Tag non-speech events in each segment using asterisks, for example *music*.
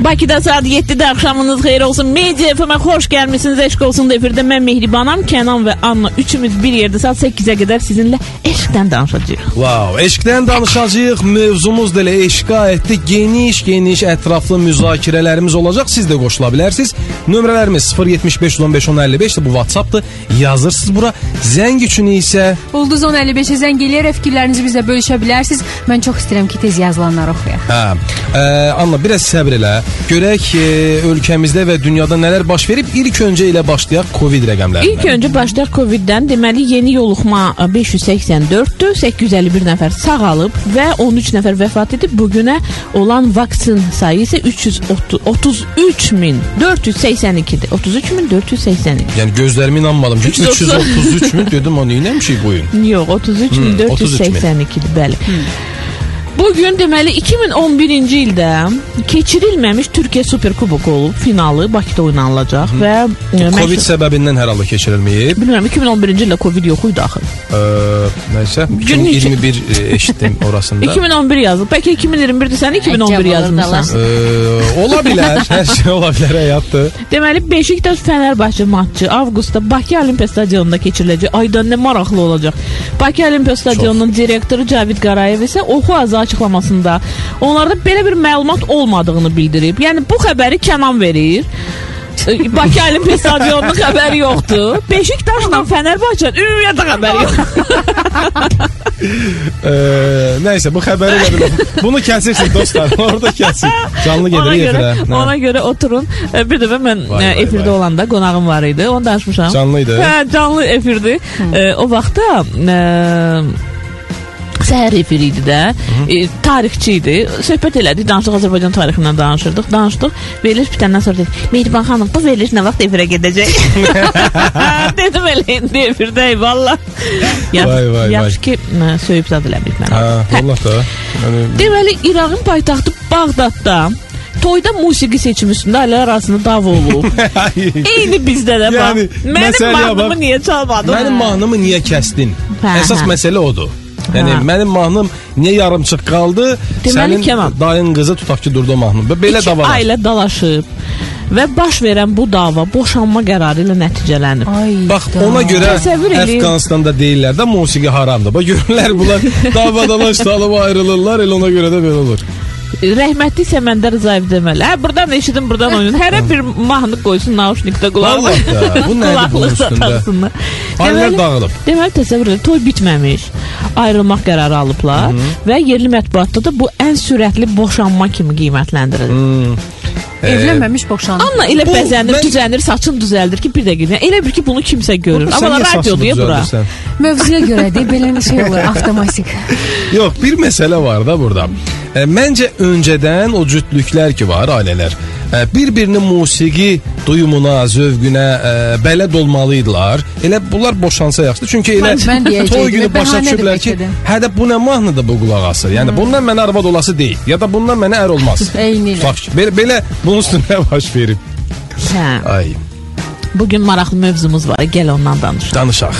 Bakıda saat 7-də axşamınız xeyir olsun. Media FM-ə xoş gəlmisiniz. Eşq olsun efirdə mən Mehribanam, Kənan və Anna üçümüz bir yerdə saat 8-ə qədər sizinlə eşqdən danışacağıq. Wow, eşqdən danışacağıq. Mövzumuz da elə eşqə aiddir. Geniş, geniş, ətraflı müzakirələrimiz olacaq. Siz də qoşula bilərsiniz. Nömrələrimiz 075 15 1055 bu WhatsApp-dır. Yazırsınız bura. Zəng üçün isə Ulduz 1055-ə zəng eləyərək fikirlərinizi bizlə bölüşə bilərsiniz. Mən çox istəyirəm ki, tez yazılanları oxuyaq. Hə. Ə, Anna biraz səbr elə. Görək e, ölkəmizdə və dünyada nələr baş verib. İlk öncə ilə başlayaq Covid rəqəmlərindən. İlk öncə başlayaq Covid-dən. Deməli yeni yoluxma 584-dür. 851 nəfər sağalıb və 13 nəfər vəfat edib. Bu günə olan vaksin sayı isə 333 min 482-dir. 33 min 482. Yəni gözlərimə inanmadım ki, 330. 333 min dedim o neyləmişik bu gün. Yox, 33 Hmm, min 33 min. 482-dir, bəli. Bu gün deməli 2011-ci ildə keçirilməmiş Türkiyə Super Kuboku olub, finalı Bakıda oynanılacaq və e, Covid səbəbindən hər halda keçirilməyib. bilmirəm 2011-ci ildə Covid yox idi axı. Ə, nəysə, Gün neçə- 2021 e, eşitdim *laughs* orasında. 2011 yazılıb. Bəlkə 2021-dir sən 2011 Əcəb, yazmısan. Ə, ola bilər, hər şey ola bilər həyatdır. Deməli Beşiktaş Fənərbağçı matçı avqustda Bakı Olimpiya stadionunda keçiriləcək. Ayda nə maraqlı olacaq. Bakı Olimpiya stadionunun direktoru Cavid Qarayev isə oxu azı açıqlamasında onlarda belə bir məlumat olmadığını bildirib. Yəni bu xəbəri Kənan verir. E, Bakı Olimpiya stadionunun xəbəri yoxdur. Beşiktaşla Fənərbağçı ümumiyyətlə xəbəri yoxdur. Ə, nəysə bu xəbəri elə bil. Bunu kəsirsiniz dostlar. Orada kəsin. Canlı Ona gedir görə, efirə. ona görə oturun. E, Bir dəfə mən Vay, e, vay, efirdə vay. olanda qonağım var idi. Onu danışmışam. Canlıydı. Hə, canlı efirdir. E, o vaxtda e, səhər efiri idi də. E, tarixçi idi. Söhbət elədik, danışdıq Azərbaycan tarixindən danışırdıq, danışdıq. Veriliş bitəndən sonra dedik, Mehriban xanım, bu veriliş nə vaxt efirə gedəcək? *laughs* Dedim elə indi efirdəyik valla. Yax- Vay, vay, vay. Yaxşı ki, ə, söyüb zad eləməyib mənə. Hə, vallah da. Yəni Deməli İraqın paytaxtı Bağdadda toyda musiqi seçimi üstündə ailələr arasında dava olub. *laughs* Eyni bizdə də bax. Yəni, Mənim məsələyə mahnımı bax. niyə çalmadın? Mənim mahnımı niyə kəsdin? Hə, Əsas hə. məsələ odur. Yəni Hə. mənim mahnım niyə yarımçıq qaldı? Deməli, Sənin Kənan. dayın qızı tutaq ki, durdu o mahnım. Belə İki dava var. ailə dalaşıb və baş verən bu dava boşanma qərarı ilə nəticələnib. Ay. Bax ona görə Təsəvvür eləyin. Əfqanistanda deyirlər də musiqi haramdır. Bax görürlər bunlar *laughs* davadalaş salıb ayrılırlar, elə ona görə də belə olur. Rəhmətli Səməndər Rzayev deməli. Hə burdan eşidin, burdan oynayın. Hərə bir mahnı qoysun naushnikdə qulağına. Bu nədir bunun üstündə? Deməli- dağılıb. Deməli təsəvvür edin, toy bitməmiş. Ayrılmaq qərarı alıblar və yerli mətbuatda da bu ən sürətli boşanma kimi qiymətləndirilir. Hmm. Evlənməmiş boşandı. Anla elə Bu bəzənir, mən- düzənir, saçın düzəldir ki, bir dəqiqə. Elə bir ki, bunu kimsə görür. Sən Amma niyə saçını radiodur ya bura. Mövzuya görədir, belə bir şey olur, avtomatik. Yox, bir məsələ var da burada. E, məncə öncədən o cütlüklər ki var, ailələr, e, bir-birinin musiqi duyumuna, zövqünə e, bələd olmalıydılar. Elə bunlar boşansa yaxşıdır. Çünki elə Mən- mən toy günü başa düşüblər ki, hə də bu nə mahnıdır bu qulaq asır. Yəni bundan mənə arvad olası deyil ya da bundan mənə ər olmaz. *laughs* Eynilə. Bax, belə, belə bunun üstünə baş verib. Hə. Ay, Bu gün maraqlı mövzumuz var. Gəl ondan danışaq. danışaq.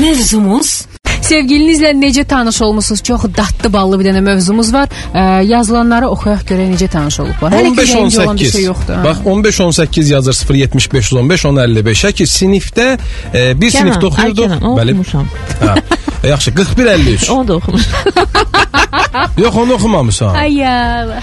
Mövzumuz Sevgilinizlə necə tanış olmusunuz? Çox dadlı ballı bir dənə mövzumuz var. Ə, yazılanları oxuyaq görək necə tanış olublar. Hələ ki rəngi olan bir şey 15-18. yoxdur. Bax 15-18 yazır 075 15 1055-ə ki, sinifdə e, bir sinifdə oxuyurduq. Ay, Kənan, oxumuşam. Hə. E, yaxşı 41 53. *laughs* Onu da oxumuşam. *laughs* Yox onu oxumamısan. Ay ya.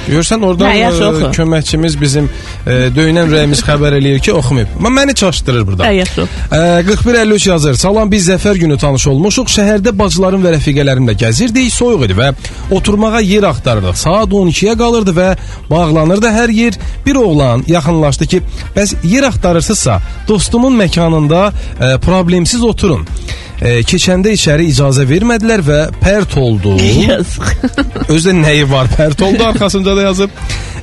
Görsən oradan Hə, yaxşı, e, oxu. köməkçimiz bizim e, döyünən rəyimiz xəbər eləyir ki, oxumayıb. Amma məni çaşdırır burada. Hə, yaxşı. E, 41 53 yazır. Salam biz zəfər günü tanış olmuşuq. Şəhərdə bacılarım və rəfiqələrimlə gəzirdik. Soyuq idi və oturmağa yer axtarırdıq. Saat 12-yə qalırdı və bağlanırdı hər yer. Bir oğlan yaxınlaşdı ki, bəs yer axtarırsınızsa, dostumun məkanında e, problemsiz oturun. E, keçəndə içəri icazə vermədilər və pərt oldu. *laughs* Yazıq. Özdə nəyi var? Pərt oldu *laughs* arxasında da yazıb.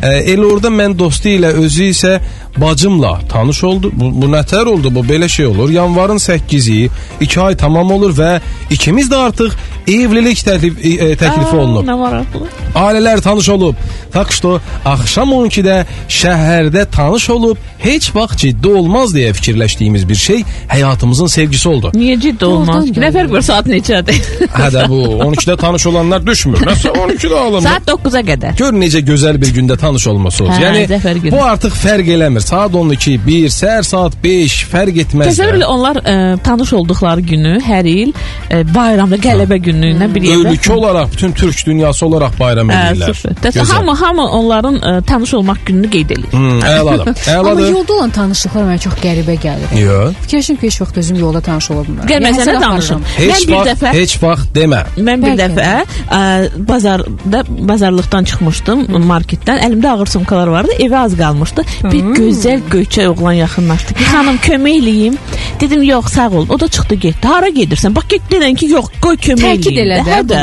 E, elə orada mən dostu ilə özü isə bacımla tanış oldu. Bu, bu nətər oldu? Bu belə şey olur. Yanvarın 8-i 2 ay tamam olur və ikimiz də artıq evlilik təklif, e, təklifi olunub. Nə maraqlı. Ailələr tanış olub. Tak что axşam 12-də şəhərdə tanış olub, heç vaxt ciddi olmaz deyə fikirləşdiyimiz bir şey həyatımızın sevgisi oldu. Niyə ciddi olmaz ki? Nə fərq var saat neçədir? Hə də bu 12-də tanış olanlar düşmür. Nəsə 12-də alınır. saat 9-a qədər. Gör necə gözəl bir gündə tanış olmusunuz. Hə, yəni zəfər günü. bu artıq fərq eləmir. Saat 12, 1, səhər saat 5 fərq etməz. Təsəvvür elə onlar ə, tanış olduqları günü hər il ə, bayramda qələbə gününə bir yerdə Ölkə olaraq bütün türk dünyası olaraq bayram Hə, edirlər. Təsəvvür hamı hamı onların ə, tanış olmaq gününü qeyd edir. Hmm, əladır. *laughs* Amma Əladır. yolda olan tanışlıqlar mənə çox qəribə gəlir. Yox. Fikirləşirəm ki, heç vaxt özüm yolda tanış ola bilmərəm. Gəl mən Yəni, danışım. Heç Mən bir dəfə- heç vaxt demə. Mən bir dəfə ə, bazarda bazarlıqdan çıxmışdım marketdən. Əlimdə ağır sumkalar vardı. Evə az qalmışdı. Bir gözəl göyçək oğlan yaxınlaşdı ki, xanım kömək eləyim. Dedim yox, sağ ol. O da çıxdı getdi. Hara gedirsən? Bax get denən ki, yox, qoy kömək Təkid eləyim. elə Hə də.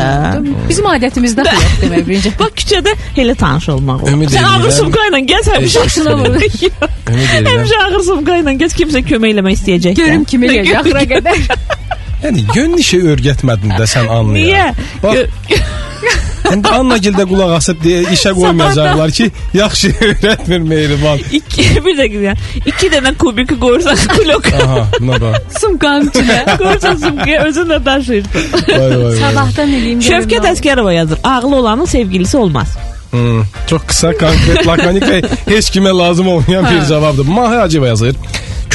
Bizim adətimizdə yox demək *laughs* birinci. Bax küçədə elə tanış olmaq olur. Ümid Sən ağır sumka ilə gəz həmişə. Ümid edirəm. Həmişə ağır sumka ilə gəz kimsə kömək eləmək istəyəcək. Görüm kimi eləyəcək axıra *laughs* qədər. *laughs* Yəni yön işi öyrətmədin də sən anlayır. Niyə? Bax, İndi Anna gildə qulaq asıb deyə işə qoymayacaqlar ki, yaxşı *laughs* öyrətmir Mehriban. İki, *laughs* bir dəqiqə ya. İki dənə kubiki qoyursan kulok. *laughs* Aha, buna bax. Sumkanın içinə. Qoyursan sumkaya özün də daşıyırsan. Vay vay vay. Sabahdan eləyim. Şövkət Əskərova yazır. Ağlı olanın sevgilisi olmaz. Hmm, çox qısa, konkret, lakonik və heç kimə lazım olmayan bir cavabdır. Mahir Hacıva yazır.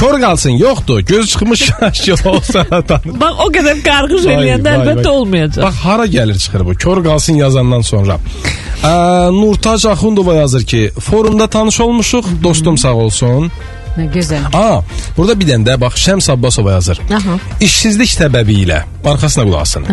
Kör qalsın, yoxdur. Göz çıxmış şaşkil olsa tanır. Bax o qədər qarğış Vay, eləyəndə vay, əlbəttə vay. olmayacaq. Bax hara gəlir çıxır bu? Kör qalsın yazandan sonra. Ə, Nurtac Axundova yazır ki, forumda tanış olmuşuq, dostum sağ olsun. Nə gözəl. Aa, burada bir dənə də bax Şəms Abbasova yazır. Aha. İşsizlik səbəbi ilə arxasına qulaq asın.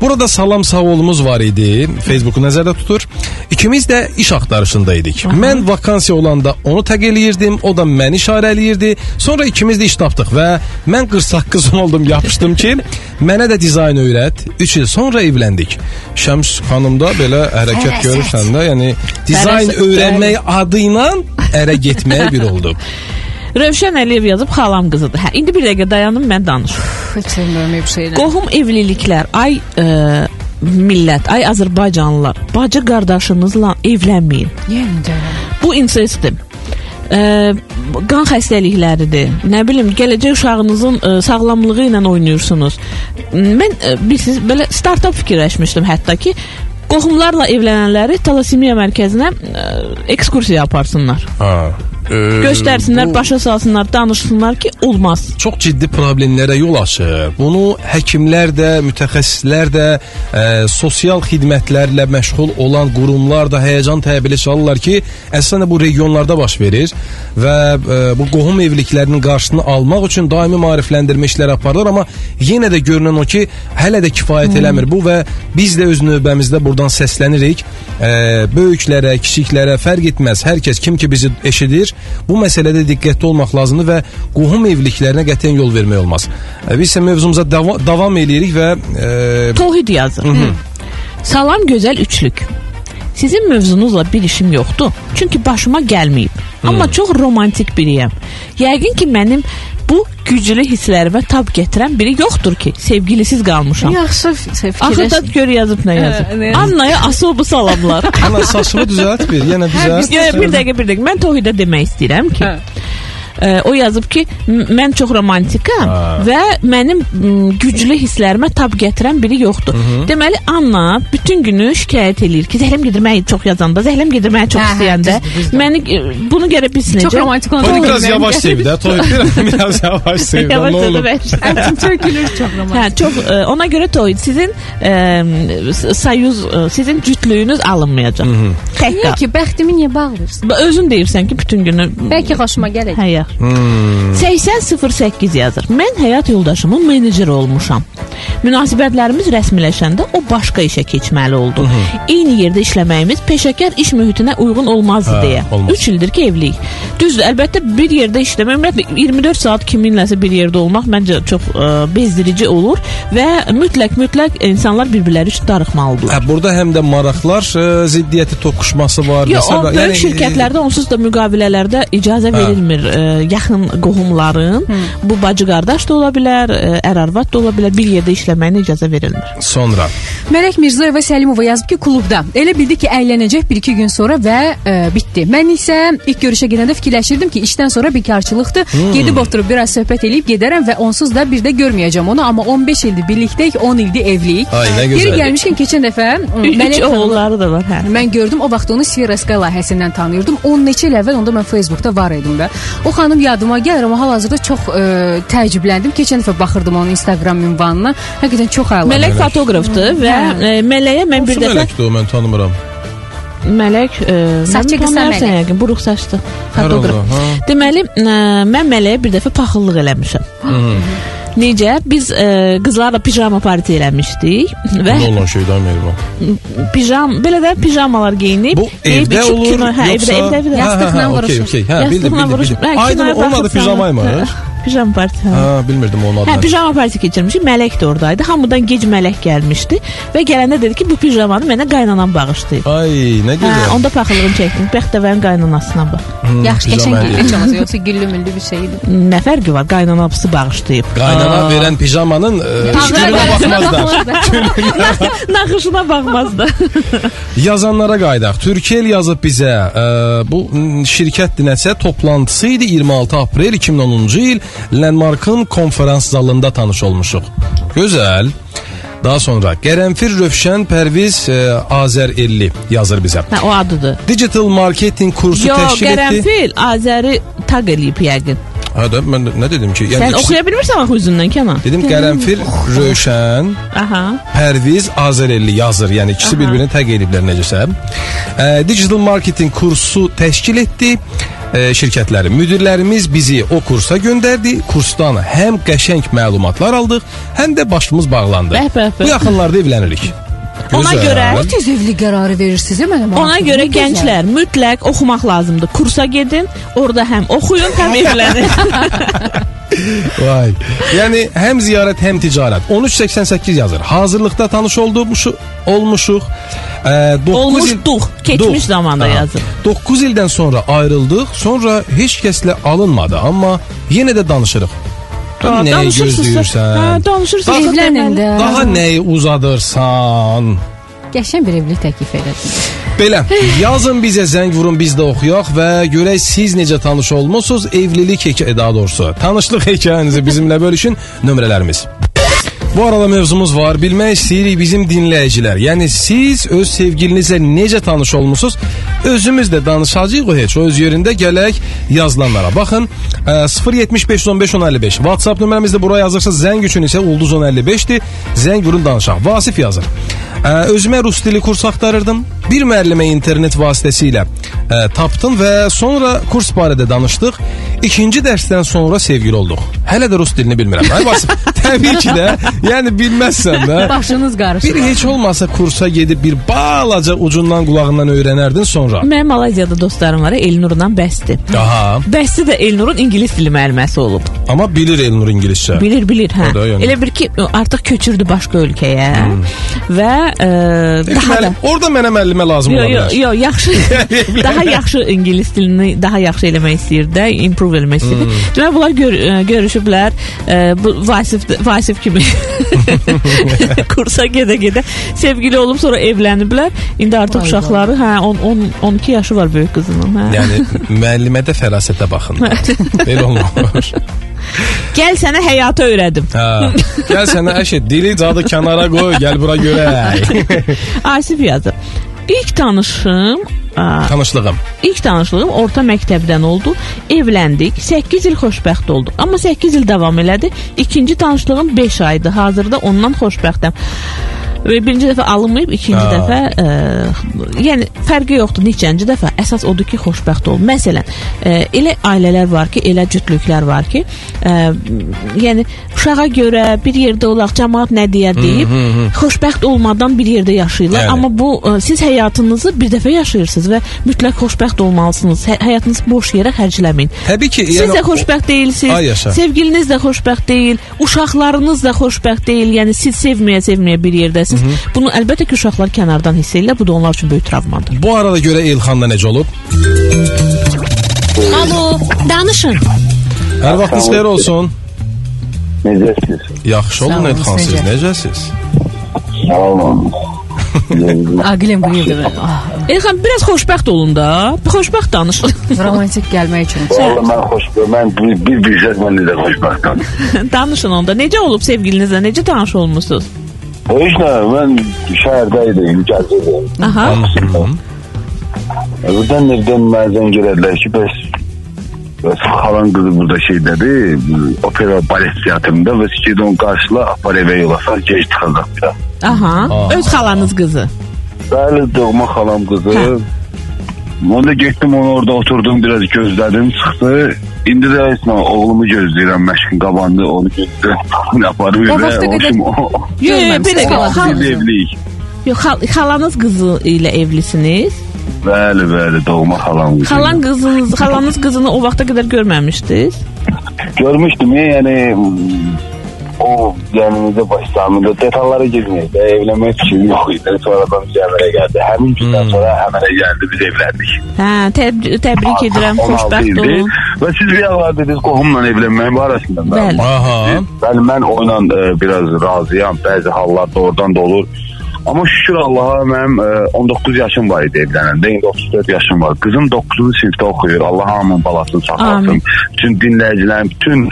Burada salam sağ olumuz var idi. Facebooku nəzərdə tutur. İkimiz də iş axtarışında idik. Mən vakansiya olanda onu təq eləyirdim, o da məni işarə eləyirdi. Sonra ikimiz də iş tapdıq və mən 48 *laughs* oldum, yapışdım ki, mənə də dizayn öyrət. 3 il sonra evləndik. Şəms xanım da belə hərəkət Fərasət. görürsən də, yəni dizayn öyrənmək adı ilə ərə getməyə bir oldu. *laughs* Rövşən Əliyev yazıb xalam qızıdır. Hə, indi bir dəqiqə dayanım mən danışım. Heç sevmirəm bu şeyləri. Qohum evliliklər, ay ə, millət, ay Azərbaycanlılar, bacı qardaşınızla evlənməyin. Yəni də. Bu insestdir. Ə, qan xəstəlikləridir. Nə bilim, gələcək uşağınızın ə, sağlamlığı ilə oynayırsunuz. Mən ə, bilirsiniz, belə startap fikirləşmişdim hətta ki, qohumlarla evlənənləri talasemiya mərkəzinə ə, ekskursiya aparsınlar. Ha. E, Göstərsinlər, bu- başa salsınlar, danışsınlar ki, olmaz. çox ciddi problemlərə yol açır. Bunu həkimlər də, mütəxəssislər də, ə, sosial xidmətlərlə məşğul olan qurumlar da həyəcan təbili çalırlar ki, əslində bu regionlarda baş verir və ə, bu qohum evliliklərinin qarşısını almaq üçün daimi maarifləndirmə işləri aparılır, amma yenə də görünən o ki, hələ də kifayət eləmir bu və biz də öz növbəmizdə buradan səslənirik. Ə, böyüklərə, kiçiklərə fərq etməz. Hər kəs kim ki bizi eşidir, bu məsələdə diqqətli olmaq lazımdır və qohum evliliklərinə qətiyyən yol vermək olmaz. Ə, Biz isə mövzumuza dava davam eləyirik və ə, Tohid yazır. Salam gözəl üçlük. Sizin mövzunuzla bir işim yoxdur. Çünki başıma gəlməyib. Amma çox romantik biriyəm. Yəqin ki mənim bu güclü hisslərimə tab gətirən biri yoxdur ki, sevgilisiz qalmışam. Yaxşı Axı da gör yazıb nə yazıb. Hə, yazıb? Annaya asobu salamlar. ana saçını düzəlt bir, yenə düzəlt. Ya, bir dəqiqə, bir dəqiqə. Mən Tohidə demək istəyirəm ki, Hə. Ə, o yazıb ki, mən çox romantikam Ha. və mənim güclü hisslərimə tab gətirən biri yoxdur. Deməli Anna bütün günü şikayət eləyir ki, zəhləm gedir mənə çox yazanda, zəhləm gedir çox Hə, hə, istəyəndə. düzdür, düzdür. Məni bunu görə bilsin Çox romantik olan. Toy *laughs* biraz yavaş sev də, toy biraz, yavaş sev də, Yavaş olur. da Tökülür çox romantik. Hə, çox ə, ona görə Toyd sizin ə, s- sayuz ə, sizin cütlüyünüz alınmayacaq. Tək Niyə qal. ki, bəxtimi niyə bağlayırsan? Ba- Özün deyirsən ki, bütün günü Bəlkə xoşuma gələcək. Hə, yaxşı. Hmm. 8008 yazır. Mən həyat yoldaşımın meneceri olmuşam. Münasibətlərimiz rəsmiləşəndə o başqa işə keçməli oldu. Eyni yerdə işləməyimiz peşəkar iş mühitinə uyğun olmazdı Hə, deyə. olmaz. 3 ildir ki evliyik. Düzdür, əlbəttə bir yerdə işləmək, ümumiyyətlə 24 saat kiminləsə bir yerdə olmaq məncə çox ə, bezdirici olur və mütləq mütləq insanlar bir-birləri üçün darıxmalıdırlar. Hə, burada həm də maraqlar ə, ziddiyyəti toqquşması var. Yox, o böyük yəni, şirkətlərdə onsuz da müqavilələrdə icazə Hə, verilmir ə, yaxın qohumların bu bacı qardaş da ola bilər, ə, ər arvad da ola bilər, bir yerdə işləməyinə icazə verilmir. Sonra Mələk Mirzayeva Səlimova yazıb ki, klubda. Elə bildi ki, əylənəcək 1-2 gün sonra və ə, bitdi. Mən isə ilk görüşə gedəndə fikirləşirdim ki, işdən sonra bikarçılıqdır. Hmm. Gedib oturub biraz söhbət eləyib gedərəm və onsuz da bir də görməyəcəm onu, amma 15 ildir birlikdəyik, 10 ildir evliyik. Ay, nə Yeri gözəl. gəlmişkən keçən dəfə *laughs* Mələk oğulları da var, hə. Mən gördüm o vaxt onu Sfera Sky layihəsindən tanıyırdım. 10 neçə il əvvəl onda mən Facebookda var idim də. O xanım yadıma gəlir, amma hal-hazırda çox ə, təəccübləndim. Keçən dəfə baxırdım onun Instagram ünvanına. Həqiqətən çox əla. Mələk fotoqrafdır və Hə. ə, Mələyə mən bir dəfə mələkdir o, mən tanımıram. Mələk ə, Saçı mən qısa Mələk. yəqin, buruq saçlı fotoqraf. Deməli, ə, mən Mələyə bir dəfə paxıllıq eləmişəm. Necə? Biz ə, qızlarla pijama parti eləmişdik və Ne olan şey demeyelim o. pijam belə də pijamalar geyinib Bu deyib evdə iki olur kino- hə, yoksa... evdə, evdə, evdə. Ha, ha, ha, Yastıqla okey, vuruşur. okey. Ha, bildim, Yastıqla bildim, vuruşub. bildim. Hə, Aydın kinoya onun adı baxırsan- pijamaymış. Hə, Pijama parti. hə. Ha, bilmirdim onun Hə, adını. pijama parti keçirmişik. Mələk də oradaydı. Hamıdan gec Mələk gəlmişdi və gələndə dedi ki, bu pijamanı mənə qaynanam bağışlayıb. Ay ne Hə, güzel. onda paxıllığını çəkdim. Bəxtəvərin qaynanasına bax. Hmm, Yaxşı, qəşəng olmasa yoxsa güllü müllü bir şeydir. Nə fərqi var? Qaynanası bağışlayıb. Qaynana Aa, veren pijamanın üstüne bakmazlar. Naxışına baxmaz da. *laughs* Yazanlara qaydaq. Türkiye yazıb bizə e, bu m, şirkətdir nəsə toplantısı idi 26 aprel 2010-cu il Landmarkın konferans zalında tanış olmuşuq. Gözəl. Daha sonra Qərənfir Rövşən Pərviz e, Azər 50 yazır bizə. Hə, o adıdır. Digital marketing kursu Yo, təşkil etdi. Qərənfil Azəri taq eləyib yəqin. Hə də mən nə dedim ki? Sən ikisi- oxuya bilmirsən axı üzündən Kənan? Dedim Qərənfil Rövşən Aha. Pərviz Azərelli yazır. Yəni ikisi bir-birini təq ediblər necəsə. E, digital marketing kursu təşkil etdi. E, şirkətləri, müdirlərimiz bizi o kursa göndərdi. Kursdan həm qəşəng məlumatlar aldıq, həm də başımız bağlandı. Bəh, bəh, bəh. Bu yaxınlarda evlənirik. Ona Gözəl. görə- Bu tez evli qərarı verirsiniz ya mənim. Ona ağzım, görə nə gözəl. gənclər mütləq oxumaq lazımdır. Kursa gedin, orada həm oxuyun, həm evlənin. *laughs* Vay. Yəni həm ziyarət, həm ticarət. 1388 yazır. Hazırlıqda tanış olduğumuşu olmuşuq. E, 9 il Olmuşduq, keçmiş zamanda yazır. 9 ildən sonra ayrıldıq. Sonra heç kəslə alınmadı, amma yenə də danışırıq. Aa, Nəyi danışırsınızsa- gözləyirsən? Hə, danışırsınız. Evlənin də. Daha nəyi uzadırsan? Qəşəng bir evlilik təklif edədiniz. Belə, yazın bizə zəng vurun biz də oxuyaq və görək siz necə tanış olmusunuz? Evlilik hekayə daha doğrusu tanışlıq hekayənizi bizimlə bölüşün nömrələrimiz. Bu arada mövzumuz var. Bilmək istəyirik bizim dinləyicilər. Yəni siz öz sevgilinizlə necə tanış olmusunuz? Özümüz də danışacağıq o heç. O öz yerində gələk yazılanlara. Baxın, e, 075 15 1055. WhatsApp nömrəmizdə bura yazırsınız. Zəng üçün isə ulduz 1055-dir. Zəng vurun danışaq. Vasif yazır. Özümə rus dili kurs axtarırdım. Bir müəllimə internet vasitəsilə e, tapdım və sonra kurs barədə danışdıq. İkinci dərsdən sonra sevgili olduq. Hələ də rus dilini bilmirəm. Ay Vasif, *laughs* təbii ki də. Yəni bilməzsən də. Başınız qarışır. Bir heç olmasa kursa gedib bir balaca ucundan qulağından öyrənərdin sonra. Mənim Malayziyada dostlarım var, Elnurla bəsdir. Aha. Bəsti də Elnurun ingilis dili müəlliməsi olub. Amma bilir Elnur ingiliscə. Bilir, bilir, hə. Yəni. Elə bir ki, artıq köçürdü başqa ölkəyə və e, daha da orada mənə müəllimə lazım Yo, ola yo, bilər. yo, yaxşı. *laughs* daha yaxşı ingilis dilini daha yaxşı eləmək istəyir də, improve eləmək istəyir. Hmm. Deməli bunlar gör, ə, görüşüblər. Ə, bu Vasif Vasif kimi *laughs* kursa gedə-gedə sevgili olub sonra evləniblər. İndi artıq Vay uşaqları, hə, 10 10 12 yaşı var böyük qızının, hə. Yəni müəllimədə fərasətə baxın. *laughs* Belə olmur. Gəl sənə həyatı öyrədim. Hə. Gəl sənə əşi dili cadı kənara qoy, gəl bura görək. Asif yazır. İlk tanışım, ə, Tanışlığım. İlk tanışlığım orta məktəbdən oldu. Evləndik. 8 il xoşbəxt olduq. Amma 8 il davam elədi. İkinci tanışlığım 5 aydı. Hazırda ondan xoşbəxtəm. Və birinci dəfə alınmayıb, ikinci Ha. dəfə, ə, yəni fərqi yoxdur neçənci dəfə. Əsas odur ki, xoşbəxt ol. Məsələn, ə, elə ailələr var ki, elə cütlüklər var ki, ə, yəni uşağa görə bir yerdə olaq, cəmaət nə deyər deyib, xoşbəxt olmadan bir yerdə yaşayırlar. Yəni. Amma bu ə, siz həyatınızı bir dəfə yaşayırsınız və mütləq xoşbəxt olmalısınız. Hə həyatınızı boş yerə xərcləməyin. Təbii ki, Siz yəni də xoşbəxt Ay deyilsiniz. yaşa. Sevgiliniz də xoşbəxt deyil, uşaqlarınız da xoşbəxt deyil. Yəni siz sevməyə-sevməyə bir yerdəsiniz. Bunu əlbəttə ki, uşaqlar kənardan hiss edirlər. Bu da onlar üçün böyük travmadır. bu arada görə Elxanda necə olub? Alo, danışın. Hər vaxtınız xeyir olsun. Necəsiz? Yaxşı olun Elxan siz necə? necəsiz? Sağ olun. *laughs* Aqilem buyurdu. Ah, Elxan biraz xoşbəxt olun da. Bir xoşbəxt danış. *laughs* romantik gəlmək üçün. Vallahi mən xoşbəxt. Mən bir bir bilsəz mən necə xoşbəxtəm. Danışın onda. Necə olub sevgilinizlə? Necə tanış olmusunuz? Heç nə, mən şəhərdə idim, gəzirdim. Aha. Buradan evdən mənə zəng elədilər ki, bəs bəs xalan qızı burada şeydədir, bu opera balet teatrında və sikirdə onu qarşıla, apar evə yola sar, gec çıxacaq bir daha. Aha. Aa. Öz xalanız qızı. Bəli, doğma xalam qızı. Hə. Onda getdim onu orada oturdum, biraz gözlədim, çıxdı. İndi də nə, oğlumu gözləyirəm, məşqin qabandı, onu gözləyirəm. Aparım O evə. Yox? Xal- Biz evliyik. Yox, xal- xalanız qızı ilə evlisiniz. Bəli, bəli, doğma xalam qızı. Xalan qızınız, xalanız qızını o vaxta qədər görməmişdiniz. Görmüşdüm, yəni mm, o yəni necə başlamında detallara girməyib. Evlənmək fikrim yox idi. Sonradan biz əmələ gəldi. Həmin gündən sonra əmələ gəldi, biz evləndik. Hə, təb təbrik edirəm. 16 Xoşbəxt olun. Və siz bir ağlar dediniz qohumla evlənməyin barəsində. Bəli. Aha. Bəli, mən onunla e, biraz razıyam. Bəzi hallarda oradan da olur. Amma şükür Allaha mənim e, 19 yaşım var idi evlənəndə. İndi 34 yaşım var. Qızım 9-cu sinifdə oxuyur. Allah hamının balasını saxlasın. Bütün dinləyicilərin, bütün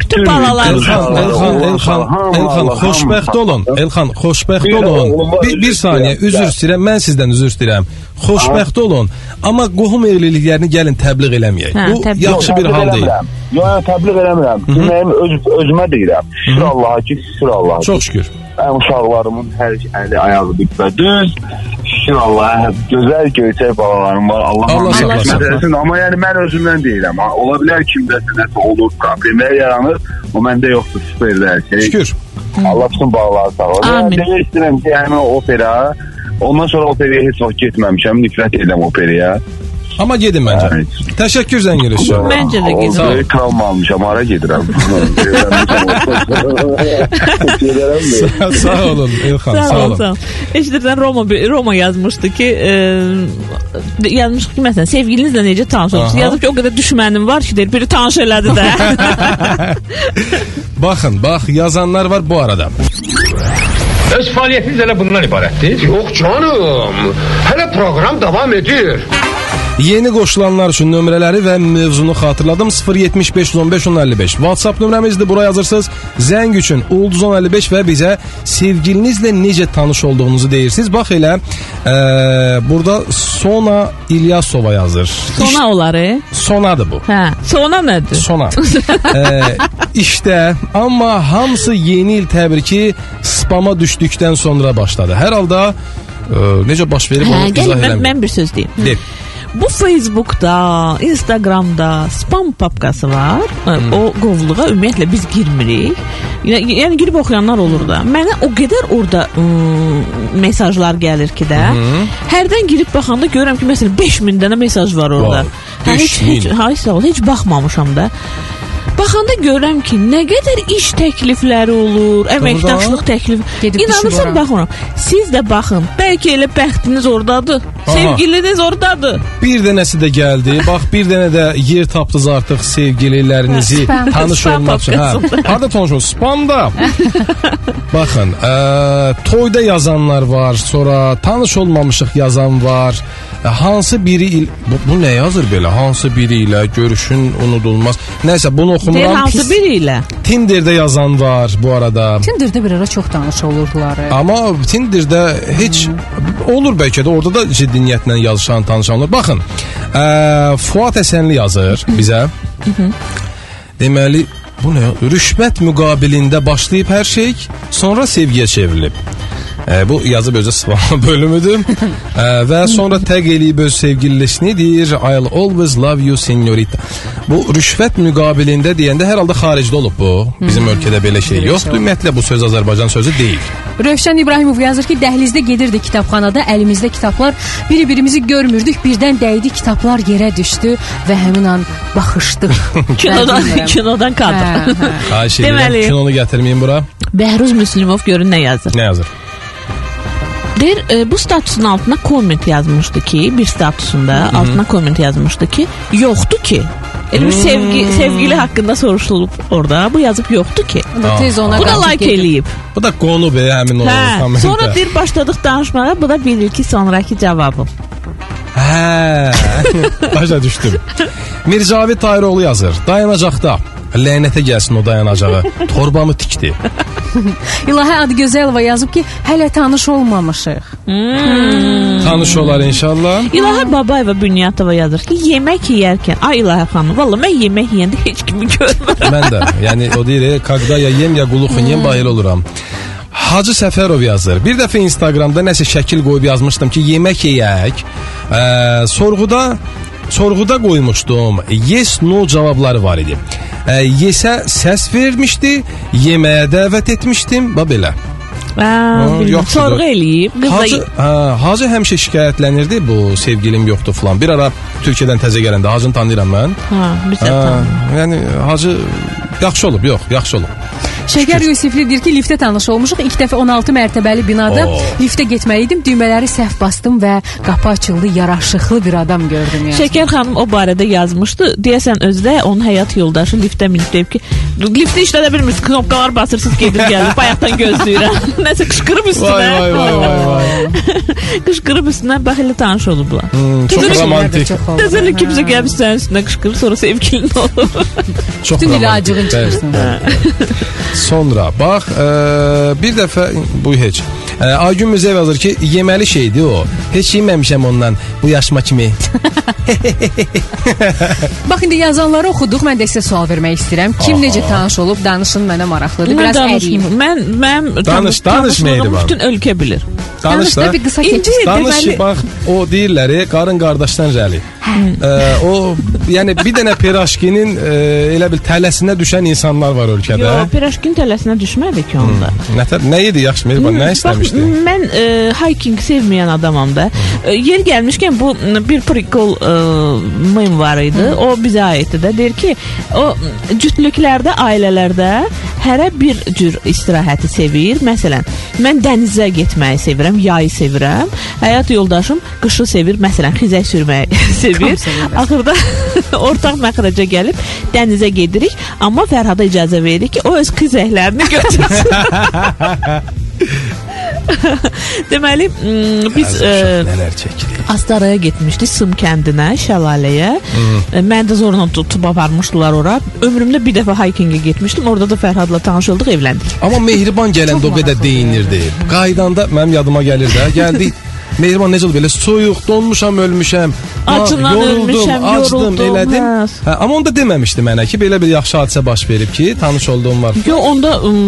Bütün balalarınız Elxan, Elxan, Elxan, xoşbəxt olun. Elxan, xoşbəxt olun. Bir, bir saniyə, üzr istəyirəm. Mən sizdən üzr istəyirəm. Xoşbəxt olun. Amma qohum evliliklərini gəlin təbliğ eləməyək. Hə, Bu yaxşı bir hal deyil. Yox, təbliğ eləmirəm. Deməyim öz özümə deyirəm. Şükür Allaha ki, şükür Allaha. Çox şükür. Mənim uşaqlarımın hər əli ayağı düpbə düz. Şükür Allaha. Gözəl göyçək balalarım var. Allah Allah eləsin. Amma yəni mən özümdən deyirəm. Ola bilər kimdəsə nəsə olur, problemlər yaranır. O məndə yoxdur, süperdə hər şey. Şükür. Allah bütün balaları sağ olsun. Amin. Yəni, demək istəyirəm ki, o opera Ondan sonra operaya heç vaxt getməmişəm. Nifrət edirəm operaya. Amma gedin məncə. Evet. Təşəkkür zənginiz üçün. Məncə də gedin. Sağ ol. Orada travma almışam, hara gedirəm. Gedirəm də. Sağ olun Elxan, Sağ sağ ol, olun. sağ ol. Eşidirsən Roma Roma yazmışdı ki, e, yazmış ki məsələn sevgilinizlə necə tanış olmusunuz? Aha. Yazıb ki, o qədər düşmənim var ki, deyir, biri tanış elədi də. *laughs* Baxın, bax yazanlar var bu arada. Öz fəaliyyətiniz elə bundan ibarətdir? Yok canım. Hele program devam ediyor. Yeni qoşulanlar üçün nömrələri və mövzunu xatırladım. 075 15 1055. WhatsApp nömrəmizdir. Bura yazırsınız. Zəng üçün Ulduz 1055 və bizə sevgilinizlə necə tanış olduğunuzu deyirsiniz. Bax elə e, burada Sona İlyasova yazır. Sona oları. Sonadır bu. Hə, sona nədir? Sona. ee, işte amma hamısı yeni il təbriki spama düşdükdən sonra başladı. Hər halda e, necə baş verib Hə, onu izah mən, eləmir. mən bir söz deyim. De. Bu Facebookda, Instagramda spam papkası var. O qovluğa ümumiyyətlə biz girmirik. Yəni, girib oxuyanlar olur da. Mənə o qədər orada ım, mesajlar gəlir ki də. Hərdən girib baxanda görürəm ki, məsələn 5000 dənə mesaj var orada. Vay, Hə, heç, 5000. heç, hay sağ ol, heç baxmamışam da. Baxanda görürəm ki, nə qədər iş təklifləri olur, əməkdaşlıq təklif. Gedib İnanırsan bax ona. Siz də baxın. Bəlkə elə bəxtiniz ordadır. Aha. Sevgiliniz ordadır. Bir dənəsi də gəldi. Bax bir dənə də yer tapdınız artıq sevgililərinizi tanış olmaq üçün. Hə. Harda tanış olun? Spamda. *laughs* Baxın, ə, toyda yazanlar var, sonra tanış olmamışıq yazan var. Hansı biri il bu, bu nə yazır belə? Hansı biri ilə görüşün unudulmaz. Nəsə bunu Deyir oxumuram. hansı Pis- biri ilə? Tinderdə yazan var bu arada. Tinderdə bir ara çox tanış olurdular. Amma Tinderdə heç olur bəlkə də orada da ciddi niyyətlə yazışan, tanışanlar. Baxın, ə, Fuad Həsənli yazır bizə. Deməli, bu nə? Rüşvət müqabilində başlayıb hər şey, sonra sevgiyə çevrilib. E, bu yazıb özü sıfırlama *laughs* bölümüdür. e, və sonra təq eləyib öz sevgililisini deyir I'll always love you señorita. Bu rüşvət müqabilində deyəndə hər halda xaricdə olub bu. Bizim ölkədə belə şey yoxdur. Ümumiyyətlə bu söz Azərbaycan sözü deyil. Rövşən İbrahimov yazır ki, dəhlizdə gedirdi kitabxanada, əlimizdə kitablar, biri-birimizi görmürdük, birdən dəydi kitablar yerə düşdü və həmin an baxışdıq. *laughs* Kinodan, kinodan kadr. Xahiş edirəm, Deməli- kinonu gətirməyin bura. Bəhruz Müslimov görün nə yazır. Nə yazır? Deyir, e, bu statusun altına komment yazmışdı ki, bir statusunda altına komment yazmışdı ki, yoxdur ki. Elə bir sevgi sevgili haqqında soruşulub orada. Bu yazıb yoxdur ki. Bu da tez ona Bu da qaçıb like eləyib. Bu da qonu be həmin o Hə. kommentə. Sonra bir başladıq danışmağa. Bu da bilir ki, sonrakı cavabım. Hə. *laughs* Başa düşdüm. Mircavid Tayiroğlu yazır. Dayanacaqda. Lənətə gəlsin o dayanacağı. *laughs* Torbamı tikdi. İlahə Adgözəlova yazıb ki, hələ tanış olmamışıq. Hmm. Tanış olar inşallah. İlahə Babayeva Bünyatova yazır ki, yemək yeyərkən, ay İlahə xanım, valla mən yemək yeyəndə heç kimi görmürəm. Mən də, *laughs* yəni o deyir, e, qaqda ya yem ya quluxun hmm. yem bayıl oluram. Hacı Səfərov yazır. Bir dəfə Instagramda nəsə şəkil qoyub yazmışdım ki, yemək yeyək. Ə, sorğuda sorğuda qoymuşdum. Yes no cavabları var idi. Ə, yesə səs vermişdi, yeməyə dəvət etmişdim və belə. Sorğu eləyib. Hacı, hə, Hacı həmişə şikayətlənirdi bu sevgilim yoxdur falan. Bir ara Türkiyədən təzə gələndə Hacını tanıyıram mən. Hə, biz də Hə, tanıyırıq. yəni Hacı yaxşı olub, yox, yaxşı olub. Şəkər Yusifli deyir ki, liftə tanış olmuşuq. İlk dəfə 16 mərtəbəli binada Oo. liftə getməli idim. Düymələri səhv bastım və qapı açıldı. Yaraşıqlı bir adam gördüm yəni. Şəkər xanım o barədə yazmışdı. Deyəsən özü də onun həyat yoldaşı liftə minib deyib ki, liftə işlədə bilmirsiniz, knopkalar basırsınız, gedir gəlir. Bayaqdan gözləyirəm. *laughs* Nəsə qışqırıb üstünə. Vay vay vay vay vay. *laughs* qışqırıb üstünə bax elə tanış olublar. Hmm, çox romantik. Təzəli kimsə gəlib sənin üstünə qışqırır, sonra sevgilin olur. Çox Bütün ilə romantik. acığın Bəli. çıxırsın. Sonra bax, ə, bir dəfə bu heç. Ə, Aygün Müzəv yazır ki, yeməli şeydi o. Heç yeməmişəm ondan bu yaşıma kimi. *laughs* *laughs* Bax indi yazanları oxuduq. Mən də sizə sual vermək istəyirəm. Kim necə tanış olub, danışın mənə maraqlıdır. Mən Biraz əriyim. Mən mənim Danış, danış Mehriban. bütün ölkə bilir. Danış Danış da. bir qısa keçir. Danış deməli ki, bax, o deyirlər, e, qarın qardaşdan rəli. Ə, o yəni bir dənə piraşkinin ə, elə bil tələsinə düşən insanlar var ölkədə. Yox, pirajkin tələsinə düşmədi ki onda. Nətər nə idi yaxşı Mehriban, nə istəmişdi? Bax, mən e, hiking sevməyən adamam da. E, yer gəlmişkən bu bir prikol e, mem var idi. O bizə aiddir də. Deyir ki, o cütlüklərdə, ailələrdə hərə bir cür istirahəti sevir. Məsələn, mən dənizə getməyi sevirəm, yayı sevirəm. Həyat yoldaşım qışı sevir, məsələn, xizək sürməyi *laughs* sevir. sevir. Axırda *laughs* ortaq məxrəcə gəlib dənizə gedirik, amma Fərhada icazə veririk ki, o öz xizəklərini götürsün. *laughs* *laughs* Deməli, m, biz e. Astaraya getmişdik Sım kəndinə, şəlaləyə. E, Məni də zorla tutub aparmışdılar ora. Ömrümdə bir dəfə hikingə getmişdim. Orada da Fərhadla tanış olduq, evləndik. Amma Mehriban gələndə o qədər deyinirdi. Qaydanda mənim yadıma gəlir də. Gəldi *laughs* Mehriban necə oldu belə soyuq, donmuşam, ölmüşəm. Acından yoruldum, ölmüşəm, acdım, yoruldum, elədim. hə. Hə, amma onda deməmişdi mənə ki, belə bir yaxşı hadisə baş verib ki, tanış olduğum var. Yo, onda ım,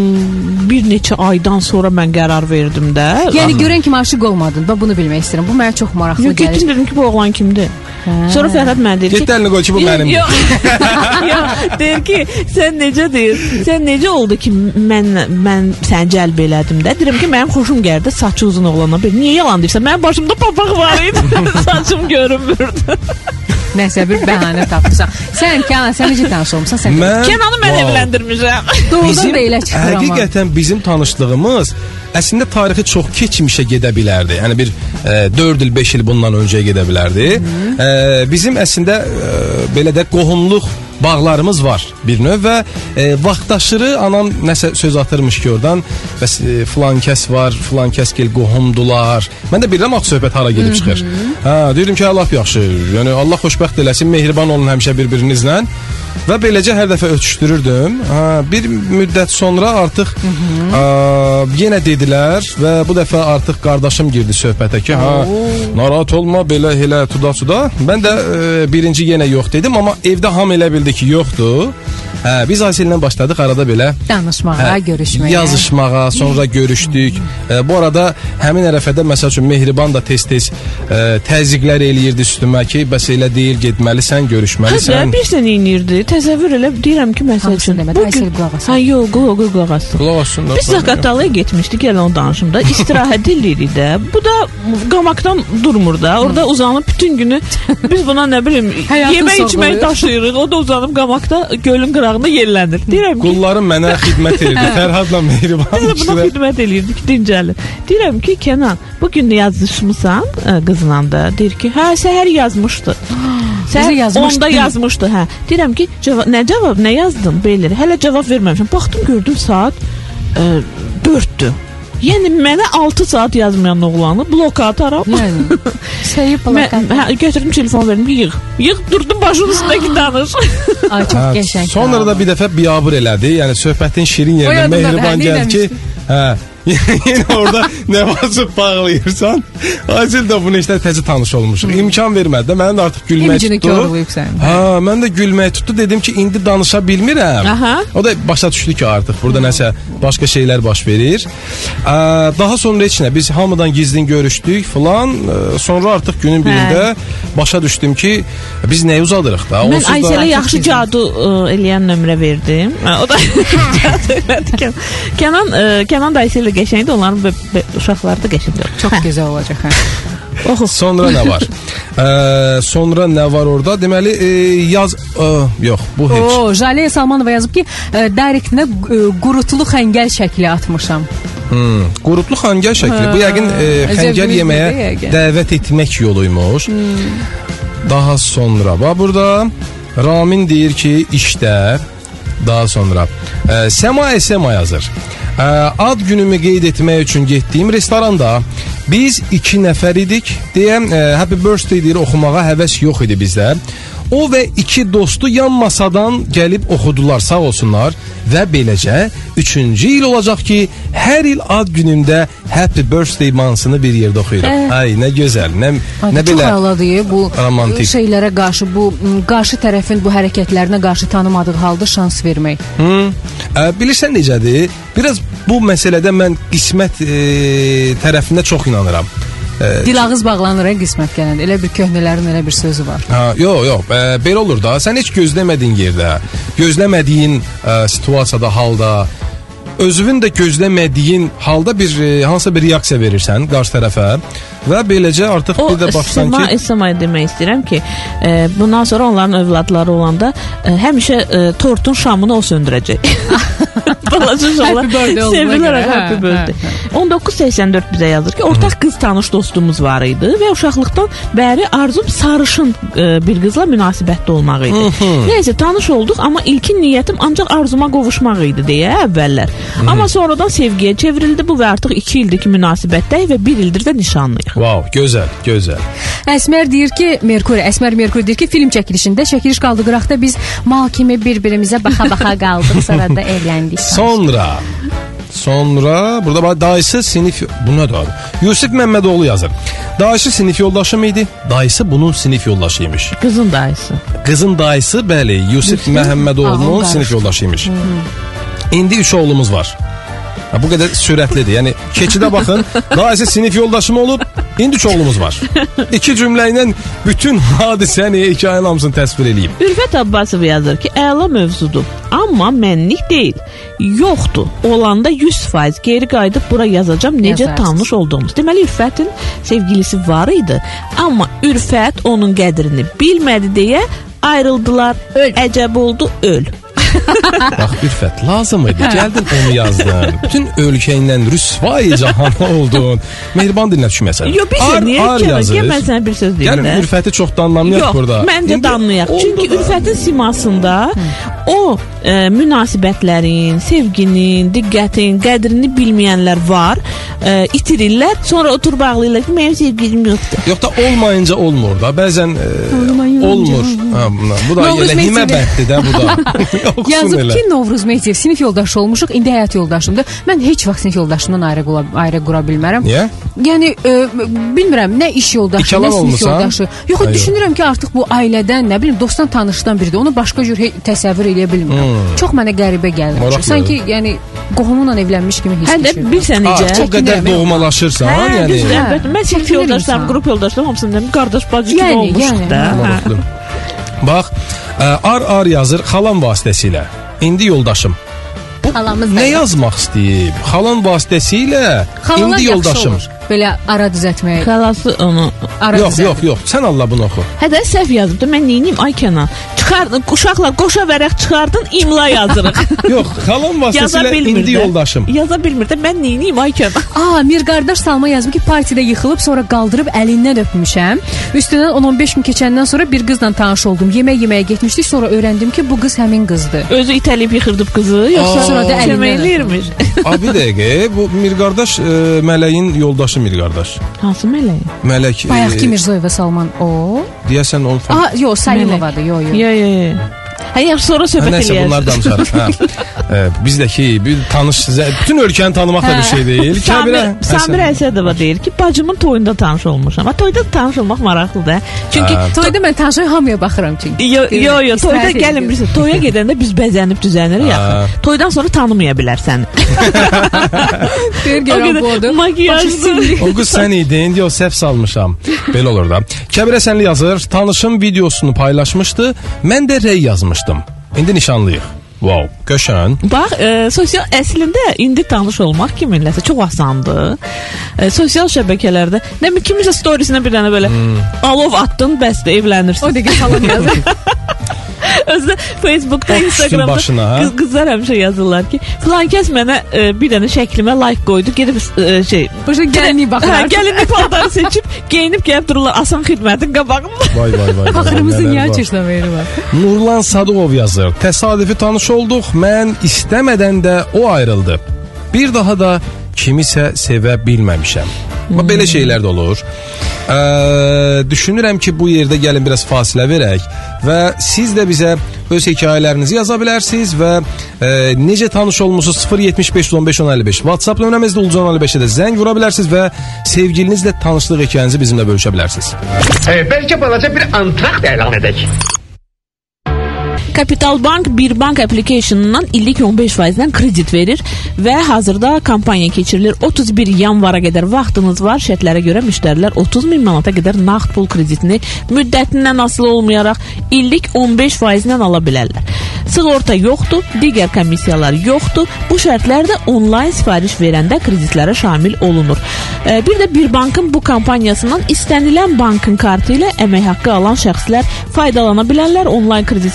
bir neçə aydan sonra mən qərar verdim də. Yəni görən kimi aşiq olmadın. Bax bunu bilmək istəyirəm. Bu mənə çox maraqlı Yo, getdim gəlir. dedim ki, bu oğlan kimdir? Sonra Fərhad mənə dedi ki, Get əlini qoy ki, bu mənim. Yox. *laughs* Yox, deyir ki, sən necə deyir? Sən necə oldu ki, mən mən səni cəlb elədim də. Deyirəm ki, mənim xoşum gəldi saçı uzun oğlana. Bir niyə yalan deyirsən? Mənim başımda papaq var idi. *laughs* Saçım görünmürdü. Nəsə bir bəhanə tapmısan. Sən Kənan, sən necə tanış olmusan? Sən Mən Kənanı mən Vav. evləndirmişəm. doğrudan da elə çıxır amma. Həqiqətən bizim tanışlığımız əslində tarixi çox keçmişə gedə bilərdi. Yəni bir e, 4 il, 5 il bundan öncəyə gedə bilərdi. E, bizim əslində e, belə də qohumluq bağlarımız var bir növ və e, vaxtaşırı anam nəsə söz atırmış ki oradan bəs e, filan kəs var, filan kəs gel qohumdular. Mən də bilirəm axı söhbət hara gedib çıxır. Hə, deyirəm ki, lap yaxşı. Yəni Allah xoşbəxt eləsin, mehriban olun həmişə bir-birinizlə. Və beləcə hər dəfə ötüşdürürdüm. Ha, bir müddət sonra artıq ə, yenə dedilər və bu dəfə artıq qardaşım girdi söhbətə ki, ha, narahat olma, belə elə tuda tuda. Mən də ə, birinci yenə yox dedim, amma evdə ham elə bildi ki, yoxdur. Hə, biz Aysellə başladıq arada belə Danışmağa, Hə, görüşməyə. Yazışmağa, sonra görüşdük. E, bu arada həmin ərəfədə məsəl üçün Mehriban da tez-tez e, təzyiqlər eləyirdi üstümə ki, bəs elə deyil, getməlisən, görüşməlisən. bir sən inirdi. Təsəvvür elə deyirəm ki, məsəl üçün. demədi, Aysel qulaq asın. Ha, yox, qulaq qulaq asın. Qulaq asın da. Biz Zaqatalaya getmişdik, elə onu danışım da. İstirahət *laughs* eləyirik də. Bu da qamakdan durmur da. Orada uzanıb bütün günü biz buna nə bilim yemək içmək daşıyırıq. O da uzanıb qamakda gölün qırağında yerlənir. *laughs* Deyirəm ki, Qullarım mənə xidmət edirdi. Fərhadla Mehriban biz buna xidmət eləyirdik, dincəlir. Deyirəm ki, Kənan, bu gün yazışmısan qızla da. Deyir ki, hə, səhər yazmışdı. Sən yazmışdı. onda yazmışdı, hə. Deyirəm ki, cavab, nə cavab, nə yazdın belə? Hələ cavab verməmişəm. Baxdım, gördüm saat ə, 4-dür. Yəni mənə 6 saat yazmayan oğlanı bloka ataram. Yəni *laughs* Mən plakat. hə, götürdüm telefon verdim, yığ. Yığ durdum başının üstündəki *gasps* danış. Ay çox Hə, qəşəng. Sonra da bir dəfə biabır elədi. Yəni söhbətin şirin yerinə mehriban hə, gəl ki, hə *laughs* Yenə orada nə varsa bağlayırsan. Acil də bunu işte təzə tanış olmuşuq. İmkan vermədi də mənim də artıq gülmək İmicini tutdu. Ha, mən də gülmək tutdu. Dedim ki, indi danışa bilmirəm. Aha. O da başa düşdü ki, artıq burada nəsə başqa şeylər baş verir. Ə, daha sonra heç nə biz hamıdan gizlin görüşdük falan. Ə, Sonra artıq günün birində başa düşdüm ki, biz nəyi uzadırıq da. Mən Aysələ yaxşı cadu ə, eləyən nömrə verdim. Hə, O da *laughs* cadu elədi. Kən- Kənan Kənan da Aysələ qəşəngdir, onların uşaqları da qəşəngdir. Çox gözəl olacaq hə. *laughs* Oxu. Sonra nə var? *laughs* Ə, sonra nə var orada? Deməli, e, yaz ə, yox, bu heç. O, Jale Salmanova yazıb ki, ə, direktinə ə, qurutulu xəngəl şəkli atmışam. Hmm, qurutlu xəngəl şəkli. Bu yəqin e, xəngəl yeməyə dəvət etmək yoluymuş. Daha sonra bax burada Ramin deyir ki, işlər daha sonra e, Sema Sema yazır. E, ad günümü qeyd etmək üçün getdiyim restoranda biz 2 nəfər idik. Deyəm, e, happy birthday deyir oxumağa həvəs yox idi bizdə. O və iki dostu yan masadan gəlib oxudular, sağ olsunlar və beləcə 3-cü il olacaq ki, hər il ad günümdə happy birthday mahnısını bir yerdə oxuyuram. Ay, nə gözəl, nə Ay, nə çox belə əladır bu romantik. şeylərə qarşı bu qarşı tərəfin bu hərəkətlərinə qarşı tanımadığı halda şans vermək. Hı. Ə, bilirsən necədir? Biraz bu məsələdə mən qismət e, tərəfində çox inanıram. Dil ağız bağlanır ə, qismət gələndə. Elə bir köhnələrin elə bir sözü var. Ha, yox, yox, ə, belə olur da. Sən heç gözləmədiyin yerdə, gözləmədiyin ə, situasiyada, halda özünün də gözləmədiyin halda bir e, hansısa bir reaksiya verirsən qarşı tərəfə və beləcə artıq O bir də baxsan ki, Esma demək istəyirəm ki, e, bundan sonra onların övladları olanda e, həmişə e, tortun şamını o söndürəcək. *laughs* Balaca uşaqlar hə, happy birthday. hə, 1984 bizə yazır ki, ortaq qız tanış dostumuz var idi və uşaqlıqdan bəri arzum sarışın e, bir qızla münasibətdə olmaq idi. Nəysə tanış olduq, amma ilkin niyyətim ancaq arzuma qovuşmaq idi deyə əvvəllər. Amma sonradan sevgiyə çevrildi bu və artıq 2 ildir ki münasibətdəyik və 1 ildir də nişanlıyıq. Wow, gözəl, gözəl. Əsmər deyir ki, Merkuri, Əsmər Merkuri deyir ki, film çəkilişində çəkiliş qaldı qıraqda biz mal kimi bir-birimizə baxa-baxa qaldıq, sonra da evləndik. Sonra Sonra burada dayısı sinif bu nə da? Yusif Məmmədoğlu yazır. Dayısı sinif yoldaşı mı idi? Dayısı bunun sinif yoldaşıymış. Qızın dayısı. Qızın dayısı bəli Yusif Məhəmmədoğlu'nun Ağıl sinif yoldaşıymış. İndi 3 oğlumuz var. Ha, bu qədər sürətlidir. Yəni keçidə baxın, dayısı *laughs* sinif yoldaşım olub, indi 3 oğlumuz var. İki cümlə ilə bütün hadisəni, hekayəni hamısını təsvir eləyib. Ürfət Abbasov yazır ki, əla mövzudur. Amma mənlik deyil. Yoxdur. Olanda 100% geri qayıdıb bura yazacağam necə Yazarsınız. tanış olduğumuz. Deməli Ürfətin sevgilisi var idi, amma Ürfət onun qədrini bilmədi deyə ayrıldılar. Öl. Əcəb oldu, öl. *laughs* Bax Ürfət, lazım idi. Gəldin onu yazdın. Bütün ölkə ilə rüsvay cahan *laughs* oldun. Mehriban dilinə düşməsən. Yo bir şey niyə. Gəl mən sənə bir söz deyim Yəni də. Ürfəti çox da anlamayaq Yox, burada. məncə danlayaq. Çünki da. Ürfətin simasında o e, münasibətlərin, sevginin, diqqətin, qədrini bilməyənlər var, e, itirirlər, sonra oturub ağlayırlar ki, mənim sevgilim yoxdur. Yox da olmayınca olmur da. Bəzən e, olmur. Ha, bu da elə himə bənddir də bu da. *laughs* Oxusun Yazıb elə. ki, Novruz Mehdiyev sinif yoldaşı olmuşuq, indi həyat yoldaşımdır. Mən heç vaxt sinif yoldaşımdan ayrı qula, ayrı qura bilmərəm. Niyə? Yəni e, bilmirəm, nə iş yoldaşı, İkalan nə sinif olmusan? yoldaşı. Yox, Ay, yox. düşünürəm ki, artıq bu ailədən, nə bilim, dostdan, tanışdan biridir. Onu başqa cür təsəvvür edə bilmirəm. Hmm. Çox mənə qəribə gəlir. Sanki yəni qohumunla evlənmiş kimi hiss Hə edirəm. bilsən Ha, necə? o qədər doğmalaşırsan, Hə, yəni. düzdür, Hə, əlbəttə. Mən sinif yoldaşlarım, qrup yoldaşlarım hamısını dedim, qardaş bacı kimi olmuşuq da. Hə. Bax, ə, ar-ar yazır xalam vasitəsilə. İndi yoldaşım. Xalamız Nə yazmaq istəyib? Xalan vasitəsilə indi yoldaşım. olur. Belə ara düzəltmək. Xalası onu Ara Yox, düzəltmək. yox, yox. Sən Allah bunu oxu. Hə də səhv yazıb da mən neyniyim ay Kənan? Çıxardın, uşaqlar qoşa vərəq çıxardın, imla yazırıq. *laughs* Yox, xalam vasitəsilə indi yoldaşım. Yaza bilmir də mən neyniyim ay kəm. *laughs* Aa, Mir qardaş Salma yazıb ki, partidə yıxılıb sonra qaldırıb əlindən öpmüşəm. Üstündən 10-15 gün keçəndən sonra bir qızla tanış oldum. Yemək yeməyə getmişdik, sonra öyrəndim ki, bu qız həmin qızdır. Özü itəlib yıxırdıb qızı, yoxsa. Sonra da əlindən kömək eləyirmiş. A bir *laughs* dəqiqə, bu Mir qardaş e, Mələyin yoldaşı Mir qardaş. Hansı mələk? Mələk e, Bayaqki Mirzoyeva Salman o. deyəsən onu fa- Aa, yo, Salimovadır, yo, yo. Yo, yo, yo. Hə, yaxşı sonra Hə, söhbət Nəysə bunlar eləyərik. danışarıq. *laughs* Hə. E, bizdəki bir tanış sizə bütün ölkəni tanımaq da bir şey deyil. Samir, Kəbirə- Samir Əsədova deyir ki, bacımın toyunda tanış olmuşam. Ha, toyda tanış olmaq maraqlıdır. Çünki Hə. Toyda mən tanışaya hamıya baxıram çünki. Yo, yo, yo, toyda gəlin bilirsən, toya gedəndə biz bəzənib düzənirik yaxın. Toydan sonra tanımaya bilər səni. Deyir görəm bu odur. Makiyajlı. O qız sən idin, yox səhv salmışam. Belə olur da. Kəbir Həsənli yazır, tanışım videosunu paylaşmışdı. Mən də rey yazmışdım. İndi nişanlıyıq. Wow, qəşəng. Bax, e, sosial əslində indi tanış olmaq kiminləsə çox asandır. E, sosial şəbəkələrdə nə bilim kimisə storiesinə bir dənə belə Hmm. alov atdın, bəs də evlənirsən. O dəqiqə salam yazır. *laughs* Özdə Facebookda, Instagramda başına, hə? qız, qızlar həmişə yazırlar ki, filan kəs mənə e, bir dənə şəklimə like qoydu, gedib e, şey Başa gəlinlik Hə, baxır. gəlinlik *laughs* paltarı seçib, geyinib gəlib dururlar asan xidmətin qabağında. Vay vay vay. Axırımızın nələr niyə var. çeşləməyi var? Nurlan Sadıqov yazır. Təsadüfi tanış olduq. Mən istəmədən də o ayrıldı. Bir daha da kimisə sevə bilməmişəm. Hmm. Belə şeylər də olur. Ə, düşünürəm ki, bu yerdə gəlin biraz fasilə verək və siz də bizə öz hekayələrinizi yaza bilərsiniz və ə, necə tanış olmusunuz 075 15 1055 WhatsApp nömrəmizdə Ulcan 55-ə də zəng vura bilərsiniz və sevgilinizlə tanışlıq hekayənizi bizimlə bölüşə bilərsiniz. E, belki balaca bir antrakt elan edek. Capital Bank bir bank application'ından illik 15%-dən kredit verir və hazırda kampaniya keçirilir. 31 yanvara qədər vaxtınız var. Şərtlərə görə müştərilər 30 min manata qədər nağd pul kreditini müddətindən asılı olmayaraq illik 15%-dən ala bilərlər. Sığorta yoxdur, digər komissiyalar yoxdur. Bu şərtlər də onlayn sifariş verəndə kreditlərə şamil olunur. Bir də bir bankın bu kampaniyasından istənilən bankın kartı ilə əmək haqqı alan şəxslər faydalana bilərlər. Onlayn kredit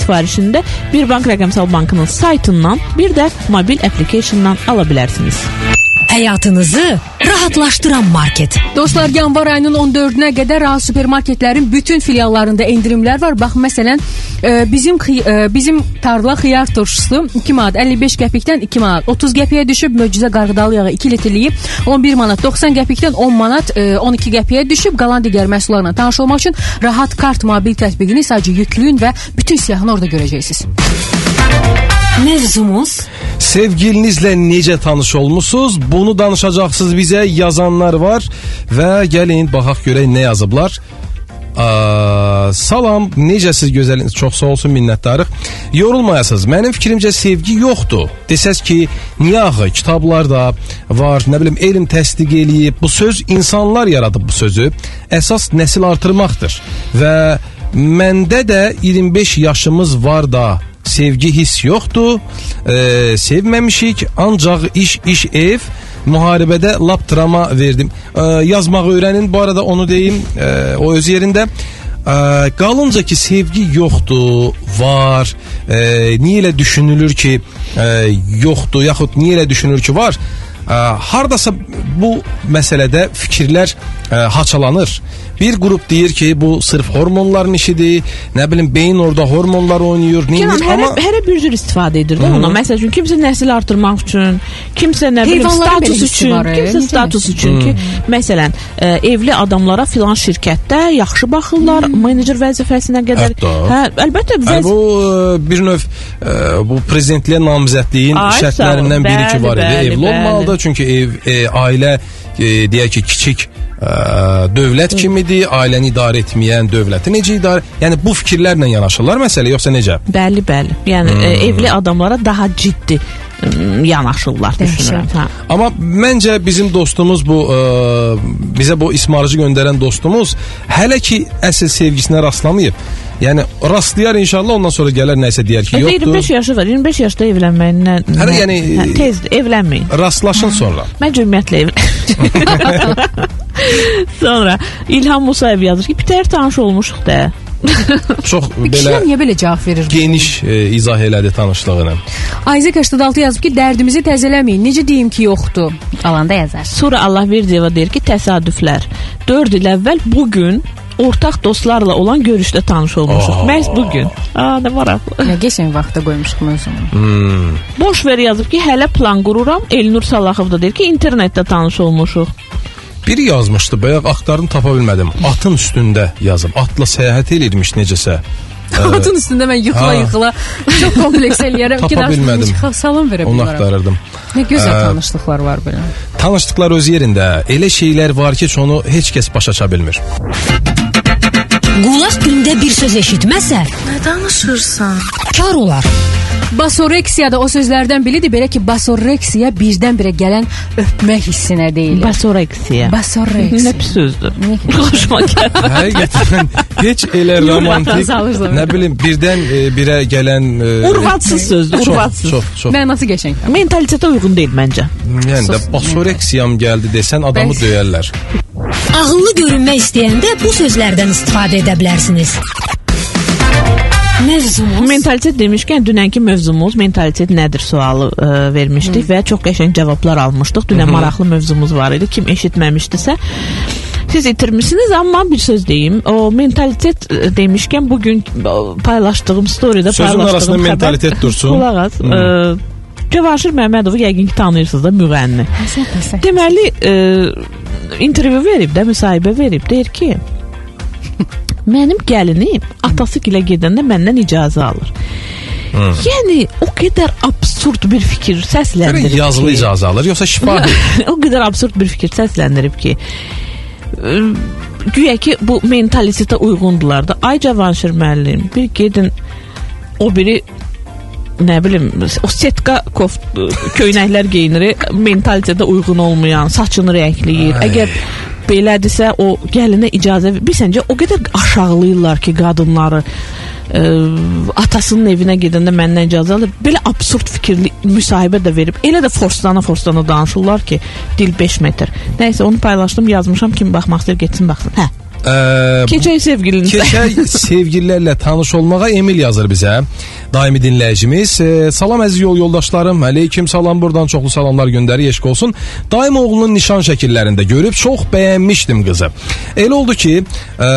sifarişində bir bank rəqəmsal bankının saytından, bir də mobil applicationdan ala bilərsiniz. Həyatınızı rahatlaşdıran market. Dostlar, yanvar ayının 14-nə qədər Rahat supermarketlərin bütün filiallarında endirimlər var. Bax, məsələn, e, bizim e, bizim tarla xiyar turşusu 2 manat 55 qəpikdən 2 manat 30 qəpiyə düşüb, möcüzə qarğıdalı yağı 2 litrliyi 11 manat 90 qəpikdən 10 manat e, 12 qəpiyə düşüb. Qalan digər məhsullarla tanış olmaq üçün Rahat Kart mobil tətbiqini sadəcə yükləyin və bütün siyahını orada görəcəksiniz. Mövzumuz Sevgilinizlə necə tanış olmusunuz? Bunu danışacaqsınız bizə yazanlar var və gəlin baxaq görək nə yazıblar. Aa, salam, necəsiz gözəliniz? Çox sağ olsun, minnətdarıq. Yorulmayasınız. Mənim fikrimcə sevgi yoxdur. Desəz ki, niyə axı kitablarda var, nə bilim, elm təsdiq eləyib. Bu söz insanlar yaradıb bu sözü. Əsas nəsil artırmaqdır. Və məndə də 25 yaşımız var da sevgi hiss yoxdur. E, sevməmişik, ancaq iş iş ev müharibədə lap drama verdim. E, yazmağı öyrənin. Bu arada onu deyim, e, o öz yerində. E, qalınca ki sevgi yoxdur, var. E, niyə elə düşünülür ki, e, yoxdur, yaxud niyə elə düşünülür ki, var? E, hardasa bu məsələdə fikirlər e, haçalanır. Bir qrup deyir ki, bu sırf hormonların işidir. Nə bilim, beyin orada hormonlar oynayır, nə Kenan hərə, Amma hərə bir cür istifadə edir də ona. Məsəl üçün kimsə nəsil artırmaq üçün, kimsə nə bilim status üçün, e, kimsə status üçün ki, məsələn, ə, evli adamlara filan şirkətdə yaxşı baxırlar, menecer vəzifəsinə qədər. Hətta. Hə, əlbəttə vəz bu e, bir növ e, bu prezidentliyə namizədliyin şərtlərindən biri ki Bəli, var idi. bəli, Evli bəli. olmalıdır çünki ev e, ailə e, deyək ki kiçik e, dövlət kimidir, ailəni idarə etməyən dövləti necə idarə? Yəni bu fikirlərlə yanaşırlar məsələ yoxsa necə? Bəli, bəli. Yəni ə, evli adamlara daha ciddi ə, yanaşırlar düşünürəm. Hə. Amma məncə bizim dostumuz bu e, bizə bu ismarıcı göndərən dostumuz hələ ki əsl sevgisinə rastlamayıb. Yəni rastlayar inşallah ondan sonra gələr nəsə deyər ki, yoxdur. 25 yaşı var. 25 yaşda evlənməyin nə? Hələ yəni, hə, tezdir, evlənməyin. Rastlaşın sonra. Mən cəmiyyətlə evləndim. *laughs* Sonra İlham Musayev yazır ki, bir təhər tanış olmuşuq da. *laughs* Çox Kişilər belə niyə belə cavab verir? geniş e, izah elədi tanışlığını. Isaac 86 yazıb ki, dərdimizi təzələməyin. Necə deyim ki, yoxdur. Alanda yazar. Sonra Allah Verdiyeva deyir ki, təsadüflər. 4 il əvvəl bu gün ortaq dostlarla olan görüşdə tanış olmuşuq. Məhz bu gün. Aa, nə maraqlı. Nə geçən vaxtda qoymuşduq mövzunu. Hmm. Boş ver yazıb ki, hələ plan qururam. Elnur Salaxov da deyir ki, internetdə tanış olmuşuq. Biri yazmışdı, bayaq axtardım tapa bilmədim. Atın üstündə yazıb. Atla səyahət edirmiş necəsə. *laughs* Atın üstündə mən yıxıla yıxıla çox kompleks eləyərəm. Dərs bilmədim. Salam verə Onu bilmərəm. axtarırdım. Nə gözəl Ə, tanışlıqlar var belə. Tanışdıqlar öz yerində. Elə şeylər var ki, onu heç kəs başa aça bilmir. Qulaq gündə bir söz eşitməsə, Nə danışırsan? kar olar. Basoreksiya da o sözlərdən biridir. Belə ki, basoreksiya birdən-birə gələn öpmək hissinə deyilir. Basoreksiya. Basoreksiya. Nə pis sözdür. Xoşuma gəldi. Həqiqətən heç elə romantik, nə bilim, birdən e, birə gələn e, Urvatsız sözdür, çox, urvatsız. çox, çox. Mənası qəşəng. Mentalitetə uyğun deyil məncə. Yəni də basoreksiyam gəldi desən adamı döyərlər. Ağıllı görünmək istəyəndə bu sözlərdən istifadə edə bilərsiniz. Mövzumuz Mentalitet demişkən dünənki mövzumuz mentalitet nədir sualı ə, vermişdik və çox qəşəng cavablar almışdıq. Dünən maraqlı mövzumuz var idi. Kim eşitməmişdisə siz itirmisiniz amma bir söz deyim. O mentalitet ə, demişkən bu gün ə, paylaşdığım storydə Sözün paylaşdığım arasında xəbər- mentalitet dursun. Qulaq as. Ə, Cavanşir Məmmədovu yəqin ki tanıyırsınız da müğənni. Həsən, həsən. Deməli, ə, intervyu verib də, müsahibə verib. Deyir ki, mənim gəlinim atası gilə gedəndə məndən icazə alır. Yəni o qədər absurd bir fikir səsləndirib yazılı ki, icazə alır, yoxsa şifahi? *laughs* o qədər absurd bir fikir səsləndirib ki, ə, güya ki bu mentalitetə uyğundular da. Ay Cavanşir müəllim, bir gedin o biri nə bilim o setka koft köynəklər geyinir, mentalitetə uyğun olmayan, saçını rəngləyir. Əgər belədirsə o gəlinə icazə bir səncə o qədər aşağılayırlar ki qadınları ə, atasının evinə gedəndə məndən icazə alır. Belə absurd fikirli müsahibə də verib. Elə də forslana forslana danışırlar ki, dil 5 metr. Nəysə onu paylaşdım, yazmışam kim baxmaq istəyir getsin baxsın. Hə. Ə, Keçək sevgilinizə. Keçək *laughs* sevgililərlə tanış olmağa Emil yazır bizə. Daimi dinləyicimiz. E, salam əziz yol yoldaşlarım. Aleyküm salam buradan çoxlu salamlar göndərir. Eşq olsun. Daim oğlunun nişan şəkillərində görüb çox bəyənmişdim qızı. Elə oldu ki, e,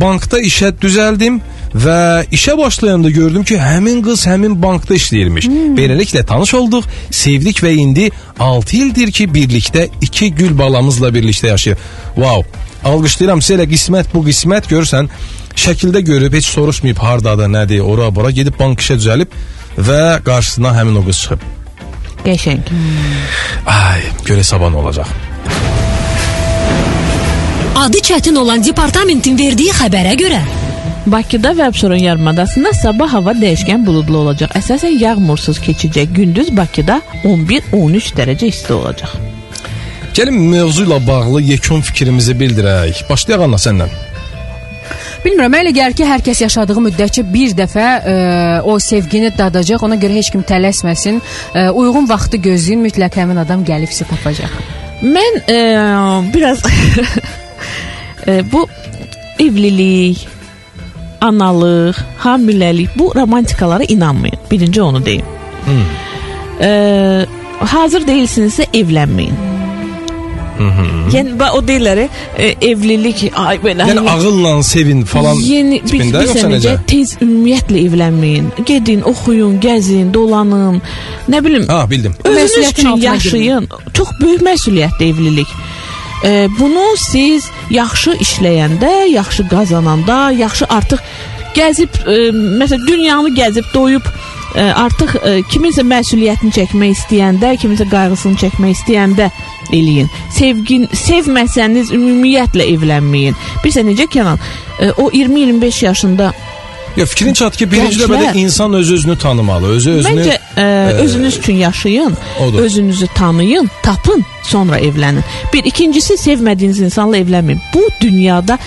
bankda işə düzəldim və işə başlayanda gördüm ki, həmin qız həmin bankda işləyirmiş. Hmm. Beləliklə tanış olduq, sevdik və indi 6 ildir ki, birlikdə iki gül balamızla birlikdə yaşayır. Wow. Alqışlayıram sizə elə qismət bu qismət görürsən şəkildə görüb heç soruşmayıb hardadır, nədir, ora bura gedib bank işə düzəlib və qarşısına həmin o qız çıxıb. Qəşəng. Ay, görə sabah nə olacaq? adı çətin olan departamentin verdiyi xəbərə görə Bakıda və Abşeron yarımadasında sabah hava dəyişkən buludlu olacaq. Əsasən yağmursuz keçəcək. Gündüz Bakıda 11-13 dərəcə isti olacaq. Gəlin mövzu ilə bağlı yekun fikrimizi bildirək. Başlayaq Anna səndən. Bilmirəm, elə gəlir ki, hər kəs yaşadığı müddətcə bir dəfə ə, o sevgini dadacaq. Ona görə heç kim tələsməsin. Ə, uyğun vaxtı gözləyin, mütləq həmin adam gəlib sizi tapacaq. Mən e, biraz *laughs* e, bu evlilik, analıq, hamiləlik bu romantikalara inanmayın. Birinci onu deyim. Hmm. E, hazır deyilsinizsə evlənməyin. Yəni ba- o deyirlər e, evlilik ay belə Yəni ağılla sevin falan Yeni bir, tipində bir yoxsa necə tez ümumiyyətlə evlənməyin. Gedin, oxuyun, gəzin, dolanın. Nə bilim, Ha, bildim. özünüz Məsuliyyətin üçün altına yaşayın. Çox böyük məsuliyyətdir evlilik. E, bunu siz yaxşı işləyəndə, yaxşı qazananda, yaxşı artıq gəzib, e, məsələn, dünyanı gəzib doyub e, artıq e, kiminsə məsuliyyətini çəkmək istəyəndə, kiminsə qayğısını çəkmək istəyəndə eləyin. Sevgin, sevməsəniz ümumiyyətlə evlənməyin. Bilirsən necə Kənan? E, o 20-25 yaşında Ya fikrin çat ki, birinci növbədə insan öz özünü tanımalı, özü özünü Məncə ə, özünüz üçün yaşayın, Odur. özünüzü tanıyın, tapın, sonra evlənin. Bir ikincisi sevmədiyiniz insanla evlənməyin. Bu dünyada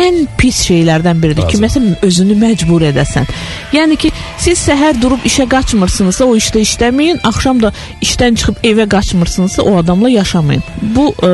ən pis şeylərdən biridir ki, Razı. məsələn özünü məcbur edəsən. Yəni ki, siz səhər durub işə qaçmırsınızsa, o işdə işləməyin, axşam da işdən çıxıb evə qaçmırsınızsa, o adamla yaşamayın. Bu ə,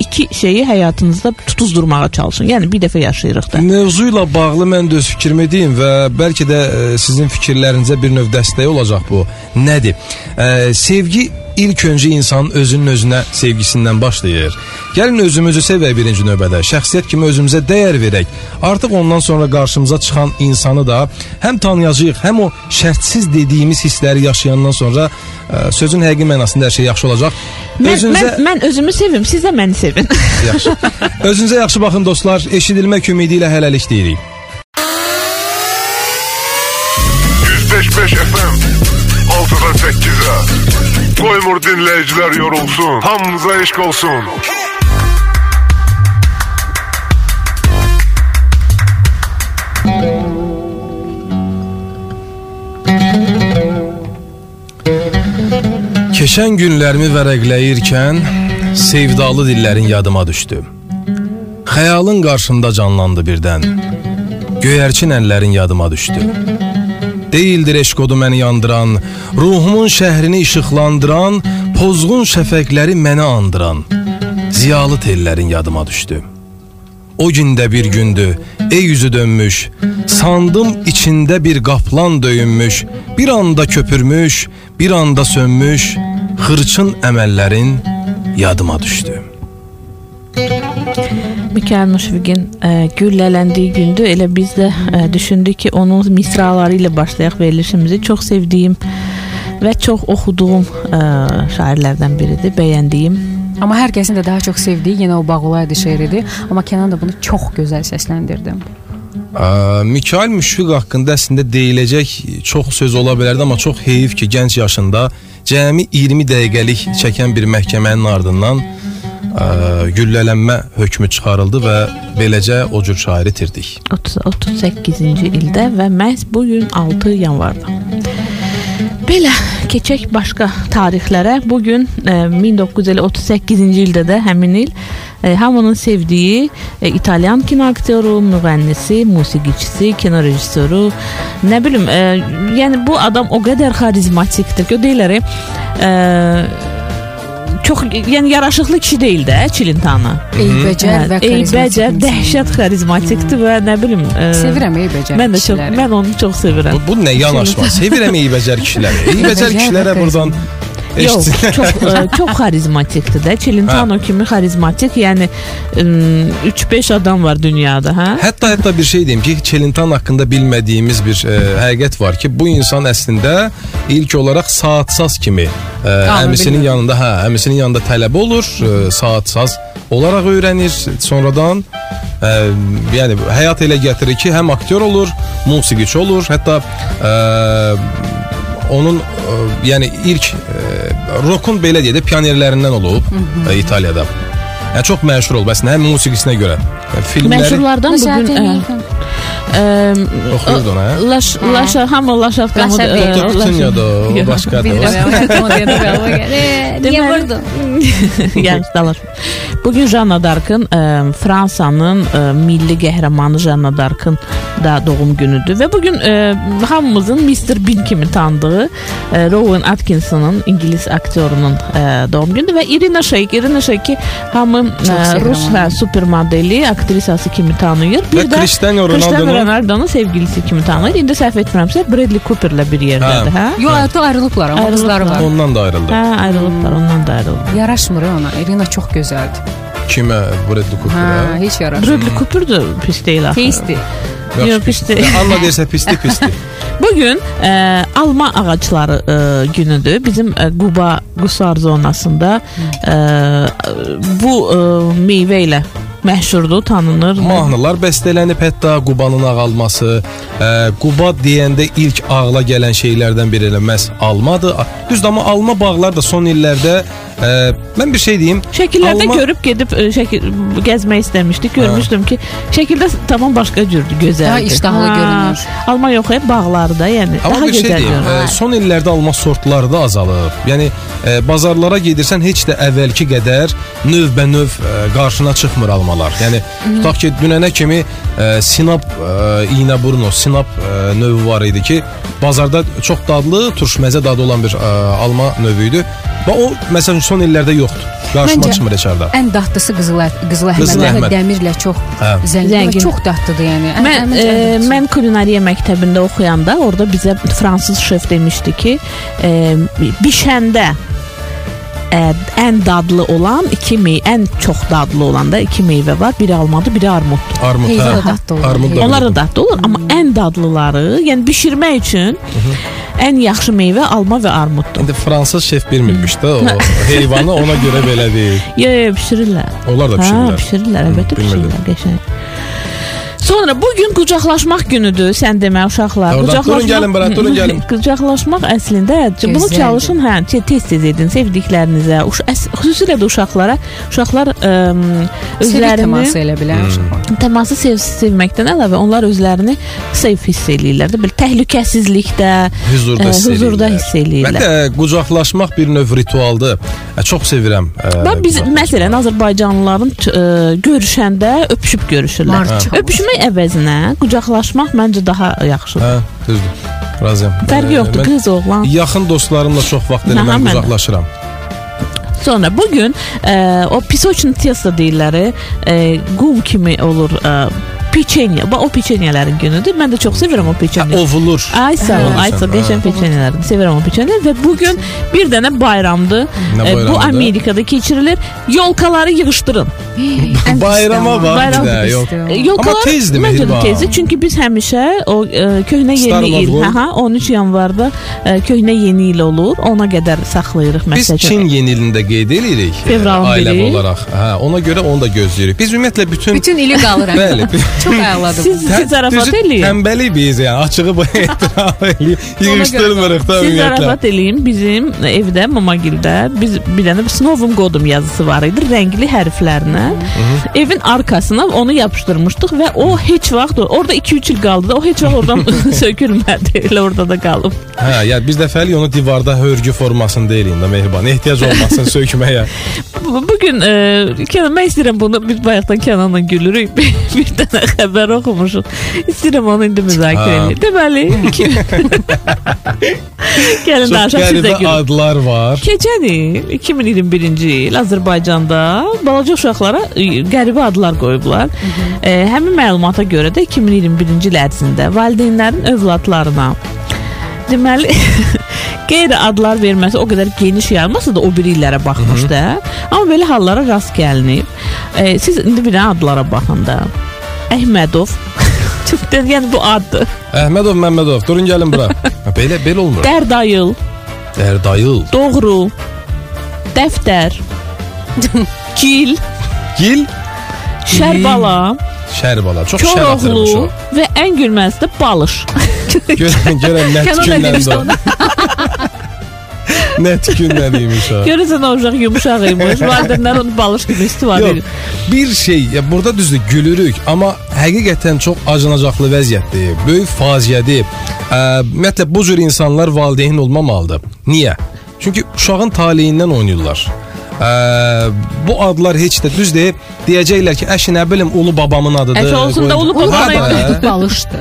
iki şeyi həyatınızda tutuzdurmağa çalışın. Yəni bir dəfə yaşayırıq da. Mövzu ilə bağlı mən də öz fikrimi deyim və bəlkə də e, sizin fikirlərinizə bir növ dəstək olacaq bu. Nədir? E, sevgi ilk öncə insanın özünün özünə sevgisindən başlayır. Gəlin özümüzü sevək birinci növbədə. Şəxsiyyət kimi özümüzə dəyər verək. Artıq ondan sonra qarşımıza çıxan insanı da həm tanıyacağıq, həm o şərtsiz dediyimiz hissləri yaşayandan sonra e, sözün həqiqi mənasında hər şey yaxşı olacaq. Mən, Özünüzə mən, mən özümü sevim, siz də məni sevin. yaxşı. *laughs* Özünüzə yaxşı baxın dostlar. Eşidilmək ümidi ilə hələlik deyirik. Koymur dinleyiciler yorulsun Hamza eşk olsun Keçən günlərimi vərəqləyirkən sevdalı dillərin yadıma düşdü. Xəyalın qarşımda canlandı birdən. Göyərçin əllərin yadıma düşdü. Deyildir eşqodu məni yandıran, ruhumun şəhrini işıqlandıran, pozğun şəfəqləri mənə andıran. Ziyalı tellərin yadıma düşdü. O gündə bir gündü, ey yüzü dönmüş, sandım içində bir qaplan döyünmüş, bir anda köpürmüş, bir anda sönmüş, xırçın əməllərin yadıma düşdü. Mikail Müşfiqin ə, güllələndiyi gündür. Elə biz də ə, düşündük ki, onun misraları ilə başlayaq verilişimizi. Çox sevdiyim və çox oxuduğum ə, şairlərdən biridir, bəyəndiyim. Amma hər kəsin də daha çox sevdiyi yenə o Bağolaydı şeiridir. Amma Kənan da bunu çox gözəl səsləndirdi. Ə, Mikail Müşfiq haqqında əslində deyiləcək çox söz ola bilərdi, amma çox heyif ki, gənc yaşında cəmi 20 dəqiqəlik çəkən bir məhkəmənin ardından ə, güllələnmə hökmü çıxarıldı və beləcə o cür şairi itirdik. 30, 38-ci ildə və məhz bu gün 6 yanvarda. Belə keçək başqa tarixlərə. Bu gün e, 1938-ci ildə də həmin il e, hamının sevdiyi e, İtalyan kinoaktyoru, müğənnisi, musiqiçisi, kino rejissoru, nə bilim, e, yəni bu adam o qədər xarizmatikdir ki, deyirlər, çox yəni yaraşıqlı kişi deyil də Çilintanı. Eybəcər və Eybəcər, karizmatik dəhşət xarizmatikdir və nə bilim, e, Sevirəm eybəcər Mən də çox, mən onu çox sevirəm. Bu, bu nə yanaşma? Sevirəm eybəcər kişiləri. *laughs* Eybəcər Eybəcər kişilərə buradan Yox, *laughs* çox ə, çox xarizmatikdir də. Çilintano kimi xarizmatik, yəni ə, 3-5 adam var dünyada, hə? Hətta hətta bir şey deyim ki, Çelintan haqqında bilmədiyimiz bir e, həqiqət var ki, bu insan əslində ilk olaraq saatsaz kimi e, əmisinin yanında, hə, əmisinin yanında tələbə olur, e, saatsaz olaraq öyrənir. Sonradan e, yəni həyat elə gətirir ki, həm aktyor olur, musiqiçi olur, hətta e, onun e, yəni ilk e, rockun belə deyə də pionerlərindən olub e, İtaliyada. Yəni çox məşhur olub əslində həm musiqisinə görə. E, filmləri Məşhurlardan bu gün ə, oxuyurdu ona. hə? Laş Laşa hamı Laşatqamı Laşa deyil. Tutun o Yox. başqa da. *laughs* Niyə vurdun? *laughs* yəni dalar. Bu gün Janna Dark'ın Fransanın milli qəhrəmanı Janna Dark'ın da doğum günüdür və bu gün ə, hamımızın Mr Bean kimi tanıdığı ə, Rowan Atkinson'ın İngilis aktyorunun ə, doğum günüdür və Irina Shayk, Irina Shayk'i hamı ə, sevirəm Rus hə, supermodeli, aktrisası kimi tanıyır. Və Cristiano Cristiano Ronaldo'nun Ronaldo'nun sevgilisi kimi tanıyır. İndi səhv etmirəmsə Bradley Cooper'la bir yerdədir, hə? Yox, artıq ayrılıblar, amma Ayrılıblar. qızları var. ondan da ayrıldı. Hə, ayrılıblar, ondan da ayrıldı. Yaraşmır ona. Irina çox gözəldir. Kimə? Bradley Hə, Cooper'a? heç yaraşmır. Bradley Cooper da pis deyil axı. Tasty. Yox, pis deyil. *laughs* Allah deyirsə pisli pisli. *laughs* Bu gün ə, alma ağacları ə, günüdür. Bizim ə, Quba Qusar zonasında ə, bu ə, meyvə ilə məşhurdur, tanınır. Mahnılar bəstələnib, hətta Qubanın ağalması, ə, Quba deyəndə ilk ağla gələn şeylərdən biri elə məhz almadır. Düzdür, amma alma bağlar da son illərdə ə, mən bir şey deyim. Şəkillərdə alma- görüb gedib ə, şəkil gəzmək istəmişdik. Görmüşdüm ki, şəkildə tamam başqa cürdür, gözəldir. Daha iştahlı görünür. Alma yox, hə, bağlarda, yəni Amma daha bir şey gözəl deyim, görünür. ə, son illərdə alma sortları da azalıb. Yəni ə, bazarlara gedirsən heç də əvvəlki qədər növbə-növ ə, qarşına çıxmır almalar. almalar. Yəni tutaq ki, dünənə kimi ə, sinap ə, iynəburun o sinap ə, növü var idi ki, bazarda çox dadlı, turşməzə dadı olan bir ə, alma növü idi. Və o məsələn son illərdə yoxdur. Qarşıma çıxmır heç harda. Ən dadlısı qızıl qızıl Əhməd. dəmirlə çox Hə. zəngin, çox dadlıdır yəni. Ən- Mən ən- e, ən- mən kulinariya məktəbində oxuyanda orada bizə fransız şef demişdi ki, e, bişəndə e, ən dadlı olan iki mey, ən çox dadlı olan da iki meyvə var. Biri almadır, biri armuddur. Armud, Heyvan hə. da dadlı olur. Armud da Onlar da dadlı olur, amma ən dadlıları, yəni bişirmək üçün ən yaxşı meyvə alma və armuddur. İndi fransız şef bilmirmiş də o heyvanı ona görə belə deyil. Yo, yo, bişirirlər. Onlar da Hə, pişirirlər. əlbəttə bişirirlər, qəşəng. Sonra bu gün qucaqlaşmaq günüdür, sən demə uşaqlar. Oradan durun gəlin bura, durun *laughs* gəlin. qucaqlaşmaq əslində bunu Gözəldir. çalışın, hə, te- tez-tez edin sevdiklərinizə, xüsusilə də uşaqlara. Uşaqlar ə, Sevgi teması özlərini elə bilər. Hmm. təması sev sevməkdən əlavə onlar özlərini safe hiss eləyirlər də, belə təhlükəsizlikdə, Huzurda ə, hiss huzurda eləyirlər. hiss eləyirlər. Mən də qucaqlaşmaq bir növ ritualdır. Ə, Çox sevirəm. ə, Bax biz qucaqlaşmaq. məsələn Azərbaycanlıların ə, görüşəndə öpüşüb görüşürlər. Marçal. Öpüşmək əvəzinə qucaqlaşmaq məncə daha yaxşıdır. Hə, düzdür. Razıyam. Fərqi yoxdur, qız oğlan. Yaxın dostlarımla çox vaxt elə mən qucaqlaşıram. Sonra bu gün ə, o pisoçin testo deyirlər, ə, qum kimi olur ə, peçenya. Bax o peçenyələrin günüdür. Mən də çox sevirəm o Hə, peçenya. ovulur. Ay sağ ol, Hə. ay sağ ol. Qəşəng peçenyelərdir. Sevirəm o peçenyeləri və bu gün bir dənə bayramdır. Nə Ə, bu? Amerikada keçirilir. Yolkaları yığışdırın. *laughs* Bayrama bax Bayram bir də, yox. E, Yolkalar Amma tezdir Mehriban. tezdir. Çünki biz həmişə o e, köhnə yeni il, Wars. hə, 13 yanvarda e, köhnə yeni il olur. Ona qədər saxlayırıq Biz məsələn. Çin yeni ilində qeyd edirik. ə, Fevralın Ailəvi biri. olaraq. Hə, ona görə onu da gözləyirik. Biz ümumiyyətlə bütün Bütün ili qalır. *laughs* Bəli. Çox əladır. Siz, siz zarafat Düzü eləyin. Tənbəlik biz yəni açığı bu etiraf eləyib yığışdırmırıq da Siz zarafat eləyin. Bizim evdə Mamagildə biz bir dənə Snovum Godum yazısı var idi, rəngli hərflərlə. Evin arkasına onu yapışdırmışdıq və o heç vaxt orada 2-3 il qaldı da o heç vaxt oradan *laughs* *laughs* sökülmədi. Elə orada da qalıb. Hə, yəni biz dəfəlik onu divarda hörgü formasında eləyin də mehriban. Ehtiyac olmasın *laughs* sökməyə. Bu- Bugün e, Kenan, mən istəyirəm bunu biz bayaqdan Kenanla gülürük. *laughs* bir, bir dənə xəbər oxumuşuq. İstəyirəm onu indi müzakirə edək. Deməli, iki... *laughs* Gəlin danışaq siz də adlar var. Keçən il 2021-ci il Azərbaycanda balaca uşaqlara e, qəribə adlar qoyublar. E, həmin məlumata görə də 2021-ci il ərzində valideynlərin övladlarına deməli *laughs* qeyri adlar verməsi o qədər geniş yayılmasa da o bir illərə baxmışdı. Amma belə hallara rast gəlinib. E, siz indi bir adlara baxın da. Əhmədov. *laughs* yəni bu addır. Əhmədov, Məmmədov, durun gəlin bura. *laughs* Belə belə olmur. Dərdayıl, Dərdayıl. doğru, dəftər, gil, Gil, şərbala, Şərbala. Çox şər atırmış o. və ən gülməzisi də balış. *laughs* Görən görən nə tükündən də. Nə tükündən imiş o. Görürsən o uşaq yumşaq imiş. *laughs* Valideynlər onu balış kimi istifadə edir. bir şey, ya burada düzdür gülürük, amma həqiqətən çox acınacaqlı vəziyyətdir. Böyük faciədir. Ə, ümumiyyətlə bu cür insanlar valideyn olmamalıdır. Niyə? Çünki uşağın taleyindən oynayırlar Ə, bu adlar heç də düz deyib deyəcəklər ki, əşi nə bilim ulu babamın adıdır. Əşi olsun da qoy- ulu Ha babana da, idi. balışdı.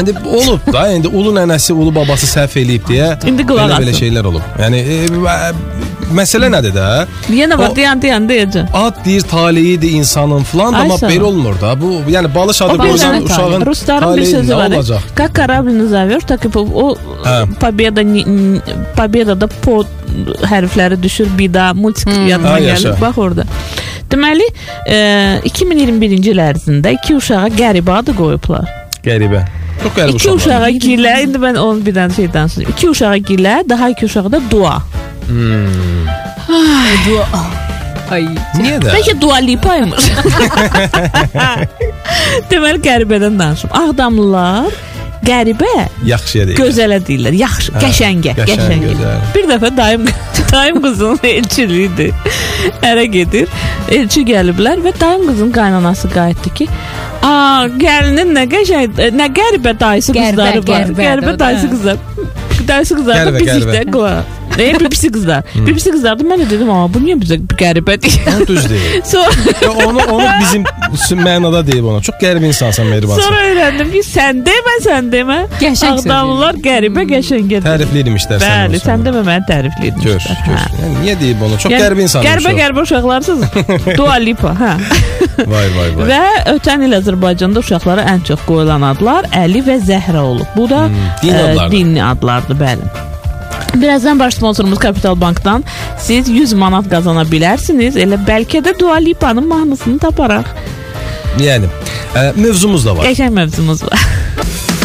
İndi olub da, indi ulu nənəsi, ulu babası səhv eləyib deyə İndi qulaq belə, belə asın. şeylər olub. Yəni e, ə, məsələ nədir də? Yenə var O- dayan dayan deyəcəm. Ad deyir taleyidir insanın falan Ay amma sağ ol. belə olmur da. Bu yəni balış adı O bir qoysan dənə uşağın Rusların bir taleyi sözü nə var. olacaq? Как корабль назовешь, так и по- o Hə. победа не- не- побedada po hərfləri düşür. Bida multik yadıma Ay, gəlir. yaşa. Bax orada. Deməli, e, 2021-ci il ərzində iki uşağa qəribə adı qoyublar. Qəribə. Çox qəribə İki uşaqlar. uşağa gilə, indi mən onun bir dənə şey danışacağım. İki uşağa gilə, daha iki uşağa da dua. Ay. Niyə də? Bəlkə Dua Lipa-ymış. *laughs* Deməli qəribədən danışım. Ağdamlılar qəribə Yaxşıya deyil. gözələ deyirlər. Yaxşı, qəşəngə, qəşəng, qəşəngə. gözəl. Bir dəfə dayım *laughs* dayım qızının elçiliyidir. Ərə gedir. Elçi gəliblər və dayım qızın qaynanası qayıtdı ki, "A, gəlinin nə qəşəng, nə qəribə dayısı Qəribə, qızları var. qəribədir Qəribə o da. dayısı qızlar. Dayısı qızlar da bizikdə qulaq. E, BBC qızlar. BBC qızlar da mən də dedim, "Aa, bu niyə bizə qəribədir?" O düz deyil. *laughs* Sonra onu onu bizim mənada deyib ona. Çox qəribə insansan Mehriban. Sonra öyrəndim ki, sən demə, sən demə. Qəşəng Ağdamlılar qəribə qəşəng edir. Tərifləyirəm işlərsən. Bəli, sən demə məni tərifləyirdin. Gör, gör. Yəni, niyə deyib onu? Çox qəribə insanmış. Qəribə qəribə uşaqlarsınız. *laughs* Dua Lipa, hə. Vay vay vay. *laughs* Və ötən il Azərbaycanda uşaqlara ən çox qoyulan adlar Əli və Zəhra olub. Bu da din ə, adlardır. dinli adlardır, bəli. Birazdan baş sponsorumuz Kapital Bankdan siz 100 manat qazana bilərsiniz. Elə bəlkə də Dua Lipa'nın mahnısını taparaq. Yəni, ə, mövzumuz da var. Qəşəng mövzumuz var.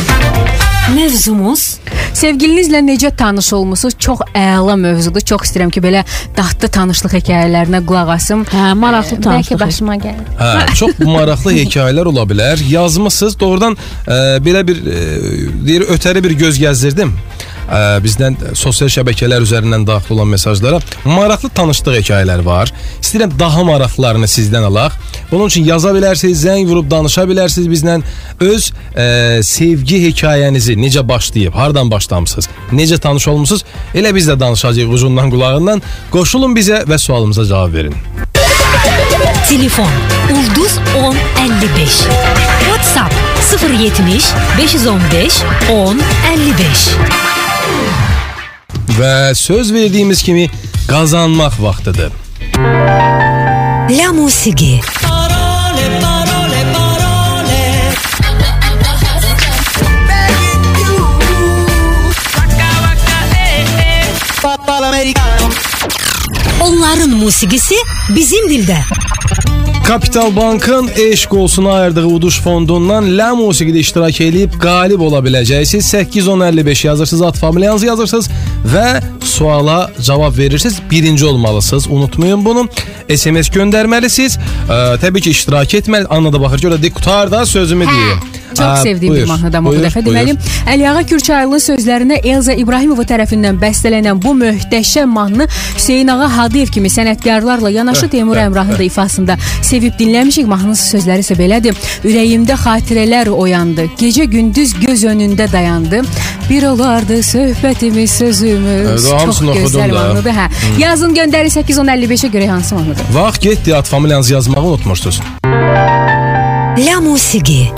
*laughs* Mövzumuz Sevgilinizlə necə tanış olmusunuz? Çox əla mövzudur. Çox istəyirəm ki, belə dadlı tanışlıq hekayələrinə qulaq asım. Hə, maraqlı Bəlkə tanışlıq. başıma gəlir. Hə, çox maraqlı *laughs* hekayələr ola bilər. Yazmısınız. Doğrudan ə, belə bir ə, deyir ötəri bir göz gəzdirdim. Ə, bizdən sosial şəbəkələr üzərindən daxil olan mesajlara maraqlı tanışlıq hekayələri var. İstəyirəm daha maraqlılarını sizdən alaq. Bunun üçün yaza bilərsiniz, zəng vurub danışa bilərsiniz bizlə öz ə, sevgi hekayənizi necə başlayıb, hardan başlamısınız, necə tanış olmusunuz? Elə biz də danışacağıq ucundan qulağından. Qoşulun bizə və sualımıza cavab verin. telefon Ulduz 10 55 WhatsApp 070 515 10 55 Və söz verdiyimiz kimi qazanmaq vaxtıdır. La musiqi Onların musiqisi bizim dildə. Kapital Bankın Eşq olsun ayırdığı uduş fondundan La musiqidə iştirak edib qalib ola biləcəksiniz. 81055 yazırsınız, ad familiyanızı yazırsınız və suala cavab verirsiniz. Birinci olmalısınız. Unutmayın bunu. SMS göndərməlisiniz. Ə, təbii ki, iştirak etməli. Anna da baxır ki, orada de qutarda sözümü deyim. Çox Ə, sevdiyim bir buyur, mahnıdan bu dəfə. Deməli, Əliağa Kürçaylı'nın sözlərinə Elza İbrahimova tərəfindən bəstələnən bu möhtəşəm mahnı Hüseyn Ağa Hadiyev kimi sənətkarlarla yanaşı Teymur Əmrahın da ifasında sevib dinləmişik. Mahnının sözləri isə belədir. Ürəyimdə xatirələr oyandı. Gecə gündüz göz önündə dayandı. Bir olardı söhbətimiz, sözümüz. O Çox gözəl mahnıdır. Hə. Yazın göndəri 81055-ə görə hansı mahnıdır? Vaxt getdi, ad familiyanızı yazmağı unutmuşdunuz. La musiqi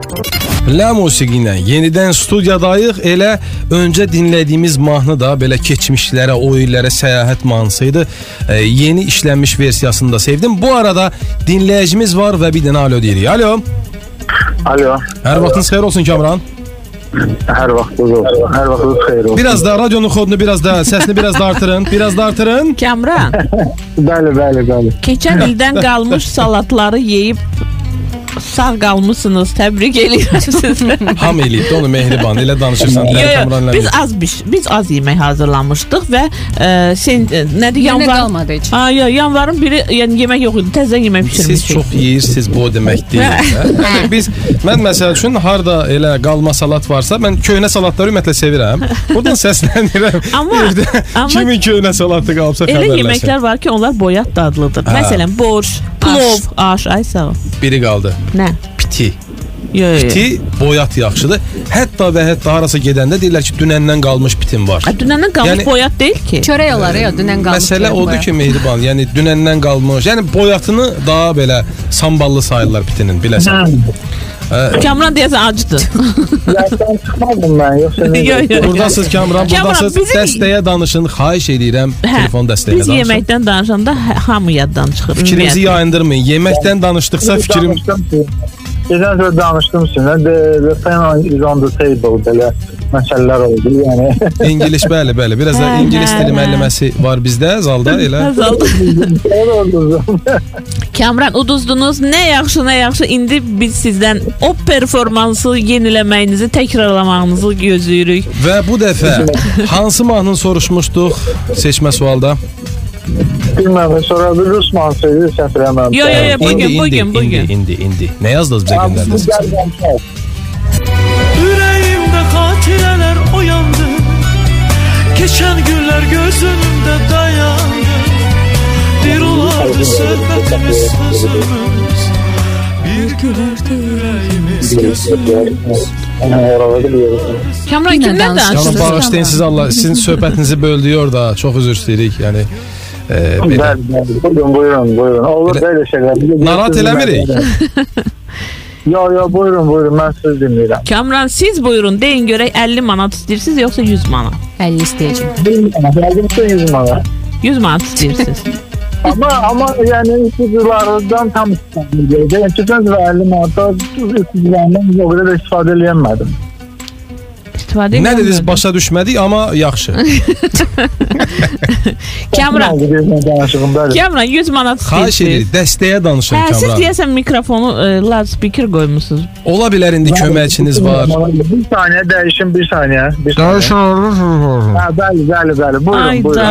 La musiqi ilə yenidən studiyadayıq. Elə öncə dinlədiyimiz mahnı da belə keçmişlərə, o illərə səyahət mahnısı idi. E, yeni işlənmiş versiyasını da sevdim. Bu arada dinləyicimiz var və bir dənə alo deyirik. Alo. Alo. Hər vaxtınız xeyir olsun Kamran. Hər vaxtınız olsun. Hər vaxtınız xeyir olsun. Biraz da radionun kodunu biraz da səsini biraz da artırın. Biraz da artırın. Kamran, *laughs* Bəli, bəli, bəli. keçən ildən qalmış salatları yeyib sağ qalmısınız. Təbrik eləyirəm *laughs* sizə. Ham eləyib onu mehriban elə danışırsan. Yo, Yo, biz az biz, biz az yemək hazırlamışdıq və ə, sen ə, nədir Yenə yanvar qalmadı heç. Ha, yo, yanvarın biri yəni yemək yox idi. Təzə yemək Siz bişirmişik. çox yeyirsiniz bu o demək *laughs* deyil. hə? Yəni biz mən məsəl üçün harda elə qalma salat varsa, mən köhnə salatları ümumiyyətlə sevirəm. Buradan səslənirəm. Amma- Bir də amma- kimin köhnə salatı qalsa Elə xəbərləsin. yeməklər var ki, onlar boyat dadlıdır. Məsələn, borş, plov, aş, ay sağ ol. Biri qaldı. Nə? Piti. Yo, yo. yo. Piti boyat yaxşıdır. Hətta və hətta harasa gedəndə deyirlər ki, dünəndən qalmış pitim var. A, Dünəndən qalmış Yəni- boyat deyil ki. Çörək olar ya, dünən qalmış. Məsələ çörək odur boya. ki, Mehriban, yəni dünəndən qalmış. Yəni boyatını daha belə samballı sayırlar pitinin, biləsən. Kamran deyəsən acıdır. Yaddan çıxmadım *laughs* mən, yoxsa nə? Yo, yo. Buradasınız Kamran, buradasınız. bizim- Dəstəyə danışın, xahiş edirəm. Hə, Telefon dəstəyinə Biz danışın. yeməkdən danışanda hə- hamı yaddan çıxır. Fikrinizi yayındırmayın. Yeməkdən danışdıqsa fikrim Danışdım ki, Geçən dəfə danışdım sizinlə, the, the fan is on the table belə məsələlər oldu. Yəni *laughs* İngilis bəli, bəli. Biraz da ingilis dili müəlliməsi var bizdə zalda *laughs* elə. Oldu. Kamran uduzdunuz. Nə yaxşı, nə yaxşı. İndi biz sizdən o performansı yeniləməyinizi, təkrarlamağınızı gözləyirik. Və bu dəfə hansı mahnını soruşmuşduq seçmə sualda? Bilməm, sonra bir rus səhv eləmirəm. Yo, yo, yo, bugün, İndi, bugün, indi, bugün. indi, indi, indi. Nə yazdınız bizə göndərdiniz? Yüreğimde hatireler oyandı Geçen günler göz önünde dayandı Bir olardı sohbetimiz sözümüz Bir gülerdi yüreğimiz gözümüz Oralarda biliyorum. Kamran Kimlə kimdən danışırsan? Canım danışırsınız? bağışlayın siz Allah. Sizin söhbətinizi böldüyor da çox üzr istəyirik. Yəni e, belə. Bəli, bəli. Buyurun, buyurun, buyurun. Olur Elə- belə şeylər. Narahat eləmirik. *laughs* *laughs* Yo, yo, buyurun, buyurun. Mən siz dinləyirəm. Kamran siz buyurun deyin görək 50 manat istəyirsiniz yoxsa 100 manat? 50 istəyəcəm. Gəldim sizə 100 manat. 100 manat istəyirsiniz. Amma *laughs* amma yəni ipuculardan tam istifadə edəcəm. Keçən dəfə 50 manatda ipucularından o qədər də istifadə edəmədim. İstifadə Nə dediniz edin. başa düşmədik, amma yaxşı. *laughs* Kamran, danışığım bəli. Kamran 100 manat Xahiş istəyirsiniz. edirik, dəstəyə danışın Hə, siz Kamran. deyəsən mikrofonu e, loudspeaker qoymusunuz. Ola bilər indi köməkçiniz var. Bir saniyə dəyişin, bir saniyə. Bir saniyə. Hə, bəli, bəli, bəli. Buyurun, Ayda. buyurun. Hə,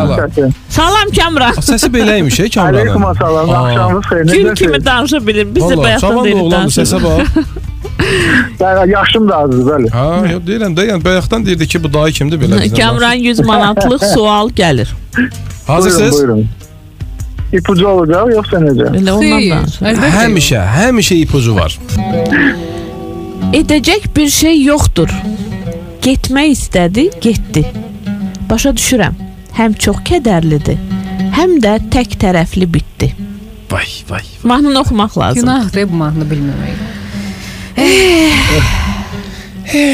Allah. necə səsin? Salam Kamran. Səsi beləymiş, ey Aleyküm Kamranın. salam. Aa. Axşamınız xeyir. Gül Necəsiniz? kimi danışa bilir. Biz də Allah, bayaqdan cavan da deyirik oğlandı, səsə danışırıq. bax. *laughs* *laughs* Bəli, yaşım da azdır, bəli. Ha, yox deyirəm də, yəni bayaqdan deyirdi ki, bu dayı kimdir belə bizdən. Kamran 100 manatlıq *laughs* sual gəlir. Buyurun, Hazırsınız? buyurun. İpucu olacaq yoxsa necə? Elə ondan Xeyr, danışır. əlbəttə. Həmişə, həmişə ipucu var. Edəcək bir şey yoxdur. Getmək istədi, getdi. Başa düşürəm. Həm çox kədərlidir, həm də tək tərəfli bitdi. Vay, vay. Mahnını oxumaq lazım. Günahdır bu mahnını bilməmək.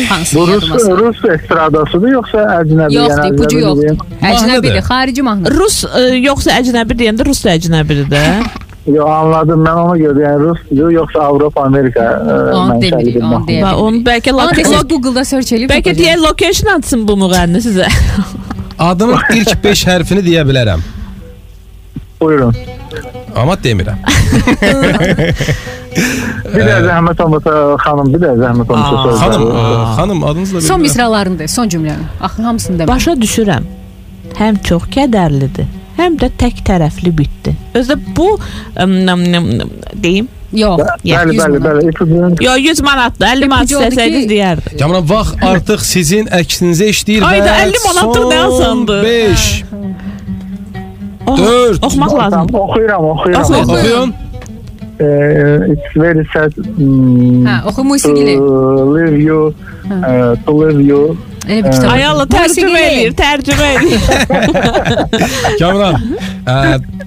Hansı Bu Rus, Rus estradasıdır yoxsa əcnəbi? Yoxdur, yəni əcnəbi yoxdur. Əcnəbidir, xarici mahnı. Rus e, yoxsa əcnəbi deyəndə Rus da əcnəbidir də. *laughs* Yo, anladım. Mən ona görə yəni Rusdur yoxsa Avropa, Amerika mənşəli bir mahnı. onu bəlkə Google-da search eləyib bəlkə deyə location atsın bu müğənni sizə. *laughs* Adının ilk 5 hərfini deyə bilərəm, Buyurun. amma demirəm. *laughs* Bir də zəhmət olmasa xanım, bir də zəhmət olmasa. Xanım, xanım adınızı da Son bilmirəm. misralarını de, son cümləni. Axı hamısını demək. Başa düşürəm. Həm çox kədərlidir, həm də tək tərəfli bitdi. Özdə bu deyim. Yox. Bəli, bəli, bəli. İpucunun Yo 100 manatdır. 50 manat istəsəydiniz deyərdim. Kamran vaxt artıq sizin əksinizə işləyir Ayda və 50 manatlıq nə asandır? 5 Oh, Dörd. Oxumaq lazım. oxuyuram, oxuyuram. Oxuyun. E, it's very sad mm, Hə, oxu to musiqili. live you, uh, to live you. Elə bir kitab. Ay Allah tərcümə eləyir, tərcümə eləyir. Kamran, ə,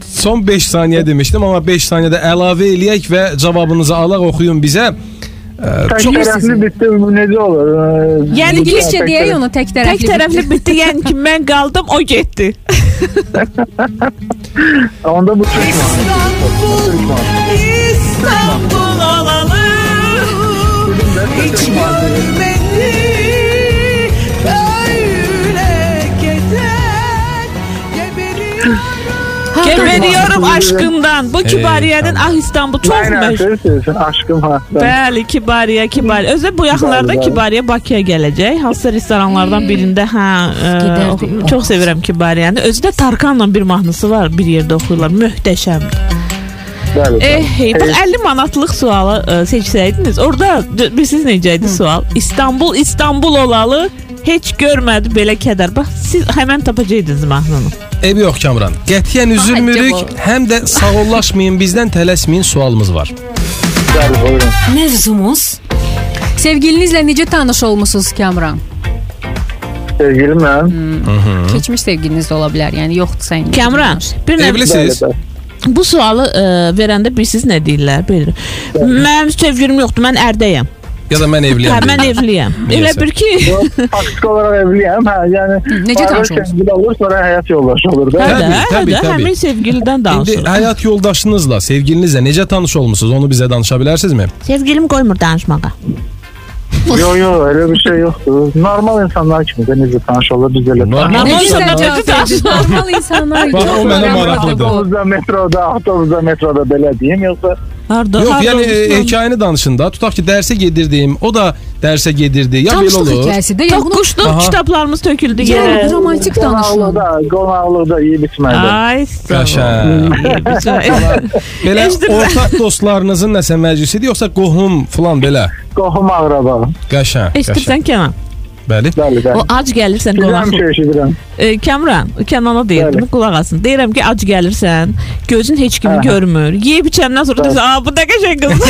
son 5 saniyə demişdim, amma 5 saniyədə əlavə eləyək və cavabınızı alaq oxuyun bizə. Ə, Tək Çox- tərəfli bitdi, bu necə olur? E, Yəni İngiliscə deyək onu tək tərəfli. Tək tərəfli bitdi. Yəni ki mən qaldım, o getdi. *laughs* Onda bu çıxmaz. İstanbul olalım Hiç görmedi Öyle gezer Geberiyorum Geberiyorum aşkından. Bu Kibariye'nin Ah İstanbul Aynen, məşhur. söz söylüyorsun. Aşkım hasta. Bəli, Kibariye, Kibariye. Özdə bu yaxınlarda. Kibariye Bakıya gələcək. Hansısa restoranlardan birində, hə, ə, çox sevirəm Kibariyəni. Özü də Tarkanla bir mahnısı var, bir yerdə oxuyurlar. Möhtəşəmdir. Bəli. Eh, hey, bax 50 manatlıq sualı ə, seçsəydiniz, orada d- bilirsiniz necə idi sual? İstanbul, İstanbul olalı heç görmədi belə kədər. Bax, siz həmən tapacaqdınız mahnını. Ev yox Kamran. Qətiyyən üzülmürük, Acaba. həm də sağollaşmayın, bizdən tələsməyin sualımız var. Bəli, buyurun. Mövzumuz Sevgilinizlə necə tanış olmusunuz Kamran? Sevgilim mən. Keçmiş sevgiliniz də ola bilər. Yəni yoxdur sən. Kamran, bir nə Evlisiniz? Bəli, bəli. bu sualı ə, verəndə bilirsiniz nə deyirlər? Belə. Mənim sevgilim yoxdur, mən ərdəyəm. Ya da mən Hə, evliyəm. mən evliyəm. Elə bir ki, Faktiki olarak evliyim. Ha, yani necə bazen tanış olmuş? sevgili olur sonra hayat yoldaşı olur. da. hə hə təbii, təbii. həmin sevgilidən İndi danışırıq. həyat yoldaşınızla, sevgilinizlə necə tanış olmusunuz? Onu bizə danışa bilərsinizmi? Sevgilim qoymur danışmağa. Yo yo öyle bir şey yoktu. Normal insanlar gibi de necə tanış olur biz öyle. Normal insanlar necə tanış? Normal insanlar. Bax, çox o mənə maraqlıdır. Otobüsdə, metroda, otobüsdə, metroda belə deyim yoksa Harda? Yox, harda yəni e, olursan? hekayəni danışın da. Tutaq ki, dərsə gedirdim, o da dərsə gedirdi. Ya belə Tanışlıq olur. hekayəsi də. Ya bunu Toqquşluq Aha. kitablarımız töküldü Yəni, yerə. romantik danışın. qonaqlıqda, qonaqlıqda yeyib içmədə. Ay, Qəşəng. Belə Eşidirsən. ortaq dostlarınızın nəsə məclisidir, yoxsa qohum falan belə? Qohum ağraba. Qəşəng. qəşəng. Eşidirsən Kenan? Bəli. Bəli, bəli. O ac gəlirsən Bilirəm qonaqlıq. ki, eşidirəm. E, Kəmran, Kənana deyirdim, Bəli. qulaq asın. Deyirəm ki, ac gəlirsən, gözün heç kimi Hə. görmür. Yeyib içəndən sonra deyirsən, "A, bu da qəşəng qız."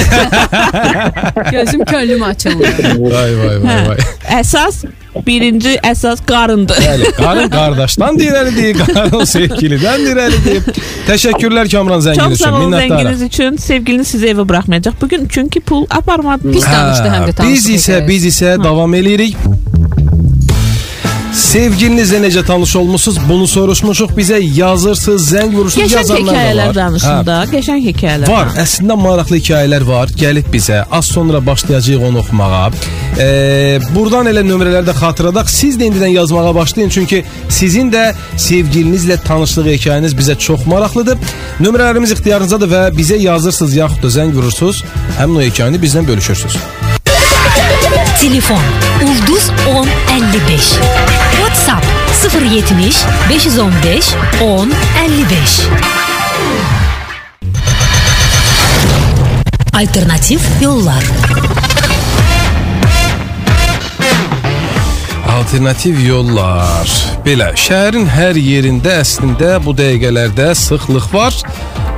*laughs* Gözüm könlüm açıldı. Vay vay vay Hə. vay. Əsas birinci əsas qarındır. Bəli, *laughs* qarın qardaşdan dirəlidir, qarın sevgilidən dirəlidir. Təşəkkürlər Kamran Çox zəngin sağ üçün. olun Minnətdarıq. zənginiz üçün. Sevgiliniz sizi evə buraxmayacaq. Bugün çünki pul aparmadınız. Pis danışdı həm də Hə, tanışlıq Biz isə hekayəsi. biz isə davam eləyirik. Sevgilinizlə necə tanış olmusunuz? Bunu soruşmuşuq. Bizə yazırsınız, zəng vurursunuz, Qəşəng yazanlar da hekayələr var. danışın Hə. da. Qəşəng hekayələr. Var, əslində maraqlı hekayələr var. Gəlib bizə az sonra başlayacağıq onu oxumağa. Ee, buradan elə nömrələri də xatırladaq. Siz də indidən yazmağa başlayın çünki sizin də sevgilinizlə tanışlıq hekayəniz bizə çox maraqlıdır. Nömrələrimiz ixtiyarınızdadır və bizə yazırsınız yaxud da zəng vurursunuz. Həmin o hekayəni bizlə bölüşürsüz. Telefon Ulduz 1055 WhatsApp 070 515 10 55 Alternatif yollar Alternativ yollar. Belə, şəhərin hər yerində əslində bu dəqiqələrdə sıxlıq var.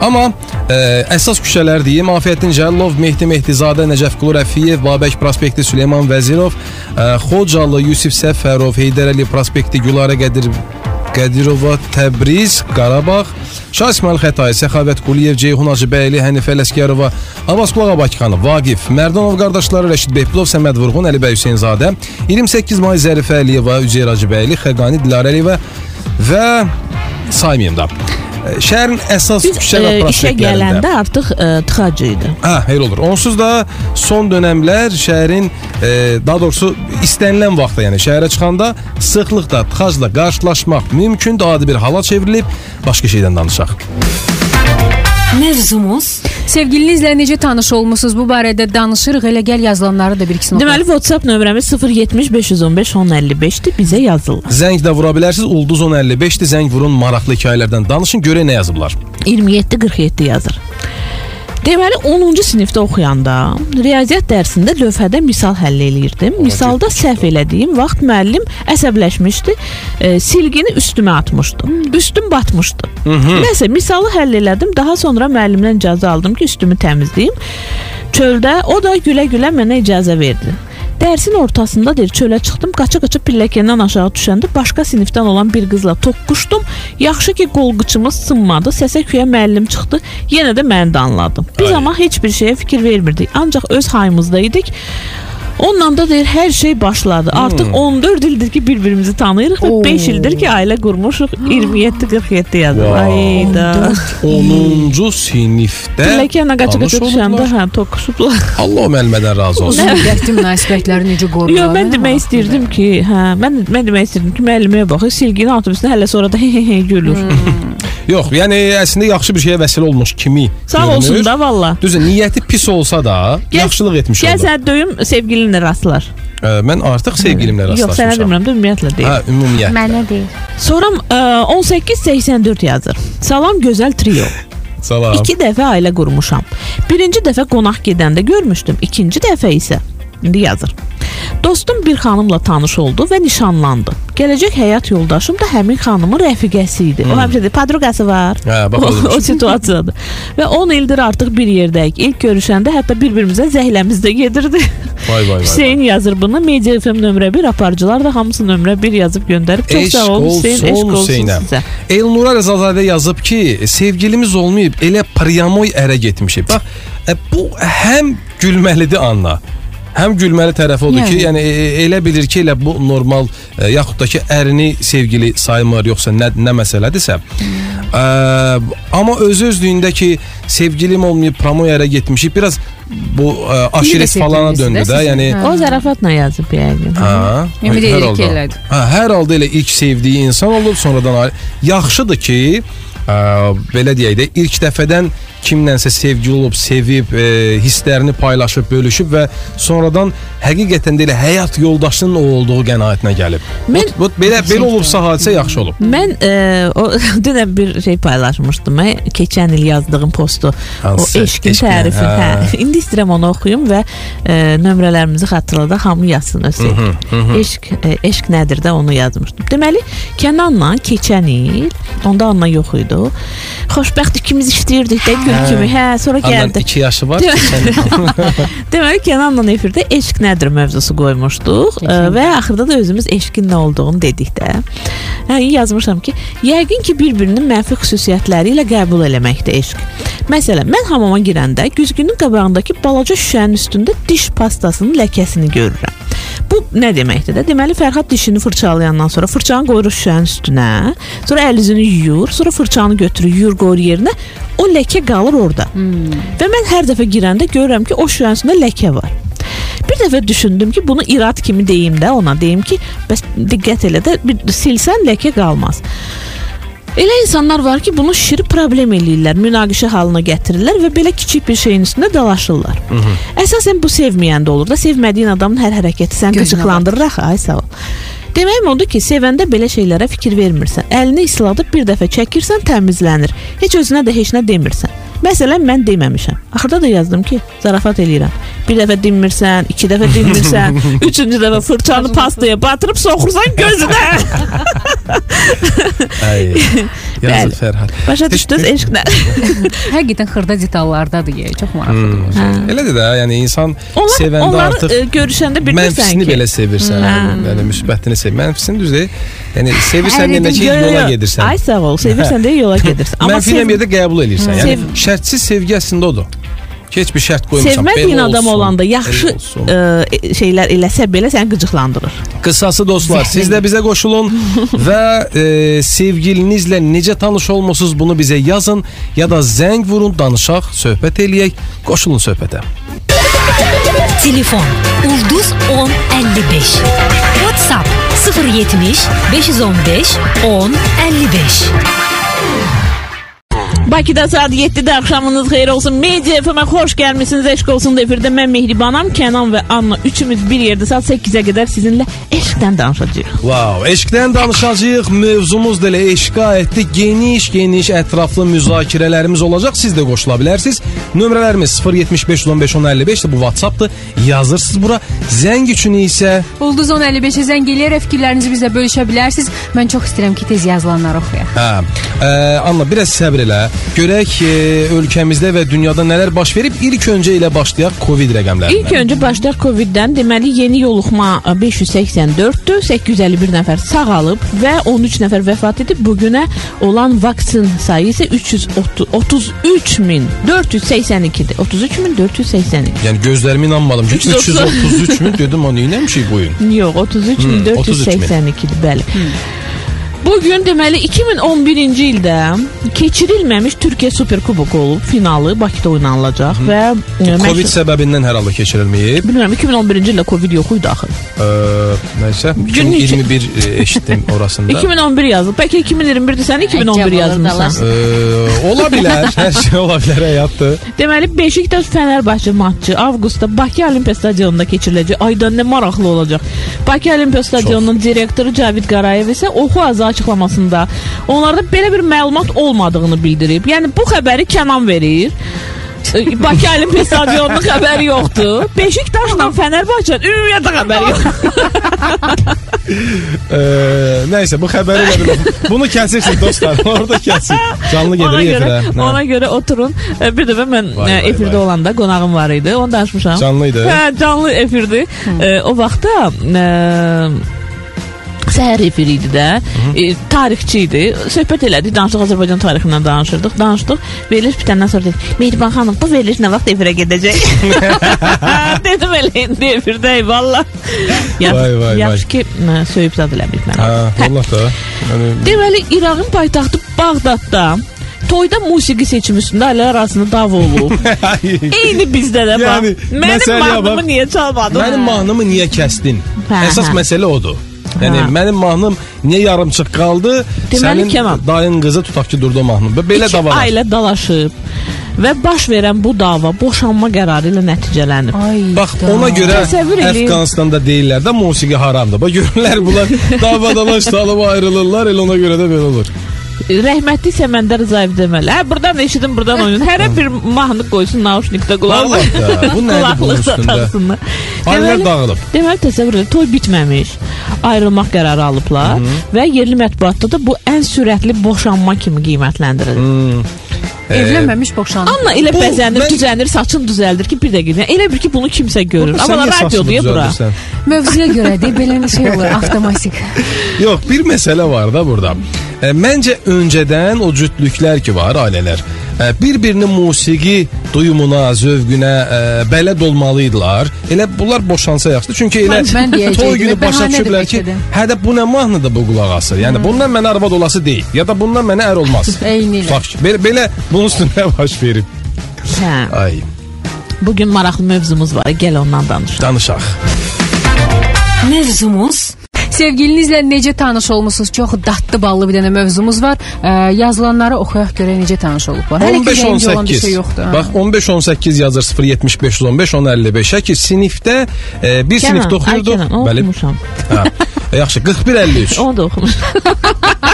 Amma ə, əsas küçələr deyim, Afiyəddin Cəllov, Mehdi Mehdizadə, Nəcəf Qulu Rəfiyev, Babək prospekti Süleyman Vəzirov, ə, Xocalı Yusif Səfərov, Heydər Əliyev prospekti Gülarə Qədir Qədirova, Təbriz, Qarabağ, Şah İsmail Xətai, Səxavət Quliyev, Ceyhun Hacıbəyli, Hənifə Ələsgərova, Abbasqulu Ağabakıxanov, Vaqif, Mərdanov qardaşları Rəşid Behbulov, Səməd Vurğun, Əli bəy Hüseynzadə, 28 may Zərifə Əliyeva, Üzeyir Hacıbəyli, Xəqani Dilarə Əliyeva və saymayım da. Ə, Şəhərin əsas Biz küçə e, və işə prospektlərində. gələndə artıq e, tıxac idi. Hə, elə olur. Onsuz da son dönəmlər şəhərin e, daha doğrusu istənilən vaxtda, yəni şəhərə çıxanda sıxlıqda tıxacla qarşılaşmaq mümkündür. Adi bir hala çevrilib başqa şeydən danışaq. Mövzumuz Sevgilinizlə necə tanış olmusunuz? Bu barədə danışırıq. Elə gəl yazılanları da bir ikisini Deməli WhatsApp nömrəmiz 070 515 1055-dir. Bizə yazırlar. Zəng də vura bilərsiniz. Ulduz 1055-dir. Zəng vurun, maraqlı hekayələrdən danışın, görək nə yazıblar. 27 47 yazır. Deməli 10-cu sinifdə oxuyanda riyaziyyat dərsində lövhədə misal həll eləyirdim. Misalda səhv elədiyim vaxt müəllim əsəbləşmişdi. E, silgini üstümə atmışdı. Üstüm batmışdı. Nəsə misalı həll elədim. Daha sonra müəllimdən icazə aldım ki, üstümü təmizləyim. Çöldə o da gülə-gülə mənə icazə verdi. Dərsin ortasında deyir, çölə çıxdım, qaça-qaça pilləkəndən aşağı düşəndə başqa sinifdən olan bir qızla toqquşdum. Yaxşı ki, qol qıçımız sınmadı. Səsə küyə müəllim çıxdı. Yenə də məni də anladı. Biz Ay. amma heç bir şeyə fikir vermirdik. Ancaq öz hayımızda idik. Onunla da deyir hər şey başladı. Artıq 14 ildir ki bir-birimizi tanıyırıq və 5 ildir ki ailə qurmuşuq. 27 47 yazır. Ayda. 10-cu sinifdə Pilləkənlə qaça-qaça düşəndə hə toqquşublar. Allah o müəllimədən razı olsun. Müddətli münasibətləri necə qoruyurlar? Yox, mən demək istirdim ki, hə, mən mən demək istirdim ki, müəllimə baxır, silgini atıb üstünə, hələ sonra da he he he gülür. Yox, yəni əslində yaxşı bir şeyə vəsilə olmuş kimi Sağ olsun görünür. da valla. Düzü, niyyəti pis olsa da, Gəl- yaxşılıq etmiş Gəl oldu. sən döyüm sevgilinlə rastlar. Ə, Mən artıq sevgilimlə Yox, sənə rastlaşmışam. demirəm, də ümumiyyətlə deyil. Hə, ümumiyyətlə. Mənə deyil. Sonra ə, 1884 yazır. Salam gözəl trio. *laughs* Salam. İki dəfə ailə qurmuşam. Birinci dəfə qonaq gedəndə görmüşdüm. İkinci dəfə isə indi yazır. Dostum bir xanımla tanış oldu və nişanlandı. Gələcək həyat yoldaşım da həmin xanımın rəfiqəsi idi. O həmişə deyir, padruqası var. Hə, bax o, o situasiyadır. Və 10 ildir artıq bir yerdəyik. İlk görüşəndə hətta bir-birimizə zəhləmiz də gedirdi. Vay vay vay. Hüseyn yazır bunu. Media FM nömrə 1 aparıcılar da hamısı nömrə 1 yazıb göndərib. Çox sağ ol Hüseyn, eşq olsun Hüseynə. sizə. Elnura Rəzazadə yazıb ki, sevgilimiz olmayıb, elə priamoy ərə getmişik. Bax, e, bu həm gülməlidir Anna. Həm gülməli tərəfi odur Yəni. ki, yəni e, elə bilir ki, elə bu normal e, yaxud da ki, ərini sevgili saymır yoxsa nə nə məsələdirsə. Ə, amma öz özlüyündə ki, sevgilim olmayıb, promoya ərə getmişik. Biraz bu ə, aşiret falana döndü də. Yəni hə. O zarafatla yazıb yəqin. Ha, Ümid hər edirik elədir. Ha, hər halda elə ilk sevdiyi insan olub, sonradan. Yaxşıdır ki, ə, belə deyək də ilk dəfədən kimlənsə sevgili olub, sevib, e, hisslərini paylaşıb, bölüşüb və sonradan həqiqətən də elə həyat yoldaşının o olduğu qənaətinə gəlib. Mən- bu, bu belə belə olubsa hadisə yaxşı olub. Mən e, o *laughs* dünən bir şey paylaşmışdım. Mən keçən il yazdığım postu, Hansı? o eşqin Eşqin, tərifi. hə. Hə. *laughs* İndi istəyirəm onu oxuyum və e, nömrələrimizi xatırladaq, hamı yazsın öz sevgi. Eşq e, eşq nədir də onu yazmışdım. Deməli, Kənanla keçən il, onda Anna yox idi. Xoşbəxt ikimiz işləyirdik də gül kimi. Hə, sonra gəldi. 2 yaşı var. Deməli- Kənanla efirdə eşq nədir mövzusu qoymuşduq və axırda da özümüz eşqin nə olduğunu dedik də. Hə, yazmışam ki, yəqin ki bir-birinin mənfi xüsusiyyətləri ilə qəbul eləməkdir eşq. Məsələn, mən hamama girəndə güzgünün qabağındakı balaca şüşənin üstündə diş pastasının ləkəsini görürəm. Bu nə deməkdir də? Deməli Fərhad dişini fırçalayandan sonra fırçanı qoyur şüşənin üstünə, sonra əl üzünü yuyur, sonra fırçanı götürür, yuyur qoyur yerinə. O ləkə qalır orada. Və mən hər dəfə girəndə görürəm ki, o şüşənin üstündə ləkə var. Bir dəfə düşündüm ki, bunu irad kimi deyim də ona, deyim ki, bəs diqqət elə də bir silsən ləkə qalmaz. Elə insanlar var ki, bunu şişirib problem eləyirlər, münaqişə halına gətirirlər və belə kiçik bir şeyin üstündə dalaşırlar. Əsasən bu sevməyəndə olur da, sevmədiyin adamın hər hərəkəti səni qıcıqlandırır axı, ay sağ ol. Deməyim odur ki, sevəndə belə şeylərə fikir vermirsən. Əlini isladıb bir dəfə çəkirsən, təmizlənir. Heç özünə də heç nə demirsən. Məsələn, mən deməmişəm. Axırda da yazdım ki, zarafat eləyirəm. Bir dəfə dinmirsən, iki dəfə dinmirsən, *laughs* üçüncü dəfə fırçanı pastaya batırıb soxursan gözünə. *laughs* Yazıq Fərhad. Başa düşdünüz eşq nə? Həqiqətən xırda detallardadır ya, çox maraqlıdır. Elədir də, yəni insan Onlar, sevəndə onlar artıq e, görüşəndə bilirsən mənfisini ki. belə sevirsən. Hə. Yəni müsbətini sev. Mənfisini düzdür. Yəni sevirsən Hər demək ki, Yo, yo, yola yo. gedirsən. Ay sağ ol, sevirsən deyə yola gedirsən. Amma Mənfi ilə sev- bir də qəbul edirsən. Yəni şərtsiz sevgi əslində odur. Ki, heç bir şərt qoymuşam. sevmədiyin belə adam olsun, olanda belə yaxşı olsun. e, şeylər eləsə belə səni qıcıqlandırır. Qısası dostlar, siz də bizə qoşulun və e, sevgilinizlə necə tanış olmusunuz bunu bizə yazın ya da zəng vurun, danışaq, söhbət eləyək, qoşulun söhbətə. Telefon Ulduz 1055 WhatsApp 070 515 1055 Bakıda saat 7-də axşamınız xeyir olsun. Media FM-ə xoş gəlmisiniz. Eşq olsun efirdə mən Mehribanam, Kənan və Anna üçümüz bir yerdə saat 8-ə qədər sizinlə eşqdən danışacağıq. Wow, eşqdən danışacağıq. Mövzumuz da elə eşqə aiddir. Geniş, geniş, ətraflı müzakirələrimiz olacaq. Siz də qoşula bilərsiniz. Nömrələrimiz 075 15 1055 də bu WhatsApp-dır. Yazırsınız bura. Zəng üçün isə Ulduz 1055-ə zəng eləyərək fikirlərinizi bizlə bölüşə bilərsiniz. Mən çox istəyirəm ki, tez yazılanları oxuyaq. Hə. Ə, Anna biraz səbr elə. Görək e, ölkəmizdə və dünyada nələr baş verib. İlk öncə ilə başlayaq Covid rəqəmlərindən. İlk öncə başlayaq Covid-dən. Deməli yeni yoluxma 584-dür. 851 nəfər sağalıb və 13 nəfər vəfat edib. Bu günə olan vaksin sayı isə 333 min 482-dir. 33 min 482. Yəni gözlərimə inanmadım ki 330. 333 min dedim o neyləmişik bu gün. Yox, 33 Hmm, min 482-dir, bəli. Bu gün deməli 2011-ci ildə keçirilməmiş Türkiyə Superkuboku olub, finalı Bakıda oynanılacaq və e, Covid səbəbindən hər halda keçirilməyib. bilmirəm 2011-ci ildə Covid yox idi axı. Ə, nəysə Gün neçə- 2021 e, eşitdim *laughs* orasında. 2011 yazılıb. Bəlkə 2021-dir sən 2011 Əcəb olur yazmısan. Ə, ola bilər, hər şey ola bilər həyatdır. Deməli Beşiktaş Fənərbağçı matçı avqustda Bakı Olimpiya stadionunda keçiriləcək. Ayda nə maraqlı olacaq. Bakı Olimpiya stadionunun direktoru Cavid Qarayev isə oxu azı açıqlamasında onlarda belə bir məlumat olmadığını bildirib. Yəni bu xəbəri Kənan verir. Bakı Olimpiya stadionunun xəbəri yoxdur. Beşiktaşla Fənərbağçının ümumiyyətlə xəbəri yoxdur. Ə, nəysə bu xəbəri elə bil. Bunu kəsirsiniz dostlar. *laughs* Orada kəsin. Canlı Ona gedir görə, efirə. Hə. ona görə oturun. Bir dəfə mən Vay, e, vay, efirdə vay. olanda qonağım var idi. Onu danışmışam. Canlı idi. Hə, canlı efirdi. E, o vaxtda e, səhər efiri idi də. E, tarixçi idi. Söhbət elədik, danışdıq Azərbaycan tarixindən danışırdıq. Danışdıq. Veriliş bitəndən sonra dedi: "Mehriban xanım, bu veriliş nə vaxt efirə gedəcək?" *laughs* Dedim elə indi efirdəyik valla. Yaxşı, Vay, vay, vay. yaxşı ki, ə, söyüb zad eləməyib mənə. Hə, vallah da. Yəni Deməli İraqın paytaxtı Bağdadda toyda musiqi seçimi üstündə ailələr arasında dava olub. *laughs* Eyni bizdə də bax. Yəni, Mənim mahnımı niyə çalmadın? Mənim mahnımı niyə kəsdin? Hə, Əsas hə. məsələ odur. Yəni Hə. mənim mahnım niyə yarımçıq qaldı? Deməli, Sənin Kemal. dayın qızı tutaq ki, durdu mahnı. Və Belə İki davam. ailə dalaşıb və baş verən bu dava boşanma qərarı ilə nəticələnib. Ay. Bax ona görə. Əfqanistanda deyirlər də musiqi haramdır. Bax görürlər bunlar *laughs* davadalaş salıb ayrılırlar, elə ona görə də belə olur. Rəhmətli Səməndər Rzayev deməli. Hə, buradan eşidin, buradan oynayın. Hərə bir mahnı qoysun naushnikdə qulağına. Bu nədir bunun üstündə? Deməli- dağılıb. Deməli təsəvvür edin, toy bitməmiş. Ayrılmaq qərarı alıblar və yerli mətbuatda da bu ən sürətli boşanma kimi qiymətləndirilir. Evlənməmiş boşandı. Anla elə Bu bəzənir, mən- düzənir, saçın düzəldir ki, bir dəqiqə. Elə bir ki, bunu kimsə görür. Sən Amma radiodur ya bura. Mövzuya görə də belə bir şey olur, avtomatik. Yox, bir məsələ var da burada. E, məncə öncədən o cütlüklər ki var, ailələr, bir-birinin musiqi duyumuna, zövqünə e, bələd olmalıydılar. Elə bunlar boşansa yaxşıdır. Çünki elə Mən- mən *laughs* toy günü başa düşüblər ki, hə də bu nə mahnıdır bu qulaq asır. Yəni bundan mənə arvad olası deyil ya da bundan mənə ər olmaz. *laughs* Eynilə. Bax, belə, belə bunun üstünə *laughs* baş verib. Hə. Ay, Bu gün maraqlı mövzumuz var. Gəl ondan danışaq. danışaq. Mövzumuz Sevgilinizlə necə tanış olmusunuz? Çox dadlı ballı bir dənə mövzumuz var. Ə, yazılanları oxuyaq görək necə tanış olublar. Hələ ki rəngi olan bir şey 15-18. yoxdur. ha. Bax 15-18 yazır 075 15 1055 ki sinifdə e, bir sinifdə oxuyurduq. Ay, Kenan, Bəli. oxumuşam. Hə. E, Yaxşı 41 53. *laughs* Onu da oxumuşam.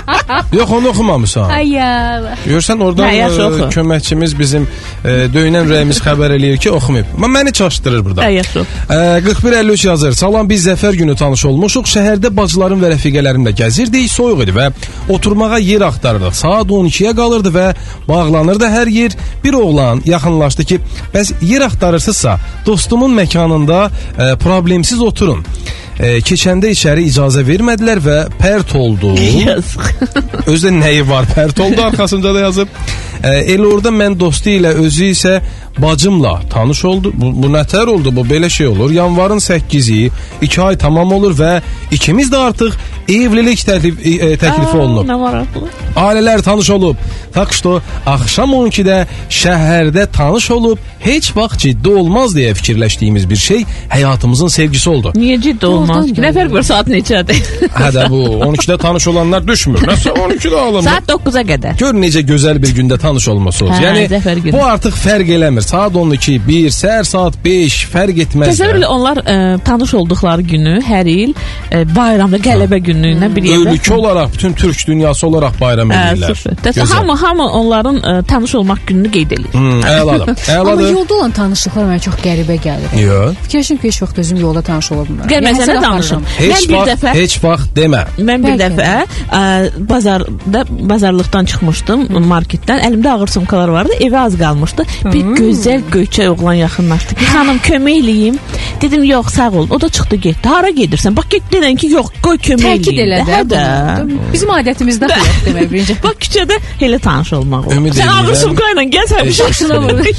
*laughs* Yox onu oxumamısan. Ay ya. Görsən oradan Hə, yaxşı, e, oxu. köməkçimiz bizim e, döynən rəyimiz xəbər eləyir ki, oxumayıb. Amma məni çaşdırır burada. Hə, yaxşı. E, 4153 yazır. Salam biz zəfər günü tanış olmuşuq. Şəhərdə bacılarım və rəfiqələrimlə gəzirdik. Soyuq idi və oturmağa yer axtarırdıq. Saat 12-yə qalırdı və bağlanırdı hər yer. Bir oğlan yaxınlaşdı ki, bəs yer axtarırsınızsa, dostumun məkanında e, problemsiz oturun. E, keçəndə içəri icazə vermədilər və pərt oldu. *laughs* Yazıq. Özdə nəyi var pərt oldu *laughs* arxasında da yazıb. E, elə orada mən dostu ilə özü isə bacımla tanış oldu. Bu, bu nətər oldu? Bu belə şey olur. Yanvarın 8-i 2 ay tamam olur və ikimiz də artıq evlilik təklif, e, təklifi Aa, olunub. Nə maraqlı. Ailələr tanış olub. Tak что axşam 12-də şəhərdə tanış olub heç vaxt ciddi olmaz deyə fikirləşdiyimiz bir şey həyatımızın sevgisi oldu. Niyə ciddi olmaz ki? Nə fərq var saat neçədir? *laughs* Hə də bu 12-də tanış olanlar düşmür. Nəsə 12-də alınmır. saat 9-a qədər. Gör necə gözəl bir gündə tanış olması olsun. Hə, yəni zəfər günü. bu artıq fərq eləmir. Saat 12, 1, səhər saat 5 fərq etməz. Təsəvvür elə onlar ə, tanış olduqları günü hər il ə, bayramda qələbə gününə bir yerdə Ölkə olaraq bütün türk dünyası olaraq bayram Hə, edirlər. Təsəvvür hamı hamı onların ə, tanış olmaq gününü qeyd edir. Hmm, *laughs* əladır. Amma Əladır. yolda olan tanışlıqlar mənə çox qəribə gəlir. Yox. Fikirləşirəm ki, heç vaxt özüm yolda tanış ola bilmərəm. Gəl mən Yəni, sənə danışım. Heç Mən bir vaxt, dəfə heç vaxt demə. Mən bir dəfə ə, bazarda bazarlıqdan çıxmışdım marketdən. Əlimdə ağır sumkalar vardı. Evə az qalmışdı. Bir gözəl göyçək oğlan yaxınlaşdı ki, xanım kömək eləyim. Dedim yox, sağ ol. O da çıxdı getdi. Hara gedirsən? Bax get denən ki, yox, qoy kömək Təkid eləyim. elə də. Hə də. Bizim adətimizdə bu yox demək birinci. Bax küçədə elə tanış olmaq olur. Ümid Sən ağır sumka ilə gəz həmişə. Başına vurur.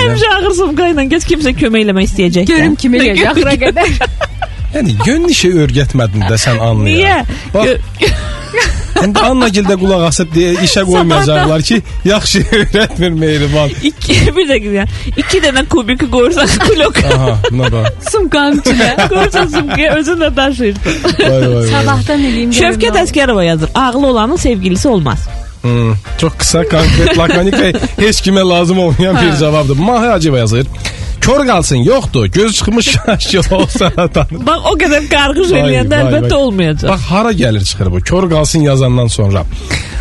Həmişə ağır sumka ilə gəz kimsə kömək eləmək istəyəcək. Görüm kimi eləyəcək axıra qədər. Yəni yön işi öyrətmədin də sən anlayaq. Niyə? Bax, İndi Annagildə qulaq asıb deyə işə qoymayacaqlar ki, yaxşı *laughs* öyrətmir Mehriban. İki, *laughs* bir dəqiqə. İki dənə kubiki qoyursan *laughs* klok. Aha, buna bax. Sumkanın içinə. Qoyursan sumkaya özün də daşıyırsan. Vay vay vay. Sabahdan eləyim. Şövkət. Əskərova yazır. Ağlı olanın sevgilisi olmaz. Hmm, çox qısa, konkret, lakonik və heç kimə lazım olmayan bir cavabdır. Mahi Hacıva yazır. Kör qalsın, yoxdur. Göz çıxmış şaşkil olsa da tanır. Bax o qədər qarğış Vay, eləyəndə vay, əlbəttə vay. olmayacaq. Bax hara gəlir çıxır bu? Kör qalsın yazandan sonra.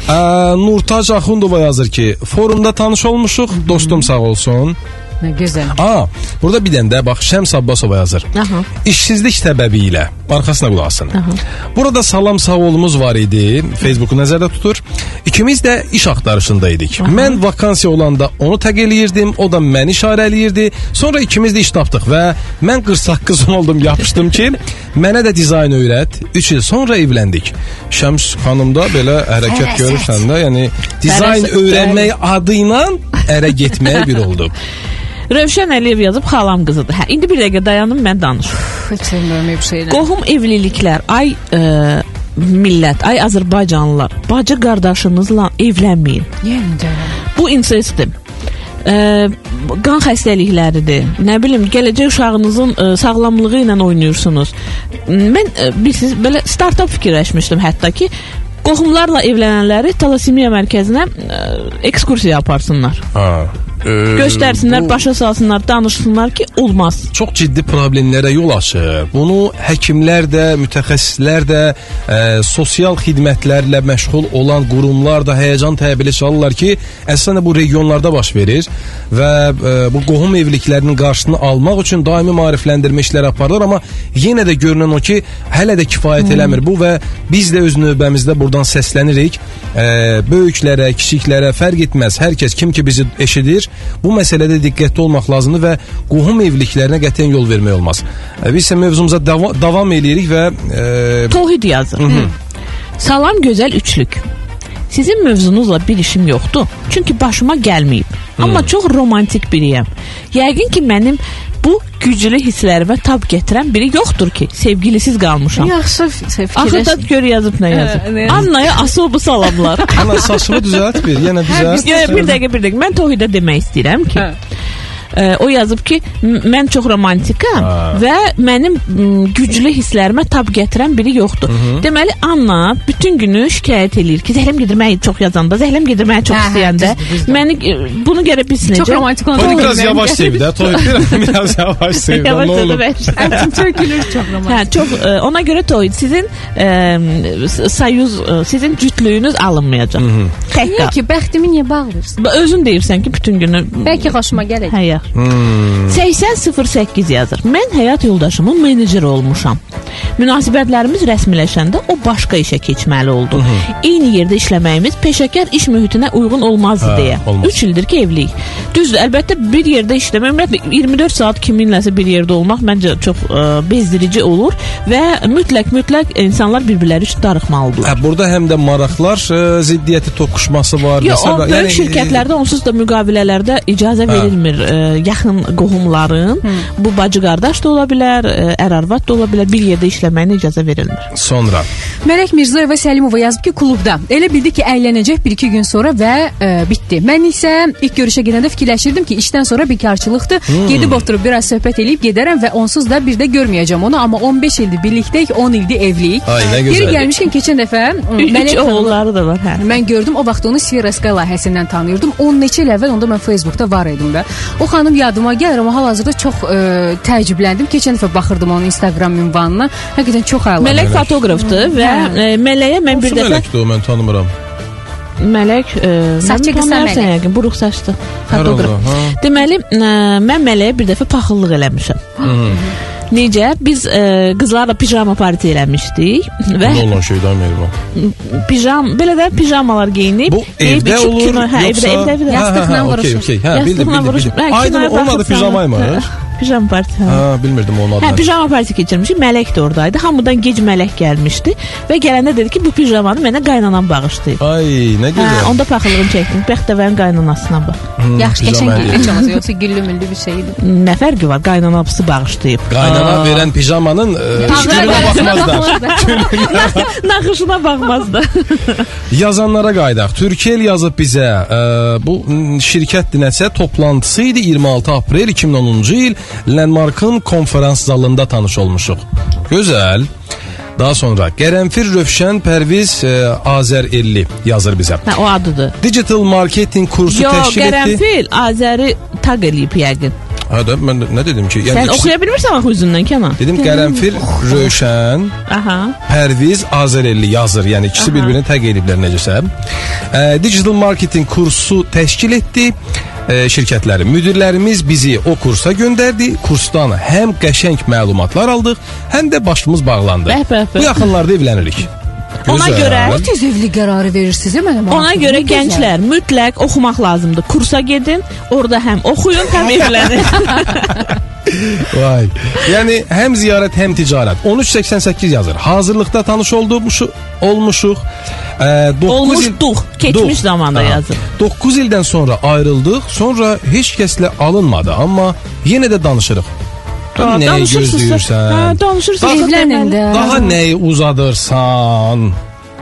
Ə, Nurtac Axundova yazır ki, forumda tanış olmuşuq, dostum sağ olsun. Nə gözəl. Aa, burada bir dənə də bax Şəms Abbasova yazır. Aha. İşsizlik səbəbilə arxasına qulaq asın. Burada salam sağ olumuz var idi. Facebooku nəzərdə tutur. İkimiz də iş axtarışındaydık. Mən vakansiya olanda onu təq eləyirdim, o da məni işarə eləyirdi. Sonra ikimiz də iş tapdıq və mən 48 *laughs* oldum, yapışdım ki, mənə də dizayn öyrət. 3 il sonra evləndik. Şəms xanım da belə hərəkət Fərasət. görürsən də, yəni dizayn öyrənmək adı ilə ərə getməyə bir oldu. *laughs* Rövşən Əliyev yazıb xalam qızıdır. Hə, indi bir dəqiqə dayanım mən danışım. Heç sevmirəm bu şeyləri. Qohum evliliklər, ay ə, millət, ay Azərbaycanlılar, bacı qardaşınızla evlənməyin. Yəni də. Bu insestdir. ə, qan xəstəlikləridir. Nə bilim, gələcək uşağınızın ə, sağlamlığı ilə oynayırsınız. Mən ə, bilirsiniz, belə startap fikirləşmişdim hətta ki, qohumlarla evlənənləri talasemiya mərkəzinə ə, ekskursiya aparsınlar. Ha. Ee, Göstərsinlər, bu başa salsınlar, danışsınlar ki, olmaz. çox ciddi problemlərə yol açır. Bunu həkimlər də, mütəxəssislər də, ə, sosial xidmətlərlə məşğul olan qurumlar da həyəcan təbili çalırlar ki, əslində bu regionlarda baş verir və ə, bu qohum evliliklərinin qarşısını almaq üçün daimi maarifləndirmə işləri aparılır, amma yenə də görünən o ki, hələ də kifayət eləmir bu və biz də öz növbəmizdə buradan səslənirik. Ə, böyüklərə, kiçiklərə fərq etməz. Hər kəs kim ki bizi eşidir, bu məsələdə diqqətli olmaq lazımdır və qohum evliliklərinə qətiyyən yol vermək olmaz. Ə, Biz isə mövzumuza dava davam eləyirik və ə, Tohid yazır. Salam gözəl üçlük. Sizin mövzunuzla bir işim yoxdur. Çünki başıma gəlməyib. Amma çox romantik biriyəm. Yəqin ki mənim bu güclü hisslərimə tab gətirən biri yoxdur ki, sevgilisiz qalmışam. Yaxşı Axı da gör yazıb nə yazıb. Hə, yazıb? Annaya asobu salamlar. ana saçını düzəlt bir, yenə düzəlt. Yox, yox, bir dəqiqə, bir dəqiqə. Mən Tohidə demək istəyirəm ki, Hə. Ə, o yazıb ki, m- mən çox romantikam Ha. və mənim m, güclü hisslərimə tab gətirən biri yoxdur. Deməli Anna bütün günü şikayət eləyir ki, zəhləm gedir mənə çox yazanda, zəhləm gedir mənə çox Hə, hə, istəyəndə. düzdür, düzdür. Məni ə, bunu görə bilsin Çox romantik oldu. Toy *laughs* biraz yavaş sev də, toy biraz, biraz yavaş sev də, Yavaş nə olur. söylə. Tökülür çox romantik. Hə, çox ə, ona görə toy sizin ə, s- sayuz ə, sizin cütlüyünüz alınmayacaq. Tək Niyə qal. ki, bəxtimi niyə bağlayırsan? Özün deyirsən ki, bütün günü Bəlkə xoşuma gələcək. Hə, ya. 8008 yazır. Mən həyat yoldaşımın meneceri olmuşam. Münasibətlərimiz rəsmiləşəndə o başqa işə keçməli oldu. Eyni yerdə işləməyimiz peşəkar iş mühitinə uyğun olmazdı Hə, deyə. olmaz. 3 ildir ki evliyik. Düzdür, əlbəttə bir yerdə işləmək, ümumiyyətlə 24 saat kiminləsə bir yerdə olmaq məncə çox ə, bezdirici olur və mütləq mütləq insanlar bir-birləri üçün darıxmalıdırlar. Hə, burada həm də maraqlar ə, ziddiyyəti toqquşması var. Yox, o Məsələn, böyük yəni, şirkətlərdə onsuz da müqavilələrdə icazə verilmir ə, yaxın qohumların. Bu bacı qardaş da ola bilər, ə, ər arvad da ola bilər, bir yerdə işləməyinə icazə verilmir. Sonra Mələk Mirzayeva Səlimova yazıb ki, klubda. Elə bildi ki, əylənəcək 1-2 gün sonra və ə, bitdi. Mən isə ilk görüşə gedəndə fikirləşirdim ki, işdən sonra bikarçılıqdır. Gedib oturub biraz söhbət eləyib gedərəm və onsuz da bir də görməyəcəm onu, amma 15 ildir birlikdəyik, 10 ildir evliyik. Ay, nə Yeri gözəl. gəlmişkən keçən dəfə *laughs* Mələk oğulları da var, hə. Mən gördüm o vaxt onu Sfera Sky layihəsindən tanıyırdım. 10 neçə il əvvəl onda mən Facebookda var idim də. O xanım yadıma gəlir amma hal-hazırda çox ə, təəccübləndim. Keçən dəfə baxırdım onun Instagram ünvanına. Həqiqətən çox əla. Mələk fotoqrafdır və Hə. ə, Mələyə mən bir dəfə mələkdir o mən tanımıram. Mələk ə, Saçı mən qısa mələk. buruq saçlı fotoqraf. Deməli, ə, mən Mələyə bir dəfə paxıllıq eləmişəm. Necə? Biz ə, qızlarla pijama parti eləmişdik və Ne olan şeydən Mehriban? pijam belə də pijamalar geyinib Bu deyib evdə içib olur kino- hə, yoxsa evdə evdə evdə. Ha, ha, ha, Yastıqla okey, vuruşur. okey. Hə, bildim, Yastıqla bildim, vuruşub. bildim. Hə, Aydın kinoya onun adı baxıb pijamaymış. *laughs* Hə, Pijama parti. Hə. Ha, bilmirdim onun Hə, adını. pijama parti keçirmişik. Mələk də oradaydı. Hamıdan gec Mələk gəlmişdi və gələndə dedi ki, bu pijamanı mənə qaynanam bağışlayıb. Ay, nə Hə, gözəl. onda paxıllığını çəkdim. Bəxtəvərin qaynanasına bax. Yaxşı, pijama qəşəng əliyir. geyinmiş olmasa yoxsa güllü-müllü bir şeydir. Nə fərqi var? Qaynanası bağışlayıb. Qaynana Aa, verən pijamanın ə, şükürünə baxmazlar. *laughs* Naxışına baxmaz da. Yazanlara qaydaq. Türkiye'l yazıb bizə ə, bu m, şirkətdir nəsə toplantısı idi 26 aprel 2010-cu il Landmarkın konferans zalında tanış olmuşuq. Gözəl. Daha sonra Qərənfir Rövşən Pərviz ə, Azər 50 yazır bizə. Hə, o adıdır. Digital marketing kursu Yox, təşkil etdi. Qərənfil Azəri taq eləyib yəqin. Hə də mən də- nə dedim ki? Sən ikisi- oxuya bilmirsən axı üzündən Kənan? Dedim Qərənfil Rövşən Aha. Pərviz Azərelli yazır. Yəni ikisi bir-birini təq ediblər necəsə. E, digital marketing kursu təşkil etdi. E, şirkətləri, müdirlərimiz bizi o kursa göndərdi. Kursdan həm qəşəng məlumatlar aldıq, həm də başımız bağlandı. Bəh, bəh, bəh. Bu yaxınlarda evlənirik. Ona Gözəl. görə- Tez evli qərarı verirsiniz ya mənə. Ona görə gənclər mütləq oxumaq lazımdır. Kursa gedin, orada həm oxuyun, həm *laughs* evlənin. *laughs* Vay. Yəni həm ziyarət, həm ticarət. 1388 yazır. Hazırlıqda tanış olmuşuq, olmuşuq. E, 9 il Olmuşduq, keçmiş Duh. zamanda Aha. yazır. 9 ildən sonra ayrıldıq. Sonra heç kəslə alınmadı, amma yenə də danışırıq. Ha, Nəyi danışırsınız. gözləyirsən? Hə, danışırsınız. Evlənin də. Daha nəyi uzadırsan?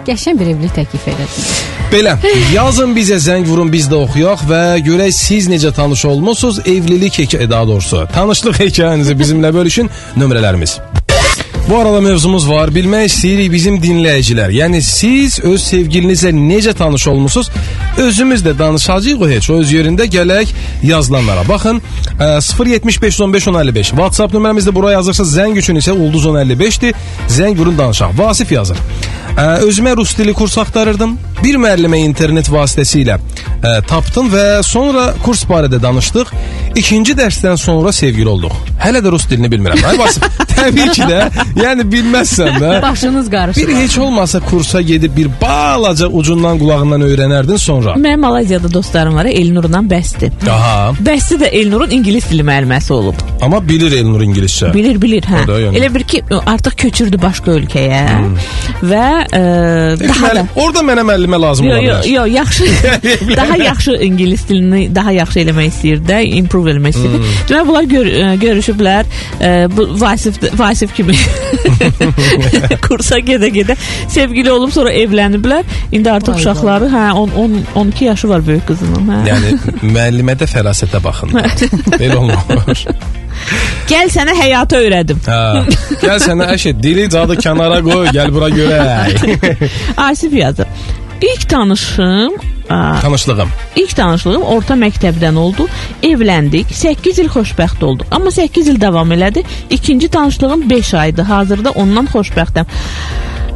Qəşəng bir evlilik təklif elədin. Belə, yazın bizə zəng vurun biz də oxuyaq və görək siz necə tanış olmusunuz? Evlilik hekayə daha doğrusu, tanışlıq hekayənizi bizimlə bölüşün. Nömrələrimiz Bu arada mövzumuz var. Bilmək istəyirik bizim dinləyicilər. Yəni siz öz sevgilinizlə necə tanış olmusunuz? Özümüz də danışacağıq o heç. O öz yerində gələk yazılanlara. Baxın, e, 075151055 WhatsApp nömrəmizdə bura yazırsınız. Zəng üçün isə ulduz 1055-dir. Zəng vurun danışaq. Vasif yazır. E, özümə rus dili kurs axtarırdım. Bir müəllimə internet vasitəsilə e, tapdım və sonra kurs barədə danışdıq. İkinci dərsdən sonra sevgili olduq. Hələ də rus dilini bilmirəm. Ay Vasif, *laughs* təbii ki də. Yəni bilməzsən də. Başınız qarışır. Bir heç olmasa kursa gedib bir balaca ucundan qulağından öyrənərdin sonra. Mənim Malayziyada dostlarım var, Elnurla Bəsti. Aha. Bəsti də Elnurun ingilis dili müəlliməsi olub. Amma bilir Elnur ingiliscə. Bilir, bilir, hə. O da yəni. Elə bir ki, artıq köçürdü başqa ölkəyə və e, Peki, daha da müəllim, orada mənə müəllimə lazım Yo, ola yo, bilər. yo, yaxşı. *laughs* daha yaxşı ingilis dilini daha yaxşı eləmək istəyir də, improve eləmək istəyir. Hmm. Demək bunlar gör, ə, görüşüblər. Ə, bu Vasif Vasif kimi *laughs* *laughs* kursa gedə-gedə sevgili olub sonra evləniblər. İndi artıq Vay uşaqları, hə, 10 10 12 yaşı var böyük qızının, hə. Yəni müəllimədə fərasətə baxın. *laughs* Belə olmur. Gəl sənə həyatı öyrədim. Hə. Gəl sənə əşi dili cadı kənara qoy, gəl bura görək. *laughs* Asif yazır. İlk tanışım ə, Tanışlığım. İlk tanışlığım orta məktəbdən oldu. Evləndik. 8 il xoşbəxt olduq. Amma 8 il davam elədi. İkinci tanışlığım 5 aydı. Hazırda ondan xoşbəxtəm.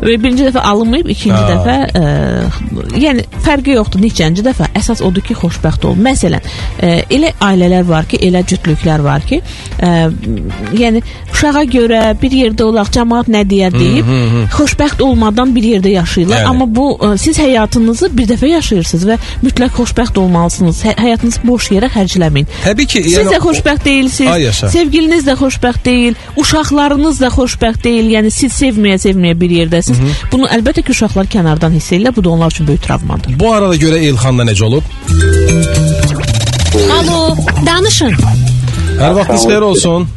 Və birinci dəfə alınmayıb, ikinci Ha. dəfə ə, yəni fərqi yoxdur neçənci dəfə. Əsas odur ki, xoşbəxt ol. Məsələn, ə, elə ailələr var ki, elə cütlüklər var ki, ə, yəni uşağa görə bir yerdə olaq, cəmaət nə deyər deyib, xoşbəxt olmadan bir yerdə yaşayırlar. Yəni. Amma bu ə, siz həyatınızı bir dəfə yaşayırsınız və mütləq xoşbəxt olmalısınız. Hə, həyatınızı boş yerə xərcləməyin. Təbii ki, Siz yəni də xoşbəxt deyilsiniz. Ay yaşa. Sevgiliniz də xoşbəxt deyil, uşaqlarınız da xoşbəxt deyil. Yəni siz sevməyə-sevməyə bir yerdəsiniz. Bunu əlbəttə ki, uşaqlar kənardan hiss edirlər. Bu da onlar üçün böyük travmadır. bu arada görə Elxanda necə olub? Alo, danışın. Hər vaxtınız xeyir olsun.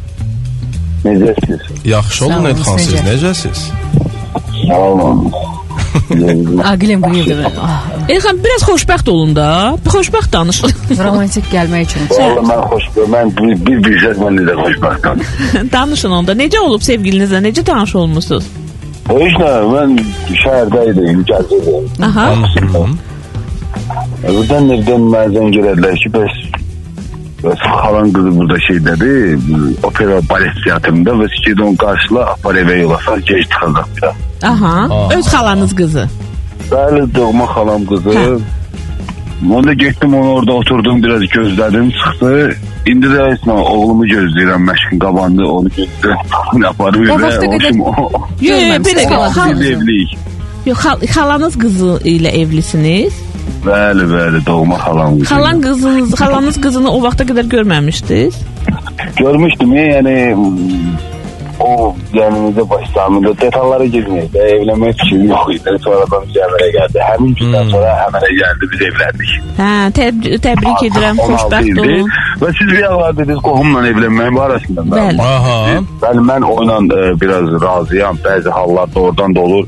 Necəsiz? Yaxşı olun Elxan siz necə? necəsiz? Sağ olun. Aqiləm. *laughs* Ah, Elxan biraz xoşbəxt olun da. Xoşbəxt danışın. *laughs* romantik gəlmək üçün. Vallahi mən xoşbəxt, mən bir, bir bilsəz mən necə xoşbəxtəm. danışın onda. Necə olub sevgilinizlə? Necə tanış olmusunuz? Heç nə, mən şəhərdə idim, gəzirdim. Aha. Buradan evdən mənə zəng elədilər ki, bəs bəs xalan qızı burada şeydədir, bu opera balet teatrında və istəyir onu qarşıla, apar evə yola sal, gec çıxacaq biraz. Aha. Aha. Öz xalanız qızı. Bəli, doğma xalam qızı. Hə. Onda getdim onu orada oturdum biraz gözlədim çıxdı. İndi də nə oğlumu gözləyirəm məşqin qabağında onu gözləyirəm. Aparım evə. Yox, xal- Biz evliyik. yox, xal- xalanız qızı ilə evlisiniz. Bəli, bəli, doğma xalam qızı. Xalan qızınız, xalanız qızını o vaxta qədər görməmişdiniz? Görmüşdüm ya, yəni o yanımızda başlamında detallara girməyək də evlənmək fikri yox idi. Sonradan biz əmələ gəldi. Həmin gündən sonra əmələ gəldi, biz evləndik. Hə, təb təbrik edirəm, 16 xoşbəxt olun. Və siz bir ağlar dediniz qohumla evlənməyin barəsində. Bəli. Aha. Bəli, mən onunla e, biraz razıyam. Bəzi hallarda oradan da olur.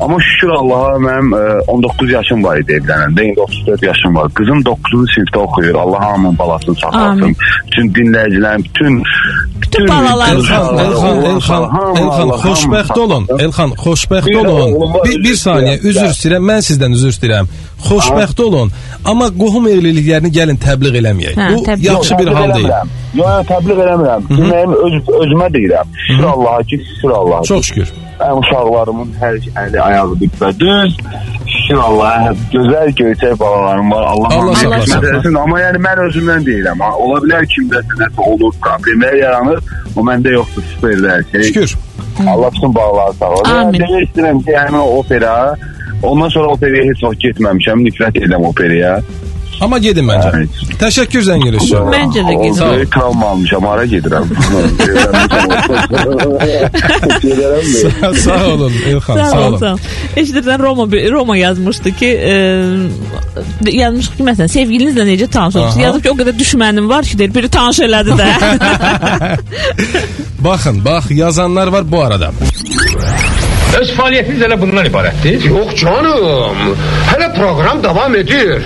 Amma şükür Allaha mənim e, 19 yaşım var idi evlənəndə. İndi 34 yaşım var. Qızım 9-cu sinifdə oxuyur. Allah hamının balasını saxlasın. Bütün dinləyicilərin, bütün Bütün balalar Elxan, Elxan, Elxan, Elxan, xoşbəxt olun. Elxan, xoşbəxt olun. Bir, bir saniyə, üzr istəyirəm. Mən sizdən üzr istəyirəm. Xoşbəxt olun. Amma qohum evliliklərini gəlin təbliğ eləməyək. Hə, Bu təbliğ- yaxşı bir hal deyil. Yox, yox, təbliğ eləmirəm. Deməyim öz özümə deyirəm. Şükür Allaha ki, şükür Allaha. Çox şükür. Mənim uşaqlarımın hər əli ayağı düz. Şükür Allaha. Gözəl göyçək balalarım var. Allah Allah saxlasın. Amma yəni mən özümdən deyirəm. Ha, Ola bilər kimdəsə nəsə olur, problemlər yaranır. O məndə yoxdur, süperdir hər şey. Şükür. Allah bütün bağları sağ olsun. Amin. Yəni, demək istəyirəm ki, o opera Ondan sonra operaya heç vaxt getməmişəm. Nifrət edirəm operaya. Amma gedin məncə. Evet. Təşəkkür zənginiz üçün. Məncə də gedin. Sağ ol. Böyük travma almışam, hara gedirəm. Gedirəm *laughs* də. sağ olun Elxan, Sağ sağ ol, olun. sağ ol. Eşidirsən Roma bir- Roma yazmışdı ki, e, yazmış ki məsələn sevgilinizlə necə tanış olmusunuz? Aha. Yazıb ki, o qədər düşmənim var ki, deyir, biri tanış elədi də. *laughs* Baxın, bax yazanlar var bu arada. Öz fəaliyyətiniz elə bundan ibarətdir? Yox canım. Hələ proqram davam edir.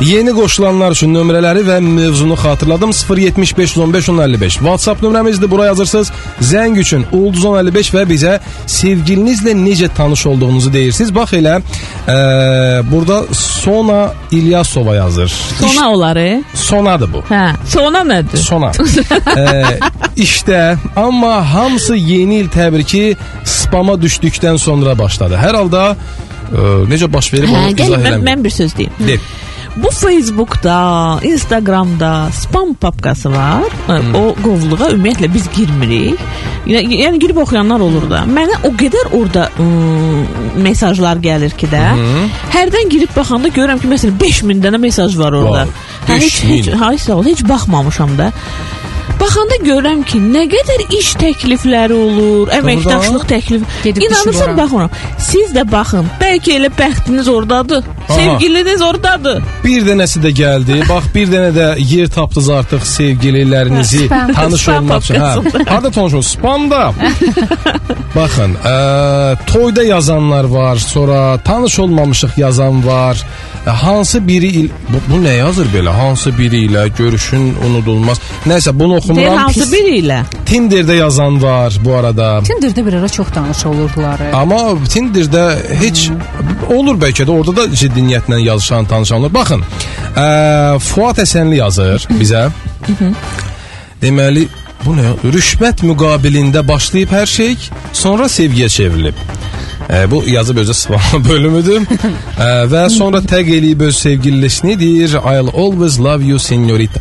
Yeni qoşulanlar üçün nömrələri və mövzunu xatırladım. 075 15 1055. WhatsApp nömrəmizdir. Bura yazırsınız. Zəng üçün Ulduz 1055 və bizə sevgilinizlə necə tanış olduğunuzu deyirsiniz. Bax elə e, burada Sona İlyasova yazır. Sona oları. Sonadır bu. Hə. Sona nədir? Sona. ee, işte amma hamısı yeni il təbriki spama düşdükdən sonra başladı. Hər halda e, necə baş verib Hə, onu izah mən, eləmir. mən bir söz deyim. De. Bu Facebookda, Instagramda spam papkası var. Hmm. O qovluğa ümumiyyətlə biz girmirik. Yəni, girib oxuyanlar olur da. Mənə o qədər orada ım, mesajlar gəlir ki də. Hərdən girib baxanda görürəm ki, məsələn 5000 dənə mesaj var orada. Vay, Hə, heç 5000. heç hay sağ ol, heç baxmamışam da. Baxanda görürəm ki, nə qədər iş təklifləri olur, əməkdaşlıq təklifi. İnanırsan bax ona. Siz də baxın. Bəlkə elə bəxtiniz ordadır. Aha. Sevgiliniz ordadır. Bir dənəsi də gəldi. Bax bir dənə də yer tapdınız artıq sevgililərinizi tanış olmaq üçün. Hə. Harda tanış olsun? Spamda. *laughs* Baxın, ə, toyda yazanlar var, sonra tanış olmamışıq yazan var. Ə, hansı biri il bu, bu nə yazır belə? Hansı biri ilə görüşün unudulmaz. Nəsə bunu Deyir oxumuram. hansı Pis- biri ilə? Tinderdə yazan var bu arada. Tinderdə bir ara çox tanış olurdular. Amma Tinderdə heç olur bəlkə də orada da ciddi niyyətlə yazışan, tanışan olur. Baxın, ə, Fuad Həsənli yazır bizə. Deməli, bu nə? Rüşvət müqabilində başlayıb hər şey, sonra sevgiyə çevrilib. E, bu yazıb özü sıfırlama bölümüdür. e, və sonra təq eləyib öz sevgilisini deyir I'll always love you señorita.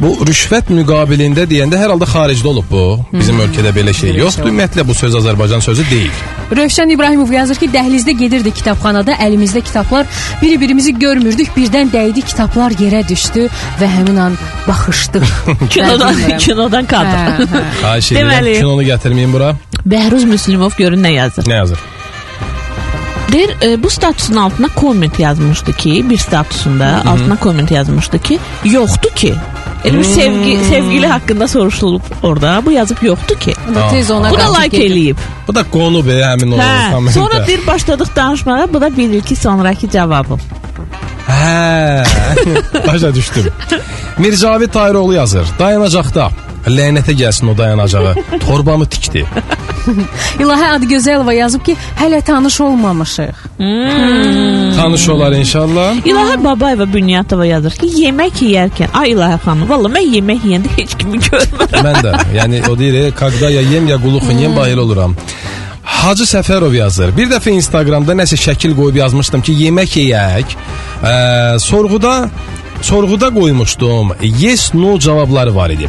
Bu rüşvət müqabilində deyəndə hər halda xaricdə olub bu. Bizim ölkədə belə şey yoxdur. Ümumiyyətlə bu söz Azərbaycan sözü deyil. Rövşən İbrahimov yazır ki, dəhlizdə gedirdi kitabxanada, əlimizdə kitablar, biri-birimizi görmürdük, birdən dəydi, kitablar yerə düşdü və həmin an baxışdıq. *laughs* Kinodan, kinodan kadr. Hə, hə. Edirəm, Deməli- kinonu gətirməyin bura. Bəhruz Müslümov görün nə yazır. Nə yazır? Deyir, e, bu statusun altına komment yazmışdı ki, bir statusunda altına komment yazmışdı ki, yoxdur ki. Elə bir sevgi sevgili haqqında soruşulub orada. Bu yazıb yoxdur ki. Da tez ona Bu da like eləyib. Bu da qonu be həmin o Hə. kommentdə. Sonra deyir başladıq danışmağa. Bu da bir ilki sonrakı cavabım. Hə. *laughs* Başa düşdüm. Mircavid Tayiroğlu yazır. Dayanacaqda. lənətə gəlsin o dayanacağa. *laughs* Torbamı tikdi. İlahə Adgözəlova yazıb ki, hələ tanış olmamışıq. Hmm. Tanış olar inşallah. İlahə Babayeva Bünyatova yazır ki, yemək yeyərkən, ay İlahə xanım, valla mən yemək yeyəndə heç kimi görmürəm. mən də, *laughs* yəni o deyir, e, qaqda ya yem ya quluxun yem hmm. bayıl oluram. Hacı Səfərov yazır. Bir dəfə Instagramda nəsə şəkil qoyub yazmışdım ki, yemək yeyək. Ə, sorğuda sorğuda qoymuşdum. Yes no cavabları var idi.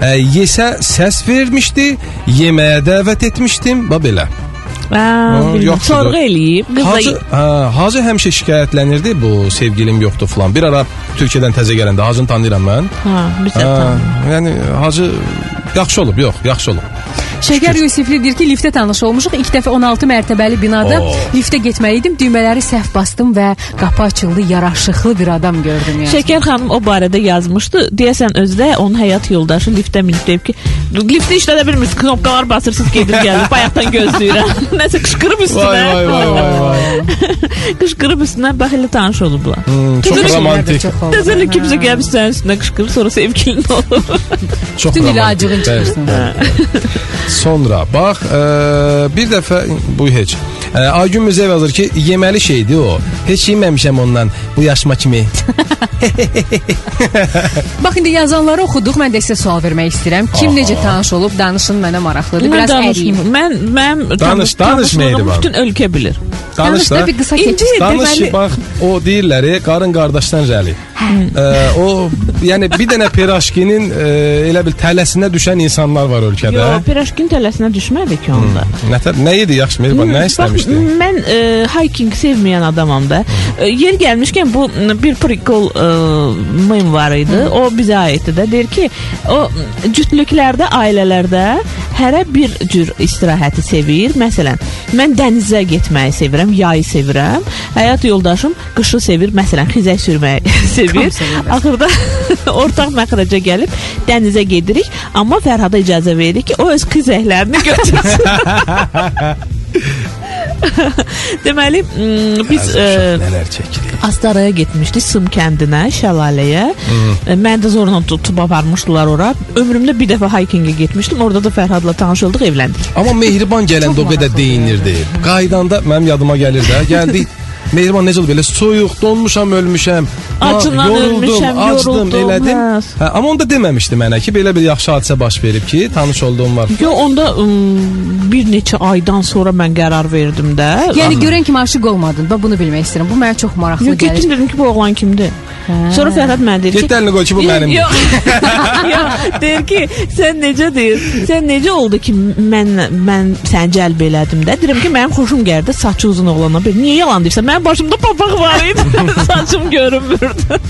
Ə, yesə səs vermişdi, yeməyə dəvət etmişdim, bax belə. Sorğu eləyib. Hacı, hə, Hacı həmişə şikayətlənirdi bu sevgilim yoxdur falan. Bir ara Türkiyədən təzə gələndə Hacını tanıyıram mən. Hə, sən yəni Hacı yaxşı olub, yox, yaxşı olub. Şəkər Yusifli deyir ki, liftə tanış olmuşuq. İlk dəfə 16 mərtəbəli binada Oo. liftə getməli idim. Düymələri səhv bastım və qapı açıldı. Yaraşıqlı bir adam gördüm yəni. Şəkər xanım o barədə yazmışdı. Deyəsən özü də onun həyat yoldaşı liftə minib deyib ki, liftə işlədə bilmirsiniz, knopkalar basırsınız, gedir gəlir. Bayaqdan gözləyirəm. *laughs* Nəsə qışqırıb üstünə. Vay vay vay vay vay. *laughs* qışqırıb üstünə bax elə tanış olublar. Hmm, çox Düzülüşlər də romantik. Nəzərlə kimsə gəlib sənin üstünə qışqırır, sonra sevgilin olur. Çox Bütün romantik. ilacığın Bəli. çıxırsın. *laughs* Sonra bax, ə, bir dəfə bu heç. Ə, Aygün Müzəv yazır ki, yeməli şeydi o. Heç yeməmişəm ondan bu yaşıma kimi. *laughs* Bax indi yazanları oxuduq. Mən də sizə sual vermək istəyirəm. Kim necə tanış olub, danışın mənə maraqlıdır. Mən Biraz əriyim. Mən mənim Danış, danış Mehriban. bütün ölkə bilir. Danış Danış da. bir qısa keçir. Danış bax, o deyirlər, e, qarın qardaşdan rəli. Ə, o yəni bir dənə piraşkinin ə, elə bil tələsinə düşən insanlar var ölkədə. Yox, pirajkin tələsinə düşmədi ki onda. Nətər nə idi yaxşı Mehriban, nə istəmişdi? Bax, mən e, hiking sevməyən adamam da. E, yer gəlmişkən bu bir prikol e, mem var idi. O bizə aiddir də. Deyir ki, o cütlüklərdə, ailələrdə hərə bir cür istirahəti sevir. Məsələn, mən dənizə getməyi sevirəm, yayı sevirəm. Həyat yoldaşım qışı sevir, məsələn, xizək sürməyi *laughs* sevir. Axırda *laughs* *laughs* ortaq məxrəcə gəlib dənizə gedirik, amma Fərhada icazə veririk ki, o öz xizəklərini *laughs* götürsün. *laughs* Deməli, m, biz uşaq nələr çəkirik. Astaraya getmişdik Sım kəndinə, şəlaləyə. E, Məni də zorla tutub aparmışdılar ora. Ömrümdə bir dəfə hikinga getmişdim. Orada da Fərhadla tanış olduq, evləndik. Amma mehriban gələndə o qədər deyinirdi. Qaydanda mənim yadıma gəlir də. Gəldi Mehriban necə oldu belə soyuq, donmuşam, ölmüşəm. Acından yoruldum, ölmüşəm, acdım, yoruldum, elədim. hə. Hə, amma onda deməmişdi mənə ki, belə bir yaxşı hadisə baş verib ki, tanış olduğum var. Yo, onda ım, bir neçə aydan sonra mən qərar verdim də. Yəni görən kimi aşiq olmadın. Bax bunu bilmək istəyirəm. Bu mənə çox maraqlı Yo, gəlir. getdim dedim ki, bu oğlan kimdir? Hə. Sonra Fərhad mənə dedi ki, Get əlini qoy ki, bu Yo- mənimdir. yo- *laughs* *laughs* yo, deyir ki, sən necə deyir? Sən necə oldu ki, mən mən səni cəlb elədim də. Deyirəm ki, mənim xoşum gəldi saçı uzun oğlana. Bir niyə yalan deyirsən? Mənim başımda papaq var *laughs* idi. Saçım görünmürdü.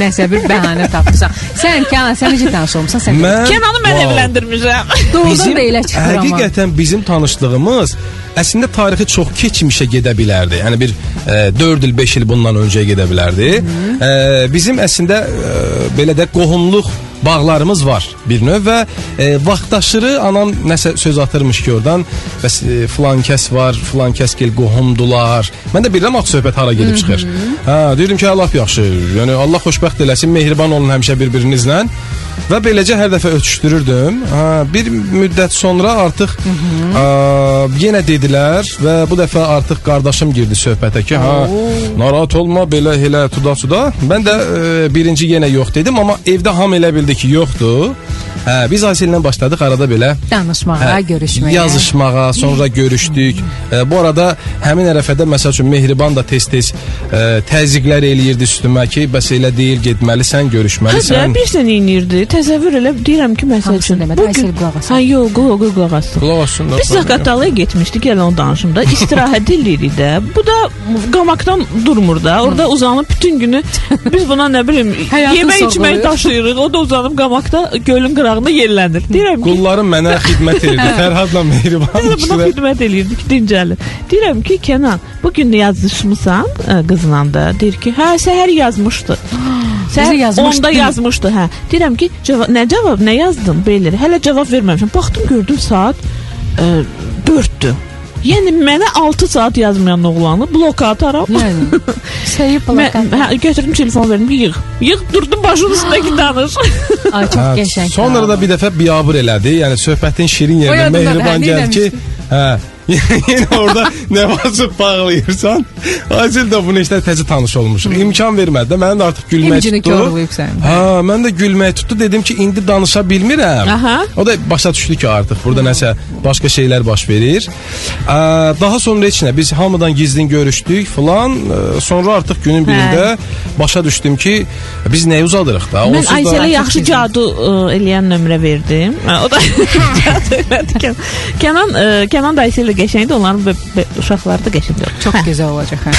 Nəsə bir bəhanə tapdısan. Sən Kənan, sən necə tanış olmusan? Sən Mən- Kenanı mən Vay. evləndirmişəm. doğrudan da elə çıxır amma. həqiqətən bizim tanışlığımız əslində tarixi çox keçmişə gedə bilərdi. Yəni bir e, 4 il, 5 il bundan öncəyə gedə bilərdi. E, bizim əslində e, belə də qohumluq bağlarımız var bir növ və e, vaxtaşırı anam nəsə söz atırmış ki oradan bəs e, filan kəs var, filan kəs gel qohumdular. Mən də bilirəm axı söhbət hara gedib çıxır. Hə, deyirəm ki, lap yaxşı. Yəni Allah xoşbəxt eləsin, mehriban olun həmişə bir-birinizlə. Və beləcə hər dəfə ötüşdürürdüm. Ha, bir müddət sonra artıq ə, yenə dedilər və bu dəfə artıq qardaşım girdi söhbətə ki, ha, narahat olma, belə elə tuda tuda. Mən də ə, birinci yenə yox dedim, amma evdə ham elə bildi ki, yoxdur. Hə, biz Aysellə başladıq arada belə danışmağa, Hə, görüşməyə. Yazışmağa, sonra görüşdük. E, bu arada həmin ərəfədə məsəl üçün Mehriban da tez-tez e, təzyiqlər eləyirdi üstümə ki, bəs elə deyil, getməlisən, görüşməlisən. bir sən inirdi. Təsəvvür elə deyirəm ki, məsəl üçün. demədi, Aysel qulaq asın. Hə, yox, qulaq qulaq qulaq asın. Qulaq assınlar. Biz Zaqatalaya getmişdik, elə onu danışım da. İstirahət eləyirik də. Bu da qamakdan durmur da. Orada uzanıb bütün günü biz buna nə bilim yemək içmək daşıyırıq. O da uzanıb qamakda gölün qırağında yerlənir. *laughs* Deyirəm ki, Qullarım mənə xidmət edirdi. Fərhadla Mehriban. Biz də buna xidmət eləyirdik, dincəlir. Deyirəm ki, Kənan, bu gün yazışmısan qızla da? Deyir ki, hə, səhər yazmışdı. Səhər yazmışdı. onda yazmışdı, hə. Deyirəm ki, cavab, nə cavab, nə yazdın belə? Hələ cavab verməmişəm. Baxdım, gördüm saat ə, 4-dür. Yəni mənə 6 saat yazmayan oğlanı bloka ataram. Yəni səyib Mən plakat. hə, götürdüm telefon verdim, yığ. Yığ durdum başının üstündəki danış. *laughs* Ay çox Hə, qəşəng. Sonra da bir dəfə biabır elədi. Yəni söhbətin şirin yerinə Mehriban hə, gəldi ki, hə *laughs* Yenə orada nə varsa bağlayırsan. Acil də bunu işte təzə tanış olmuşuq. İmkan vermədi də mənim də artıq gülmək İmicini tutdu. Ha, mən də gülmək tutdu. Dedim ki, indi danışa bilmirəm. Aha. O da başa düşdü ki, artıq burada nəsə başqa şeylər baş verir. Ə, daha sonra heç nə biz hamıdan gizlin görüşdük falan. Ə, Sonra artıq günün birində başa düşdüm ki, biz nəyi uzadırıq da? Mən Ayselə yaxşı cadu ə, eləyən nömrə verdim. Ə, O da *laughs* *laughs* cadu elədi. Kən- Kənan ə, Kənan da Ayselə qəşəngdir, onların bə- bə- uşaqları da qəşəngdir. Çox gözəl olacaq hə.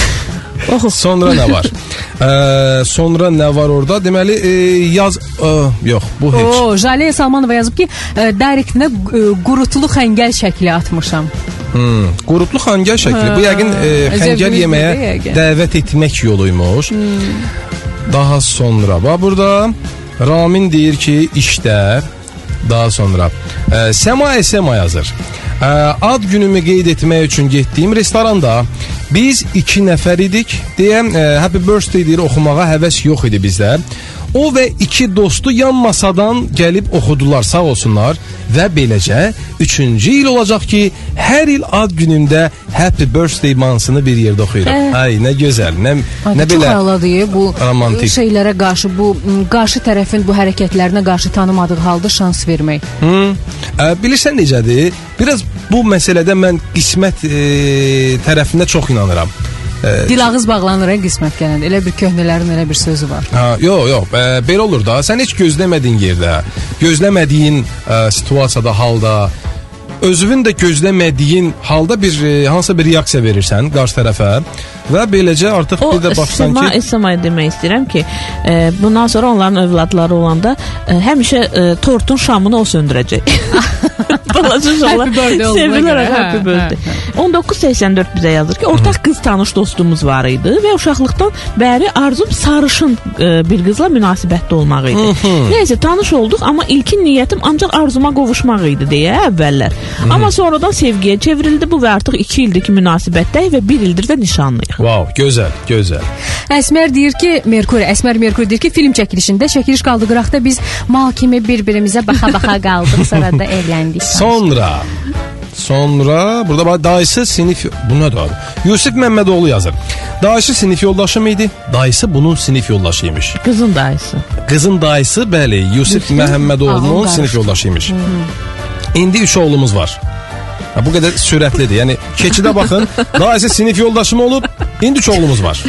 Oxu. Sonra nə var? *laughs* Ə, sonra nə var orada? Deməli, e, yaz ə, yox, bu heç. O, Jale Salmanova yazıb ki, ə, direktinə ə, qurutulu xəngəl şəkli atmışam. Hmm, qurutlu xəngəl şəkli. Bu yəqin e, xəngəl yeməyə yəqin. dəvət etmək yoluymuş. Daha sonra bax burada Ramin deyir ki, işlər daha sonra e, Səma Sema yazır. E, ad günümü qeyd etmək üçün getdiyim restoranda biz 2 nəfər idik. Deyəm, e, happy birthday deyir oxumağa həvəs yox idi bizdə. O və iki dostu yan masadan gəlib oxudular, sağ olsunlar və beləcə 3-cü il olacaq ki, hər il ad günümdə Happy Birthday mahnısını bir yerdə oxuyuram. Eh. Ay, nə gözəl, nə Ay, nə çox belə əladır bu romantik. şeylərə qarşı bu qarşı tərəfin bu hərəkətlərinə qarşı tanımadığı halda şans vermək. Hı? Ə, bilirsən necədir? Biraz bu məsələdə mən qismət e, tərəfində çox inanıram. Dil ağız bağlanır hə, qismət gələndə. Elə bir köhnələrin elə bir sözü var. Ha, yox, yox, e, belə olur da. Sən heç gözləmədiyin yerdə, gözləmədiyin e, situasiyada, halda özünün də gözləmədiyin halda bir e, hansısa bir reaksiya verirsən qarşı tərəfə Və beləcə artıq O bir də baxsan ki, Esma'ya demək istəyirəm ki, e, bundan sonra onların övladları olanda e, həmişə e, tortun şamını o söndürəcək. *laughs* Balaca uşaqlar görə, happy birthday. 1984 bizə yazır ki, ortaq qız tanış dostumuz var idi və uşaqlıqdan bəri arzum sarışın e, bir qızla münasibətdə olmaq idi. Nəysə tanış olduq, amma ilkin niyyətim ancaq arzuma qovuşmaq idi deyə əvvəllər. Amma sonradan sevgiyə çevrildi bu və artıq 2 ildir ki münasibətdəyik və 1 ildir də nişanlıyıq. Wow, gözəl, gözəl. Əsmər deyir ki, Merkuri, Əsmər Merkuri deyir ki, film çəkilişində çəkiliş qaldı qıraqda biz mal kimi bir-birimizə baxa-baxa qaldıq, sonra da evləndik. Sonra Sonra burada dayısı sinif bu nə da? Yusif Məmmədoğlu yazır. Dayısı sinif yoldaşı mıydı? Dayısı bunun sinif yoldaşıymış. Qızın dayısı. Qızın dayısı bəli Yusif Məhəmmədoğlu'nun Ağıl sinif yoldaşıymış. İndi 3 oğlumuz var. Ha, bu qədər sürətlidir. Yəni keçidə baxın, dayısı sinif yoldaşım olub, indi 3 oğlumuz var.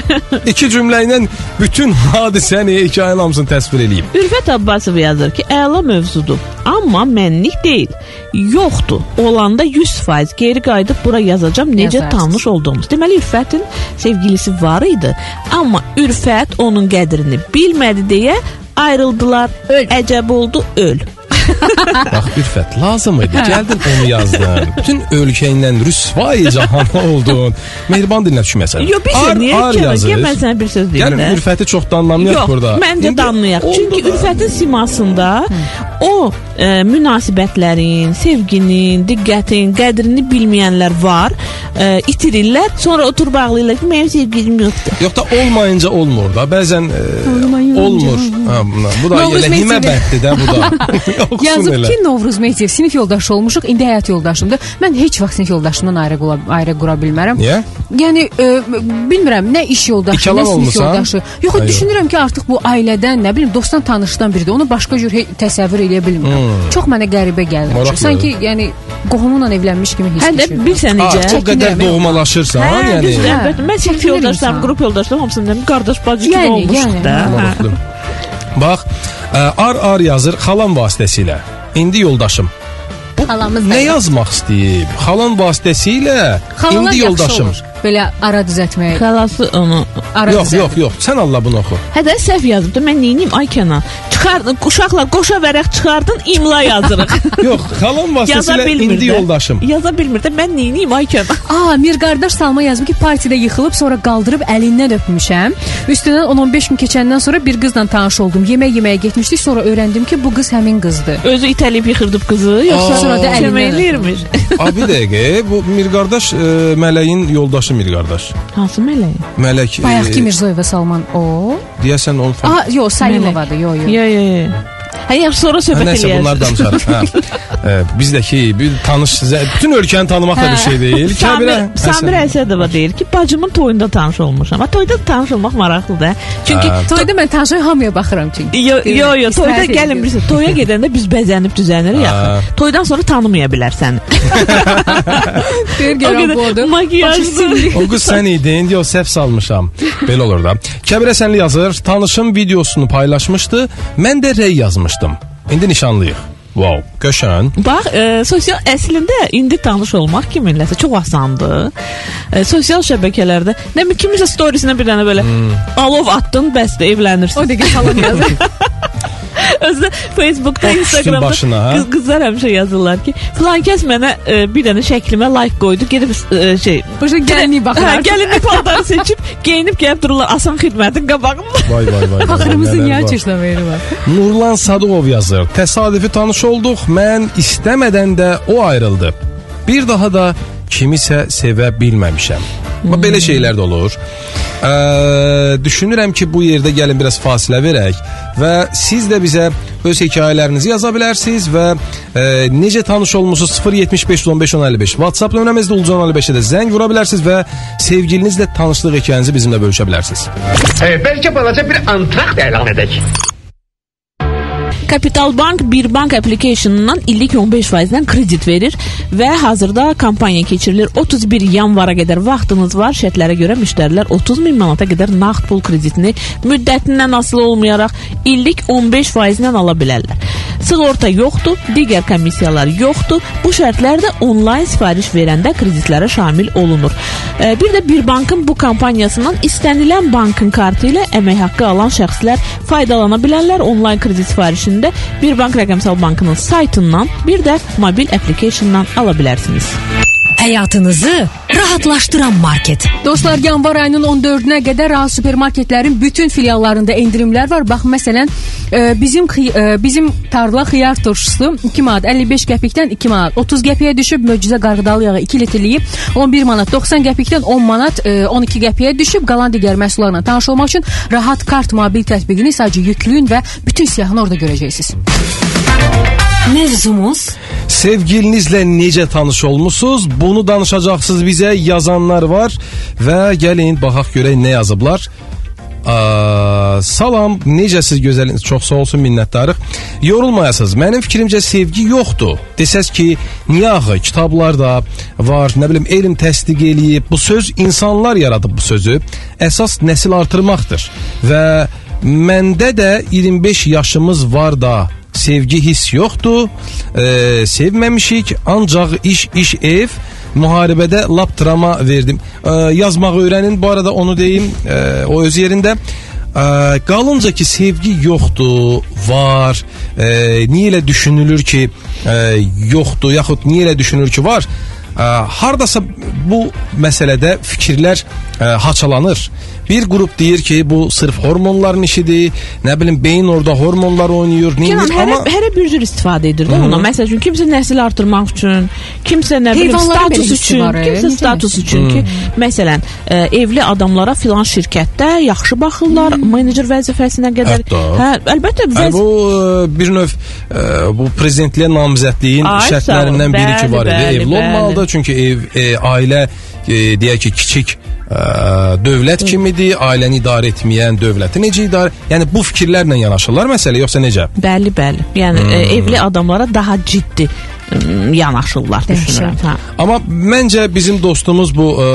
İki cümlə ilə bütün hadisəni, hekayəni hamısını təsvir eləyib. Ürfət Abbasov yazır ki, əla mövzudur. Amma mənlik deyil. Yoxdur. Olanda 100% geri qayıdıb bura yazacağam necə Yazarsınız. tanış olduğumuz. Deməli Ürfətin sevgilisi var idi, amma Ürfət onun qədrini bilmədi deyə ayrıldılar. Öl. Əcəb oldu, öl. Bax Ürfət, lazım idi. Gəldin onu yazdın. Bütün ölkə ilə rüsvay cahan *laughs* oldun. Mehriban dilinə düşməsən. Yo bir şey niyə ki? Gəl mən sənə bir söz deyim Gəlin də. Ürfəti çox danlamayaq Yox, burada. məncə İndi danlayaq. Çünki da. Ürfətin simasında o e, münasibətlərin, sevginin, diqqətin, qədrini bilməyənlər var, e, itirirlər. Sonra oturub ağlayırlar ki, mənim sevgilim yoxdur. Yox da olmayınca olmur da. Bəzən e, olmur. Ha, bu da elə himə Mehdi. bənddir də bu da. *laughs* Yazıb ki, Novruz Mehdiyev sinif yoldaşı olmuşuq, indi həyat yoldaşımdır. Mən heç vaxt sinif yoldaşımdan ayrı qula, ayrı qura bilmərəm. Niyə? Yəni e, bilmirəm, nə iş yoldaşı, İkalan nə sinif olmusan? yoldaşı. Yox, Hayır. düşünürəm ki, artıq bu ailədən, nə bilim, dostdan, tanışdan biridir. Onu başqa cür təsəvvür edə bilmirəm. Hmm. Çox mənə qəribə gəlir. Sanki yəni qohumunla evlənmiş kimi hiss Hə də edirəm. bilsən Ha, necə? o qədər doğmalaşırsan, Hə, yəni. düzdür, Hə. əlbəttə. Mən sinif yoldaşlarım, qrup yoldaşlarım hamısını dedim, qardaş bacı kimi Yəni, olmuşuq yəni. da. Hə. Bax, ə, ar-ar yazır xalam vasitəsilə. İndi yoldaşım. Bu Xalamız nə yazmaq istəyib? Xalan vasitəsilə indi yoldaşım. olur. Belə ara düzəltmək. Xalası onu Ara Yox, düzəltmək. yox, yox. Sən Allah bunu oxu. Hə də səhv yazıb da mən neyniyim ay Kənan. Çıxardın uşaqlar qoşa vərəq çıxardın imla yazırıq. *laughs* Yox, Yaza vasitəsilə indi yoldaşım. Yaza bilmir də mən neyniyim ay Kənan. *laughs* Aa, Mir qardaş Salma yazıb ki, partidə yıxılıb sonra qaldırıb əlindən öpmüşəm. Üstündən 10-15 gün keçəndən sonra bir qızla tanış oldum. Yemək yeməyə getmişdik, sonra öyrəndim ki, bu qız həmin qızdır. Özü itəliyib yıxırdı qızı, yoxsa sonra da Əlindən eləyirmiş. A bir dəqiqə, bu Mir qardaş ə, Mələyin yoldaşı Mir qardaş. Hansı mələk? Mələk ə, Bayaqki Mirzoyeva Salman o. deyəsən onu falan. Aa, yox, Salimovadır, yox, yox. Yo yo yo. Hə, yaxşı sonra Hə, söhbət Nəsə bunlar danışarıq. Hə. Ə, bizdəki bir tanış sizə bütün ölkəni tanımaq da bir şey deyil. Samir, Kəbirə- Samir Əsədova deyir ki, bacımın toyunda tanış olmuşam. Ha, toyda tanış olmaq maraqlıdır. Çünki Hə. Toyda mən tanışan hamıya baxıram çünki. Yo yo yo toyda gəlin bilirsən, toya gedəndə biz bəzənib düzənirik axı. Toydan sonra tanımaya bilər səni. Bir O görən qədər budur. makiyajlı. O qız sən idin, səhv salmışam. Belə olur da. Kəbirə sənli yazır, tanışım videosunu paylaşmışdı. Mən də rey yazmışdım. İndi nişanlıyıq. Wow, qəşəng. Bax, e, sosial əslində indi tanış olmaq kiminləsə çox asandır. E, sosial şəbəkələrdə nə bilim kimisə storiesinə bir dənə belə Hmm. alov atdın, bəsdə evlənirsən. O dəqiqə salam *laughs* yazır. *laughs* Özdə Facebookda, Instagramda başına, qız, qızlar həmişə yazırlar ki, filan kəs mənə e, bir dənə şəklimə like qoydu, gedib e, şey Başa gəlinlik baxır. Hə, artıq. gəlinli paltarı seçib, geyinib gəlib dururlar asan xidmətin qabağında. Vay vay vay. niyə var. çeşləməyi var? Nurlan Sadıqov yazır. Təsadüfi tanış olduq. Mən istəmədən də o ayrıldı. Bir daha da kimisə sevə bilməmişəm. Hmm. Belə şeylər də olur. Ee, düşünürəm ki, bu yerdə gəlin biraz fasilə verək və siz də bizə öz hekayələrinizi yaza bilərsiniz və e, necə tanış olmusunuz 075 15 1055 WhatsApp nömrəmizdə Ulcan 55-ə də zəng vura bilərsiniz və sevgilinizlə tanışlıq hekayənizi bizimlə bölüşə bilərsiniz. E, belki balaca bir antrakt elan edek. Kapital Bank bir bank applicationından illik 15%-dən kredit verir və hazırda kampaniya keçirilir. 31 yanvara qədər vaxtınız var. Şərtlərə görə müştərilər 30 min manata qədər nağd pul kreditini müddətindən asılı olmayaraq illik 15%-dən ala bilərlər. Sığorta yoxdur, digər komissiyalar yoxdur. Bu şərtlər də onlayn sifariş verəndə kreditlərə şamil olunur. Bir də bir bankın bu kampaniyasından istənilən bankın kartı ilə əmək haqqı alan şəxslər faydalana bilərlər. Onlayn kredit sifarişində bir bank rəqəmsal bankının saytından, bir də mobil applicationdan ala bilərsiniz. Həyatınızı rahatlaşdıran market. Dostlar, yanvar ayının 14-nə qədər Rahat supermarketlərin bütün filiallarında endirimlər var. Bax, məsələn, e, bizim e, bizim tarla xiyar turşusu 2 manat 55 qəpikdən 2 manat 30 qəpiyə düşüb, möcüzə qarğıdalı yağı 2 litrliyi 11 manat 90 qəpikdən 10 manat e, 12 qəpiyə düşüb. Qalan digər məhsullarla tanış olmaq üçün Rahat Kart mobil tətbiqini sadəcə yükləyin və bütün siyahını orada görəcəksiniz. Mövzumuz Sevgilinizlə necə tanış olmusunuz? Bunu danışacaqsınız bizə yazanlar var və gəlin baxaq görək nə yazıblar. Aa, salam, necəsiz gözəliniz? Çox sağ olsun, minnətdarıq. Yorulmayasınız. Mənim fikrimcə sevgi yoxdur. Desəz ki, niyə axı kitablarda var, nə bilim, elm təsdiq eləyib. Bu söz insanlar yaradıb bu sözü. Əsas nəsil artırmaqdır. Və məndə də 25 yaşımız var da sevgi hiss yoxdur. E, sevməmişik, ancaq iş iş ev müharibədə lap drama verdim. E, yazmağı öyrənin. Bu arada onu deyim, e, o öz yerində. E, qalınca ki sevgi yoxdur, var. E, niyə elə düşünülür ki e, yoxdur, yaxud niyə elə düşünülür ki var? E, hardasa bu məsələdə fikirlər e, haçalanır. Bir qrup deyir ki, bu sırf hormonların işidir. Nə bilim beyin orada hormonlar oynayır, nə Kenan hərə, Amma hərə bir cür istifadə edir də ona. Məsəl üçün kimsə nəsil artırmaq üçün, kimsə nə bilim status üçün, e, kimsə status üçün ki, məsələn, ə, evli adamlara filan şirkətdə yaxşı baxırlar, menecer vəzifəsinə qədər. Hətta. Hə, əlbəttə vəz bu e, bir növ e, bu prezidentliyə namizədliyin şərtlərindən ol. biri ki Bəli, var idi. bəli, Evli bəli. olmalıdır çünki ev e, ailə e, deyək ki kiçik e, dövlət kimidir, ailəni idarə etməyən dövləti necə idarə? Yəni bu fikirlərlə yanaşırlar məsələ yoxsa necə? Bəli, bəli. Yəni ə, evli adamlara daha ciddi ə, yanaşırlar düşünürəm. Hə. Amma məncə bizim dostumuz bu e,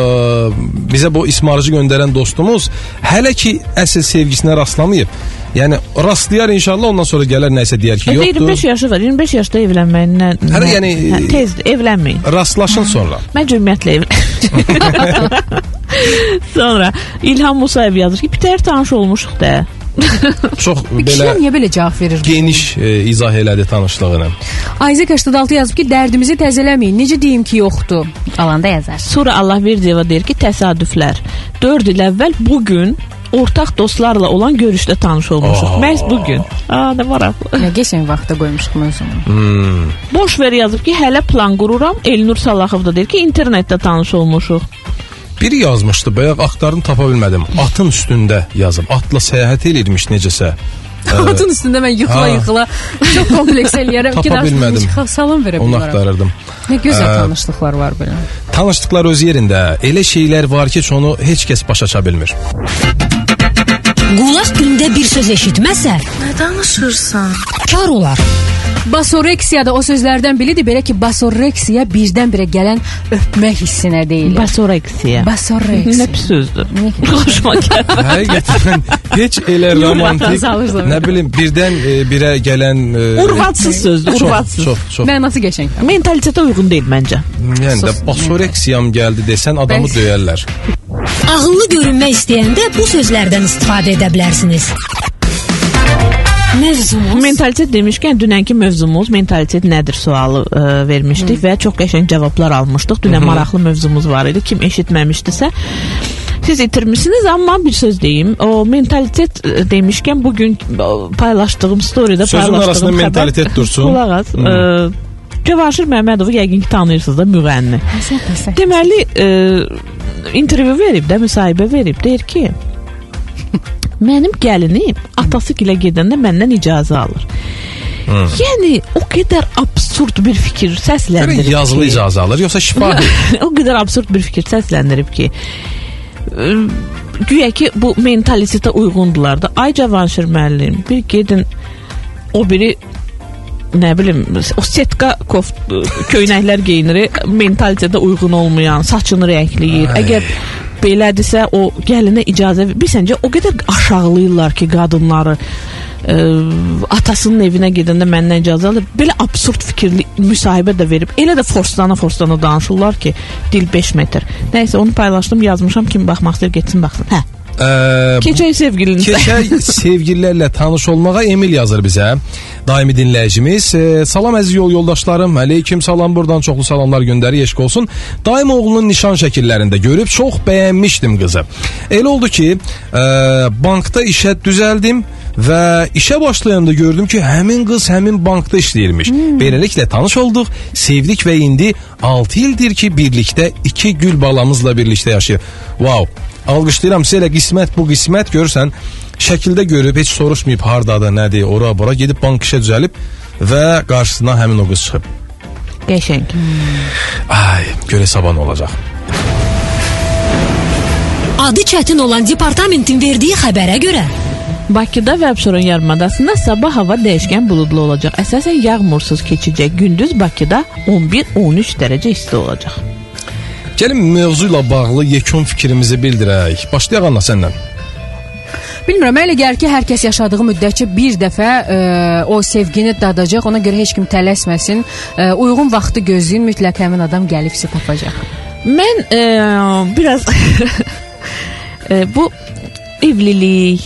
bizə bu ismarıcı göndərən dostumuz hələ ki əsl sevgisinə rastlamayıb. Yəni rastlayar inşallah ondan sonra gələr nəsə deyər ki, Evdə yoxdur. 25 yaşı var. 25 yaşda evlənməyin nə? Hələ yəni- hə, tezdir, evlənməyin. Rastlaşın sonra. Mən ümumiyyətlə evlən. *laughs* *laughs* Sonra İlham Musayev yazır ki, bir təhər tanış olmuşuq da. *laughs* Çox belə Kişilər niyə belə cavab verir? geniş e, izah elədi tanışlığını. Isaac 86 yazıb ki, dərdimizi təzələməyin. Necə deyim ki, yoxdur? Alanda yazar. Sonra Allah Verdiyeva deyir ki, təsadüflər. 4 il əvvəl bu gün ortaq dostlarla olan görüşdə tanış olmuşuq. Aa. Məhz bu gün. Aa, nə maraqlı. Nə *laughs* geçən vaxtda qoymuşduq mövzunu. Hmm. Boş ver yazıb ki, hələ plan qururam. Elnur Salaxov da deyir ki, internetdə tanış olmuşuq. Biri yazmışdı, bayaq axtardım tapa bilmədim. Atın üstündə yazıb. Atla səyahət elirmiş necəsə. *laughs* Atın üstündə mən yıxıla Ha. yıxıla çox kompleks eləyərəm. Daşla bilmədim. Salam verə Onu bilmərəm. axtarırdım. Nə gözəl Ə, tanışlıqlar var belə. Tanışdıqlar öz yerində. Elə şeylər var ki, onu heç kəs başa aça bilmir. qulaq gündə bir söz eşitməsə, Nə danışırsan? kar olar. Basoreksiya da o sözlərdən biridir. Belə ki, basoreksiya birdən-birə gələn öpmək hissinə deyilir. Basoreksiya. Basoreksiya. Nə pis sözdür. Xoşuma gəldi. Həqiqətən heç elə romantik, salırsan. nə bilim, birdən e, birə gələn e, Urvatsız sözdür, çox, urvatsız. çox, çox. Mənası qəşəng. Mentalitetə uyğun deyil məncə. Yəni də basoreksiyam gəldi desən adamı Bəs- döyərlər. Ağıllı görünmək istəyəndə bu sözlərdən istifadə edə bilərsiniz. Mövzumuz Mentalitet demişkən dünənki mövzumuz mentalitet nədir sualı ə, vermişdik və çox qəşəng cavablar almışdıq. Dünən maraqlı mövzumuz var idi. Kim eşitməmişdisə siz itirmisiniz amma bir söz deyim. O mentalitet ə, demişkən bu gün ə, paylaşdığım storydə Sözün paylaşdığım arasında xəbər- mentalitet dursun. Qulaq as. Cəvahir Məmmədovu yəqin ki tanıyırsınız da müğənni. Deməli, ə, intervyu verib də, müsahibə verib. Deyir ki, mənim gəlinim atası gilə gedəndə məndən icazə alır. Yəni o qədər absurd bir fikir səsləndirib yazılı ki, icazə alır yoxsa şifahi? *laughs* o qədər absurd bir fikir səsləndirib ki, güya ki bu mentalitetə uyğundular da. Ay Cavanşir müəllim, bir gedin o biri nə bilim o setka koft köynəklər geyinir, mentalitetə uyğun olmayan, saçını rəngləyir. Ay. Əgər belədirsə o gəlinə icazə bir səncə o qədər aşağılayırlar ki, qadınları ə, atasının evinə gedəndə məndən icazə alır. Belə absurd fikirli müsahibə də verib, elə də forslana forslana danışırlar ki, dil 5 metr. Nəysə onu paylaşdım, yazmışam kim baxmaq istəyir getsin baxsın. Hə. Ə, Keçək sevgilinizə. Keçək *laughs* sevgililərlə tanış olmağa Emil yazır bizə. Daimi dinləyicimiz. E, salam əziz yol yoldaşlarım. Aleyküm salam buradan çoxlu salamlar göndərir. Eşq olsun. Daim oğlunun nişan şəkillərində görüb çox bəyənmişdim qızı. Elə oldu ki, e, bankda işə düzəldim və işə başlayanda gördüm ki, həmin qız həmin bankda işləyirmiş. Hmm. Beləliklə tanış olduq, sevdik və indi 6 ildir ki, birlikdə iki gül balamızla birlikdə yaşayır. Wow. Alqışlayıram sizə elə qismət bu qismət görürsən şəkildə görüb heç soruşmayıb hardadır, nədir, ora bura gedib bank işə düzəlib və qarşısına həmin o qız çıxıb. Qəşəng. Ay, görə sabah nə olacaq? Adı çətin olan departamentin verdiyi xəbərə görə Bakıda və Abşeron yarımadasında sabah hava dəyişkən buludlu olacaq. Əsasən yağmursuz keçəcək. Gündüz Bakıda 11-13 dərəcə isti olacaq. Gəlin mövzu ilə bağlı yekun fikrimizi bildirək. Başlayaq Anna səndən. Bilmirəm, mənə elə gəlir ki, hər kəs yaşadığı müddətcə bir dəfə ə, o sevgini dadacaq. Ona görə heç kim tələsməsin. Ə, uyğun vaxtı gözləyin, mütləq həmin adam gəlib sizi tapacaq. Mən e, biraz *laughs* e, bu evlilik,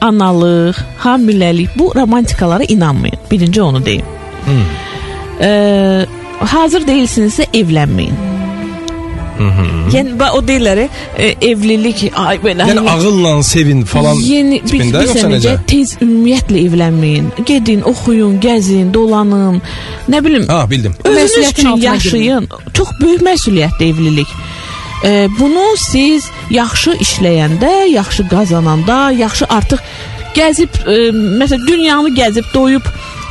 analıq, hamiləlik bu romantikalara inanmayın. Birinci onu deyim. Hmm. E, hazır değilsinizsə evlənməyin. Yəni ba- o deyirlər e, evlilik ay belə Yəni ağılla sevin falan Yeni bir, bir necə? tez ümumiyyətlə evlənməyin. Gedin, oxuyun, gəzin, dolanın. Nə bilim, Ha, bildim. özünüz Məsuliyyətin üçün altına yaşayın. Çox böyük məsuliyyətdir evlilik. E, bunu siz yaxşı işləyəndə, yaxşı qazananda, yaxşı artıq gəzib, e, məsələn, dünyanı gəzib doyub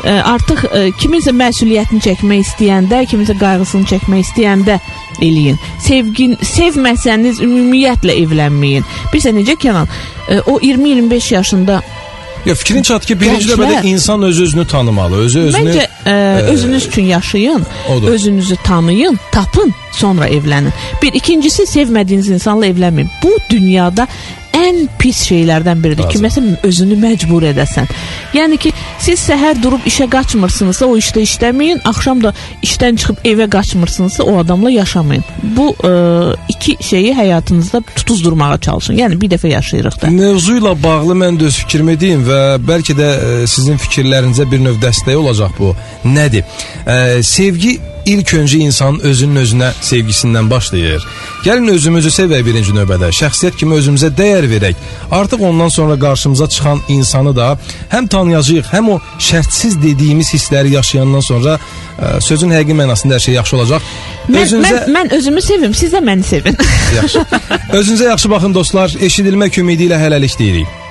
e, artıq e, kiminsə məsuliyyətini çəkmək istəyəndə, kiminsə qayğısını çəkmək istəyəndə eləyin. Sevgin, sevməsəniz ümumiyyətlə evlənməyin. Bilirsən necə Kənan? E, o 20-25 yaşında Ya fikrin çat ki, birinci növbədə insan öz özünü tanımalı, özü özünü Məncə ə, özünüz üçün yaşayın, odur. özünüzü tanıyın, tapın, sonra evlənin. Bir ikincisi sevmədiyiniz insanla evlənməyin. Bu dünyada ən pis şeylərdən biridir ki, Lazım. məsələn özünü məcbur edəsən. Yəni ki, siz səhər durub işə qaçmırsınızsa o işdə işləməyin, axşam da işdən çıxıb evə qaçmırsınızsa o adamla yaşamayın. Bu ə, iki şeyi həyatınızda tutuzdurmağa çalışın. Yəni bir dəfə yaşayırıq da. Mövzu ilə bağlı mən də öz fikrimi deyim və bəlkə də e, sizin fikirlərinizə bir növ dəstək olacaq bu. Nədir? E, sevgi ilk öncə insanın özünün özünə sevgisindən başlayır. Gəlin özümüzü sevək birinci növbədə. Şəxsiyyət kimi özümüzə dəyər verək. Artıq ondan sonra qarşımıza çıxan insanı da həm tanıyacağıq, həm o şərtsiz dediyimiz hissləri yaşayandan sonra e, sözün həqiqi mənasında hər şey yaxşı olacaq. Mən, mən, mən özümü sevim, siz də məni sevin. Yaxşı. *laughs* Özünüzə yaxşı baxın dostlar. Eşidilmək ümidi ilə hələlik deyirik.